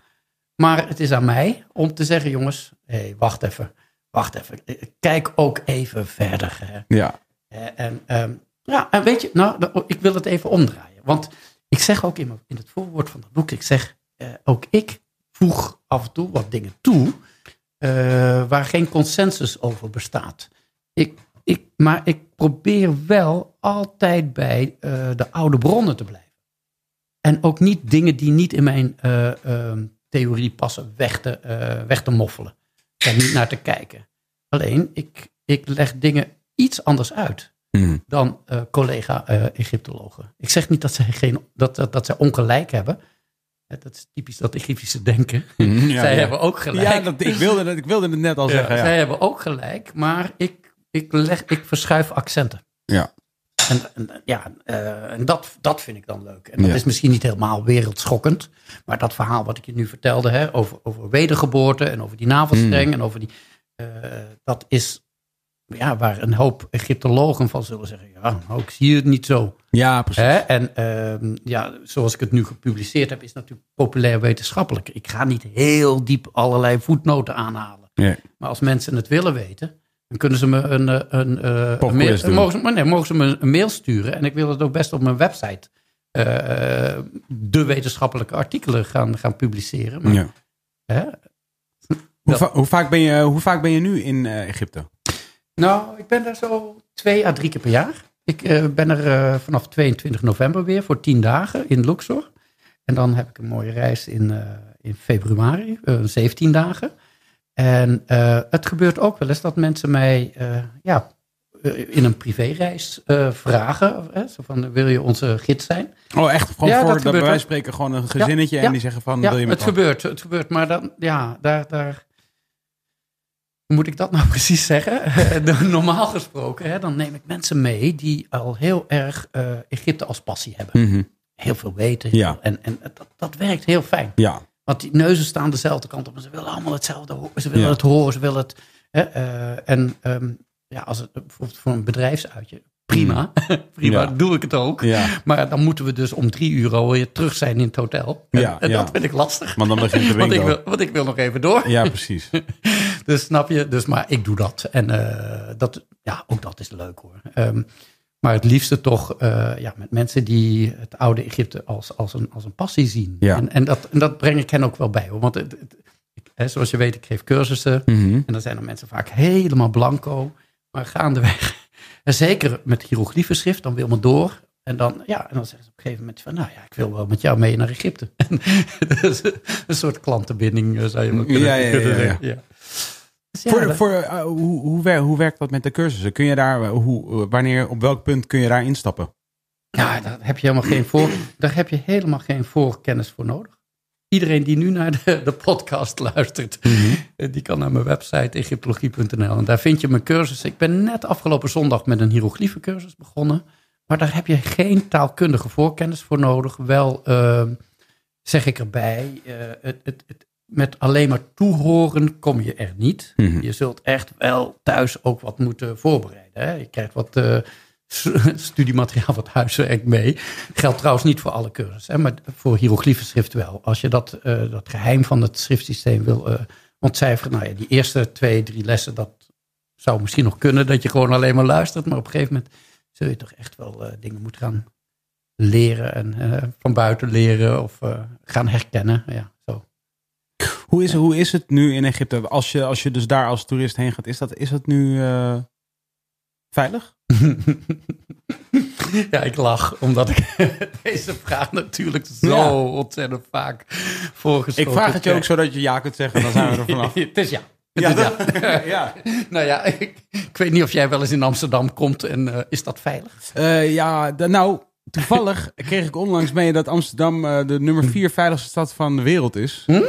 Maar het is aan mij om te zeggen, jongens, hé, hey, wacht even. wacht even, kijk ook even verder. Hè. Ja. Eh, En, ehm, ja, en weet je, nou, de- ik wil het even omdraaien. Want ik zeg ook in, in het voorwoord van het boek, ik zeg, eh, ook ik voeg af en toe wat dingen toe eh, waar geen consensus over bestaat. Ik, ik, maar ik probeer wel altijd bij eh, de oude bronnen te blijven. En ook niet dingen die niet in mijn eh, ehm, theorie passen weg te, weg te moffelen. En niet naar te kijken. Alleen, ik, ik leg dingen iets anders uit Mhm. dan eh, collega-Egyptologen. ik zeg niet dat zij, geen, dat, dat, dat zij ongelijk hebben. Eh, Dat is typisch dat Egyptische denken. Ja, *laughs* zij ja. hebben ook gelijk. Ja, dat, ik, wilde, het- ik wilde het net al Ja, zeggen. Zij hebben ook gelijk, maar ik, ik, leg, ik verschuif accenten. Ja. En, en, ja, eh, en dat, dat vind ik dan leuk. En dat is misschien niet helemaal wereldschokkend. Maar dat verhaal wat ik je nu vertelde, hè, over, over wedergeboorte en over die navelstreng Mm. en over die. eh, dat is ja, waar een hoop Egyptologen van zullen zeggen: ja, nou, ik zie het niet zo. ja, precies. Hè? En ehm, ja, zoals ik het nu gepubliceerd heb, is het natuurlijk populair wetenschappelijk. Ik ga niet heel diep allerlei voetnoten aanhalen. Nee. Maar als mensen het willen weten, dan kunnen ze me een, eh, een, eh, een mail, doen. mogen, ze, nee, mogen ze me een mail sturen. En ik wil het ook best op mijn website eh, de wetenschappelijke artikelen gaan, gaan publiceren. Maar, Ja. hè? Hoe, va- hoe, vaak ben je, hoe vaak ben je nu in Egypte? Nou, ik ben daar zo twee à drie keer per jaar. Ik eh, ben er eh, vanaf 22 november weer voor tien dagen in Luxor. En dan heb ik een mooie reis in, eh, in februari, eh 17 dagen. En het gebeurt ook wel eens dat mensen mij ja, in een privéreis vragen. Hè, zo van, wil je onze gids zijn? Oh, echt? Gewoon Ja, voor, dat wijze van spreken gewoon een gezinnetje Ja, en die zeggen van, wil je met het gebeurt, het gebeurt. Maar dan, ja, daar, daar moet ik dat nou *laughs* precies zeggen? Eh, Normaal gesproken, hè, dan neem ik mensen mee die al heel erg eh, Egypte als passie hebben. Mhm. Heel veel weten. Ja. En, en dat, dat werkt heel fijn. Ja, Want die neuzen staan dezelfde kant op. En ze willen allemaal hetzelfde. Ze willen Ja. het horen. Ze willen het. Hè, eh, en ehm, ja, als het bijvoorbeeld voor een bedrijfsuitje. Prima. *laughs* prima, Ja. doe ik het ook. ja. Maar dan moeten we dus om drie uur alweer terug zijn in het hotel. En, Ja, *laughs* en dat vind ik lastig. Want dan begint de Want ik, winkel. wil, want ik wil nog even door. Ja, precies. Dus snap je? Dus maar ik doe dat. En eh, dat, ja, ook dat is leuk hoor. Ehm, maar het liefste toch eh, ja, met mensen die het oude Egypte als, als, een, als een passie zien. Ja. En, en, dat, en dat breng ik hen ook wel bij. Hoor. Want het, het- ik, hè, zoals je weet, ik geef cursussen. Mhm. En dan zijn er mensen vaak helemaal blanco. Maar gaandeweg, *laughs* en zeker met hieroglyphenschrift, dan wil men door. En dan, ja, en dan zeggen ze op een gegeven moment van, nou ja, ik wil wel met jou mee naar Egypte. *laughs* dus, een soort klantenbinding eh, zou je wel kunnen, Ja, ja, ja, ja, ja. voor, voor, eh, hoe, hoe, wer- hoe werkt dat met de cursussen? Kun je daar, eh, hoe, wanneer, op welk punt kun je daar instappen? Ja, daar heb je helemaal geen, voor, daar heb je helemaal geen voorkennis voor nodig. Iedereen die nu naar de, de podcast luistert, eh, die kan naar mijn website egyptologie.nl. En daar vind je mijn cursus. Ik ben net afgelopen zondag met een hieroglyphencursus begonnen. Maar daar heb je geen taalkundige voorkennis voor nodig. Wel, eh, zeg ik erbij, eh, het, het, het, met alleen maar toehoren kom je er niet. Mhm. Je zult echt wel thuis ook wat moeten voorbereiden. Hè? Je krijgt wat eh, *laughs* studiemateriaal, wat huiswerk mee. Geldt trouwens niet voor alle cursussen, hè? maar voor hieroglyphenschrift wel. Als je dat, eh, dat geheim van het schriftsysteem wil eh, ontcijferen. Nou ja, die eerste twee, drie lessen, dat zou misschien nog kunnen. Dat je gewoon alleen maar luistert. Maar op een gegeven moment zul je toch echt wel dingen moeten gaan leren. En van buiten leren of gaan herkennen. Ja. Hoe is, hoe is het nu in Egypte? Als je, als je dus daar als toerist heen gaat, is dat, is dat nu eh, veilig? *laughs* Ja, ik lach, omdat ik *laughs* deze vraag natuurlijk zo Ja. ontzettend vaak voorgesteld Ik vraag het je ook zodat je ja kunt zeggen, dan zijn we er vanaf. *laughs* Het is ja. Ja, ja. dat- ja. nou ja, ik, ik weet niet of jij wel eens in Amsterdam komt en eh, is dat veilig? Eh, ja, nou, toevallig kreeg ik onlangs mee dat Amsterdam de nummer vier veiligste stad van de wereld is. Hm?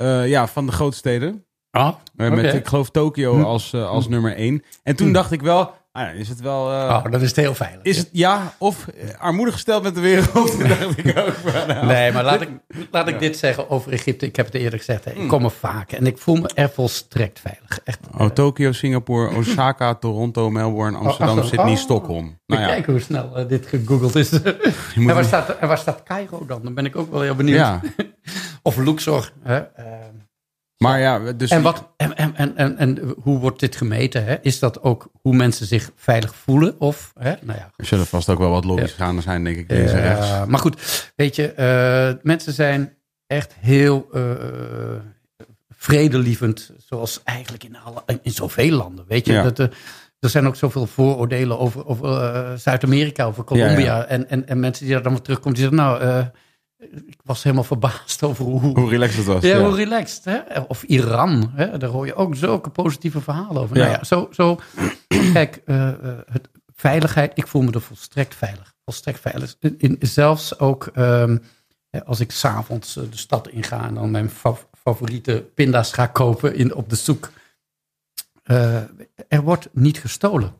Eh, ja, van de grootsteden. Ah, Eh, Met, ik geloof, Tokio als, eh, als nummer één. En toen dacht ik wel, ah, ja, is het wel... eh, oh, dat is het heel veilig. is het ja of eh, armoedig gesteld met de wereld? *laughs* Toen dacht ik ook van, nou, Nee, maar laat ik, *laughs* laat ik dit zeggen over Egypte. Ik heb het eerder gezegd. Hè. Ik kom er vaak en ik voel me er volstrekt veilig. Echt. Oh, Tokio, Singapore, Osaka, *laughs* Toronto, Melbourne, Amsterdam, ach, Sydney, oh. Stockholm. Nou ja, Kijk hoe snel eh, dit gegoogeld is. en, waar niet- staat, en waar staat Cairo dan? Dan ben ik ook wel heel benieuwd. ja. Of Luxor. Hè? Maar ja, dus... En, wat, en, en, en, en, en hoe wordt dit gemeten? Hè? Is dat ook hoe mensen zich veilig voelen? Of, hè? Nou ja, Er zullen vast ook wel wat lobby's gaan zijn, denk ik, links en Eh, rechts. maar goed, weet je, eh, mensen zijn echt heel eh, vredelievend, zoals eigenlijk in, alle, in zoveel landen. Weet je, Ja. dat, eh, er zijn ook zoveel vooroordelen over, over Zuid-Amerika, over Colombia. En, en, en mensen die daar dan weer terugkomen, die zeggen, nou, ik was helemaal verbaasd over hoe, Hoe relaxed het was. ja, ja. hoe relaxed. Hè? Of Iran, hè? daar hoor je ook zulke positieve verhalen over. Ja. Nou ja, zo, zo *clears throat* kijk, eh, eh, het, veiligheid, ik voel me er volstrekt veilig. Volstrekt veilig. In, in- zelfs ook ehm, hè, als ik s'avonds eh, de stad inga en dan mijn fa- favoriete pinda's ga kopen in, op de zoek. Eh, er wordt niet gestolen.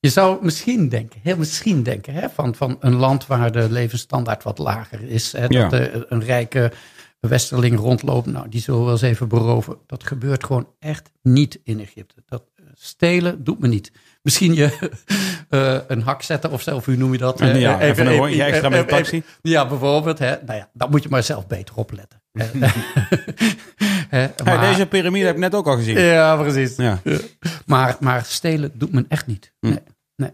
Je zou misschien denken, heel misschien denken, hè, van, van een land waar de levensstandaard wat lager is. Hè, Ja. Dat eh, een rijke westerling rondloopt, nou, die zullen we wel eens even beroven. Dat gebeurt gewoon echt niet in Egypte. Dat eh, stelen doet me niet. Misschien je *laughs* eh, een hak zetten of zo, of hoe noem je dat? Eh, Ja, even een rondje extra met de taxi. even- ja, bijvoorbeeld. Hè, nou ja, dan moet je maar zelf beter opletten. *laughs* Hey, maar- deze piramide heb ik net ook al gezien. ja, precies. Ja. Maar, maar stelen doet men echt niet. Hm. Nee.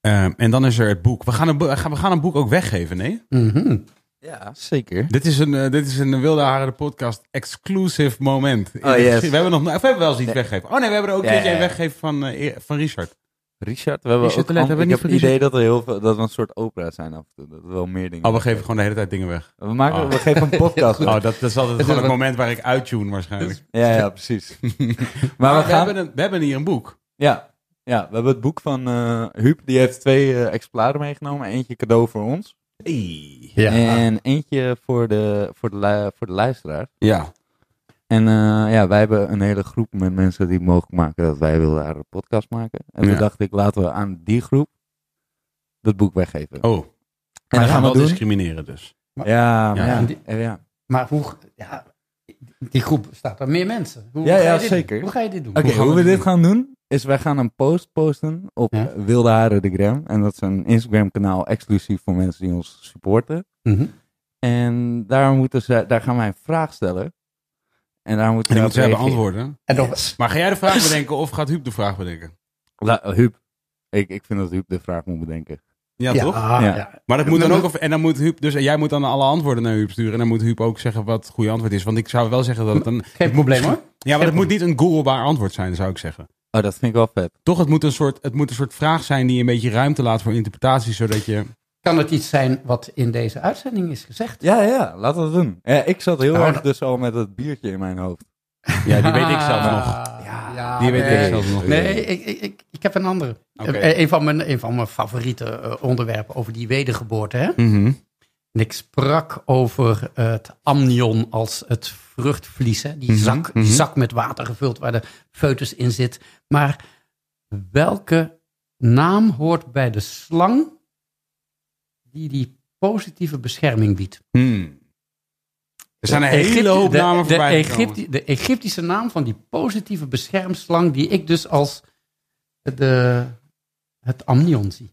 Ehm, en dan is er het boek. We gaan een, boek- we gaan- een boek ook weggeven, nee? Mhm. Ja, zeker. Dit is een, eh, dit is een Wilde Haren de podcast exclusive moment. Oh, yes. We hebben nog of we hebben wel eens iets weggegeven. Oh nee, we hebben er ook Ja, een keertje ja, een ja. weggegeven van, eh, van Richard. Richard, we hebben Richard ook hebben we ik niet heb van het idee dat er heel veel, dat we een soort opera zijn af en toe. Dat we wel meer dingen. Oh, we geven gewoon de hele tijd dingen weg. We, maken, Oh. we geven een podcast. *laughs* Oh, dat, dat is altijd gewoon het moment waar ik uittune waarschijnlijk. *laughs* Ja, ja, precies. maar *laughs* Maar we we, gaan. hebben een, we hebben hier een boek. Ja, ja, we hebben het boek van eh Huub. Die heeft twee eh, exemplaren meegenomen. Eentje cadeau voor ons. Ja. En eentje voor de, voor de, voor de luisteraar. Ja. En eh, ja, wij hebben een hele groep met mensen die mogelijk maken dat wij willen daar een podcast maken. En Ja. toen dacht ik, laten we aan die groep dat boek weggeven. Oh, en maar gaan gaan we we wel doen. discrimineren dus. Ja, Ja. maar ja, ja. Maar hoe, ja, die groep bestaat er meer mensen. Hoe, Ja, hoe ja, je dit zeker. doen? Hoe ga je dit doen? Oké, Hoe we dit gaan doen, is wij gaan een post posten op Ja. Wilde Haren de Gram. En dat is een Instagram kanaal exclusief voor mensen die ons supporten. Mhm. En daar, moeten ze, daar gaan wij een vraag stellen. En daar En die we reageren. antwoorden. En nog, Maar ga jij de vraag *laughs* bedenken of gaat Huub de vraag bedenken? La, Huub, ik, ik vind dat Huub de vraag moet bedenken. Ja, ja, toch? ah, Ja. ja. Maar dat moet dan ook, of, en dan moet Huub, dus jij moet dan alle antwoorden naar Huub sturen. En dan moet Huub ook zeggen wat het goede antwoord is. Want ik zou wel zeggen dat het een. *laughs* Geen probleem hoor. *laughs* Ja, maar het moet niet een googlebaar antwoord zijn, zou ik zeggen. Oh, dat vind ik wel vet. Toch, het moet een soort, het moet een soort vraag zijn die een beetje ruimte laat voor interpretatie, zodat je. Kan het iets zijn wat in deze uitzending is gezegd? Ja, ja, laten we dat doen. Ja, ik zat heel Nou, erg dus al met het biertje in mijn hoofd. Ja, die weet ik zelfs nog. Ja, ja, Die weet nee. ik zelfs nog. Nee, ik, ik, ik, ik heb een andere. Oké. Eh, Een, van mijn, een van mijn favoriete eh, onderwerpen over die wedergeboorte. Hè? Mhm. En ik sprak over het amnion als het vruchtvlies. Hè? Die, Mhm, zak, mhm. die zak met water gevuld waar de foetus in zit. Maar welke naam hoort bij de slang die die positieve bescherming biedt? Hmm. Er zijn een De hele hoop de- namen de, voorbij gekomen. Egypti- de Egyptische naam van die positieve beschermslang die ik dus als de, het amnion zie.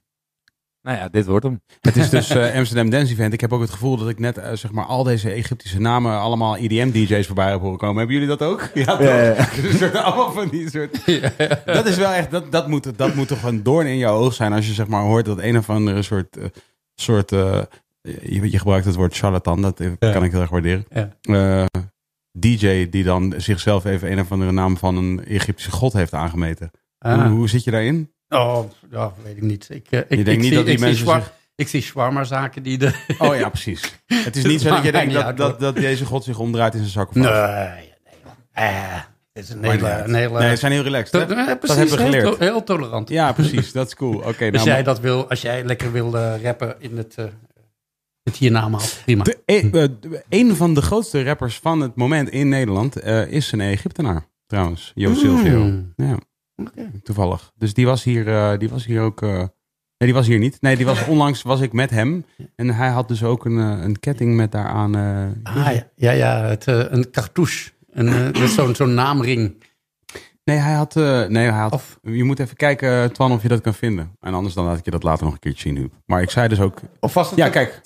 Nou ja, dit wordt hem. *laughs* Het is dus eh, Amsterdam Dance Event. Ik heb ook het gevoel dat ik net eh, zeg maar al deze Egyptische namen allemaal EDM-DJ's voorbij heb horen komen. Hebben jullie dat ook? Ja, toch? Ja, ja. Dus *laughs* een soort allemaal van die soort. *laughs* Dat is wel echt, dat, dat, moet, dat moet toch een doorn in jouw oog zijn als je zeg maar hoort dat een of andere soort, eh, soort eh, je, je gebruikt het woord charlatan, dat Ja. kan ik heel erg waarderen. Ja. Eh, DJ die dan zichzelf even een of andere naam van een Egyptische god heeft aangemeten. Hoe, Ah. hoe zit je daarin? Oh, ja, weet ik niet. Ik, eh, ik, Je denkt ik niet zie, dat die ik zie mensen zich- Ik zie shawarma-zaken die de... *laughs* Oh ja, precies. Het is niet zo *laughs* dat je denkt dat, dat, dat deze god zich omdraait in zijn zak of Nee, nee. Eh, is een Maar niet hele... uit. Een hele Nee, ze zijn heel relaxed. hè? eh, precies, hebben we heel geleerd. to- Heel, tolerant. Ja, precies. Dat is cool. Oké, als, nou, jij dat wil, als jij lekker wil eh, rappen in het, eh het hiernamaal, prima. De, e- de- een van de grootste rappers van het moment in Nederland is een Egyptenaar, trouwens. Jo Silvio. Mm. Ja, toevallig. Dus die was hier, die was hier ook... nee, die was hier niet. Nee, die was *laughs* onlangs was ik met hem. En hij had dus ook een, een ketting met daaraan... eh, Ah, ja, ja, ja het, een cartouche. Een, eh, zo'n zo'n naamring. Nee, hij had... eh, nee, hij had Of- je moet even kijken, eh, Twan, of je dat kan vinden. En anders dan laat ik je dat later nog een keertje zien, Huub. Maar ik zei dus ook... Of was het Ja, een- kijk.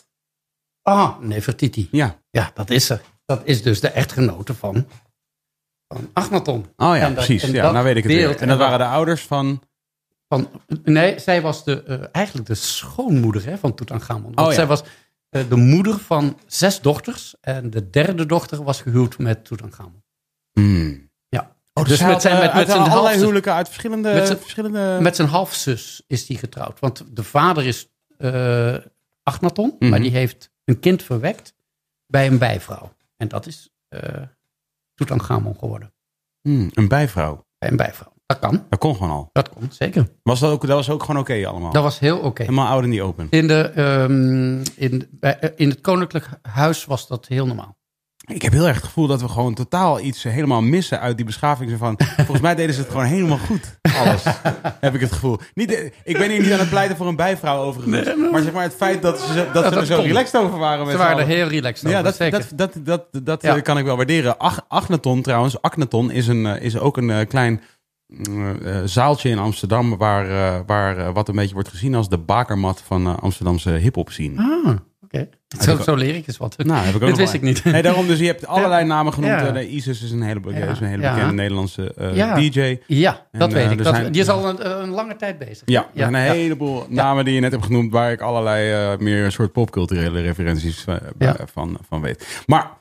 Ah, Nefertiti. Ja, Ja, dat is er. Dat is dus de echtgenote van, van Agnaton. Oh ja, dat- precies. Ja, nou weet ik het weer. En dat en waren de ouders van... Van, nee, zij was de, eigenlijk de schoonmoeder hè, van Tutankhamon. Want Oh ja. zij was de moeder van zes dochters. En de derde dochter was gehuwd met Tutankhamon. Hmm. Ja. Oh, dus met zijn, met, met zijn allerlei halfzus, huwelijken uit verschillende... Met zijn- verschillende... met zijn halfzus is die getrouwd. Want de vader is eh Agnaton, Mhm. maar die heeft een kind verwekt bij een bijvrouw. En dat is eh Tutankhamon geworden. Hmm, een bijvrouw. Bij een bijvrouw. Dat kan. Dat kon gewoon al. Dat komt, zeker. Was dat, ook, dat was ook gewoon oké allemaal? Dat was heel oké. Helemaal oud en niet open. In, de, ehm, in, eh, in het koninklijk huis was dat heel normaal. Ik heb heel erg het gevoel dat we gewoon totaal iets helemaal missen uit die beschaving. Van, volgens mij deden ze het gewoon helemaal goed. Alles. *laughs* heb ik het gevoel. Niet, eh, ik ben hier niet aan het pleiten voor een bijvrouw overigens. maar zeg maar het feit dat ze, dat ze er zo relaxed over waren. Met Ze waren er heel relaxed Ja, dat, zeker. dat, dat, dat, dat Ja. eh, kan ik wel waarderen. Ach, Agneton trouwens, Agneton is, een, is ook een klein zaaltje in Amsterdam... waar, eh, waar eh, wat een beetje wordt gezien als de bakermat van eh, Amsterdamse hip-hop scene. Ah, oké. Zo, zo leer ik eens wat. Nou, heb ik ook *laughs* nog wist wel. ik niet. Nee, daarom dus je hebt allerlei namen genoemd. Ja. Eh, Isis is een hele, be- Ja. is een hele Ja. bekende Nederlandse eh, Ja. DJ. Ja, dat En, weet eh, ik. Dat, zijn- die is al een, een lange tijd bezig. Ja, zijn een ja. heleboel namen die je net hebt genoemd... waar ik allerlei eh, meer soort popculturele referenties eh, Ja. van, van weet. Maar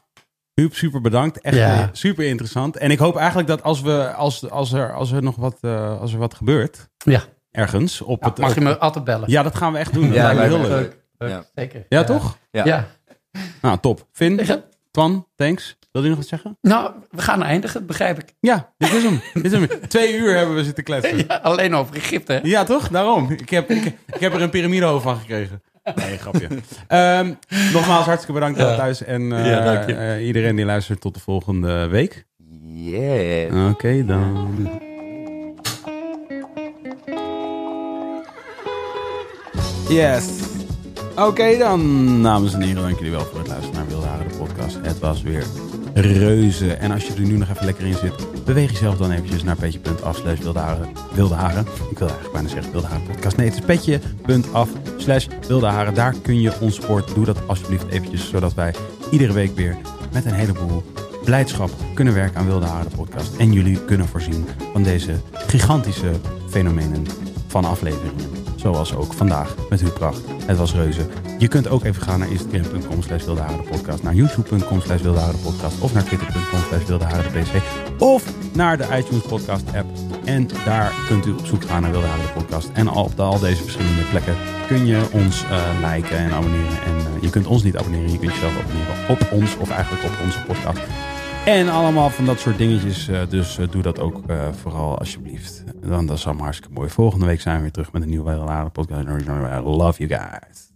Huub, super bedankt. Echt Ja. eh, super interessant. En ik hoop eigenlijk dat als, we, als, als, er, als er nog wat, eh, als er wat gebeurt... Ja. ergens op Ja, het... mag je me altijd bellen? Ja, dat gaan we echt doen. *laughs* Dat Ja, lijkt me lijkt heel leuk. Leuk, Ja. Zeker. Ja, toch? Ja. Ja. Nou, top. Finn. Twan, thanks. Wil je nog wat zeggen? Nou, we gaan eindigen, begrijp ik. Ja, dit is hem. dit is hem. Twee uur hebben we zitten kletsen. *laughs* Ja, alleen over Egypte. hè? Ja, toch? Daarom. Ik heb, ik, ik heb er een piramidehoofd van gekregen. Nee, grapje. Ehm, nogmaals, hartstikke bedankt Ja. thuis. En eh, Ja, eh, iedereen die luistert tot de volgende week. Yeah. Oké dan. Yes. Oké dan, dames en heren, dank jullie wel voor het luisteren naar Wilde Haren, de podcast. Het was weer reuze. En als je er nu nog even lekker in zit, beweeg jezelf dan eventjes naar petje.af slash wilde haren. Wilde haren. Ik wil eigenlijk bijna zeggen wilde haren podcast. Nee, het is petje.af slash wilde haren. Daar kun je ons supporten. Doe dat alsjeblieft eventjes, zodat wij iedere week weer met een heleboel blijdschap kunnen werken aan Wilde Haren, de podcast. En jullie kunnen voorzien van deze gigantische fenomenen van afleveringen. Zoals ook vandaag met Huub Pracht. Het was reuze. Je kunt ook even gaan naar instagram.com slash naar youtube.com slash podcast of naar twitter.com slash of naar de iTunes podcast app. En daar kunt u op zoek gaan naar Wilde podcast. En op al deze verschillende plekken kun je ons eh, liken en abonneren. En eh, je kunt ons niet abonneren, je kunt jezelf abonneren op ons of eigenlijk op onze podcast. En allemaal van dat soort dingetjes. eh, dus doe dat ook vooral alsjeblieft. Dan, dat is allemaal hartstikke mooi. Volgende week zijn we weer terug met een nieuwe Wilde Haren podcast. I love you guys.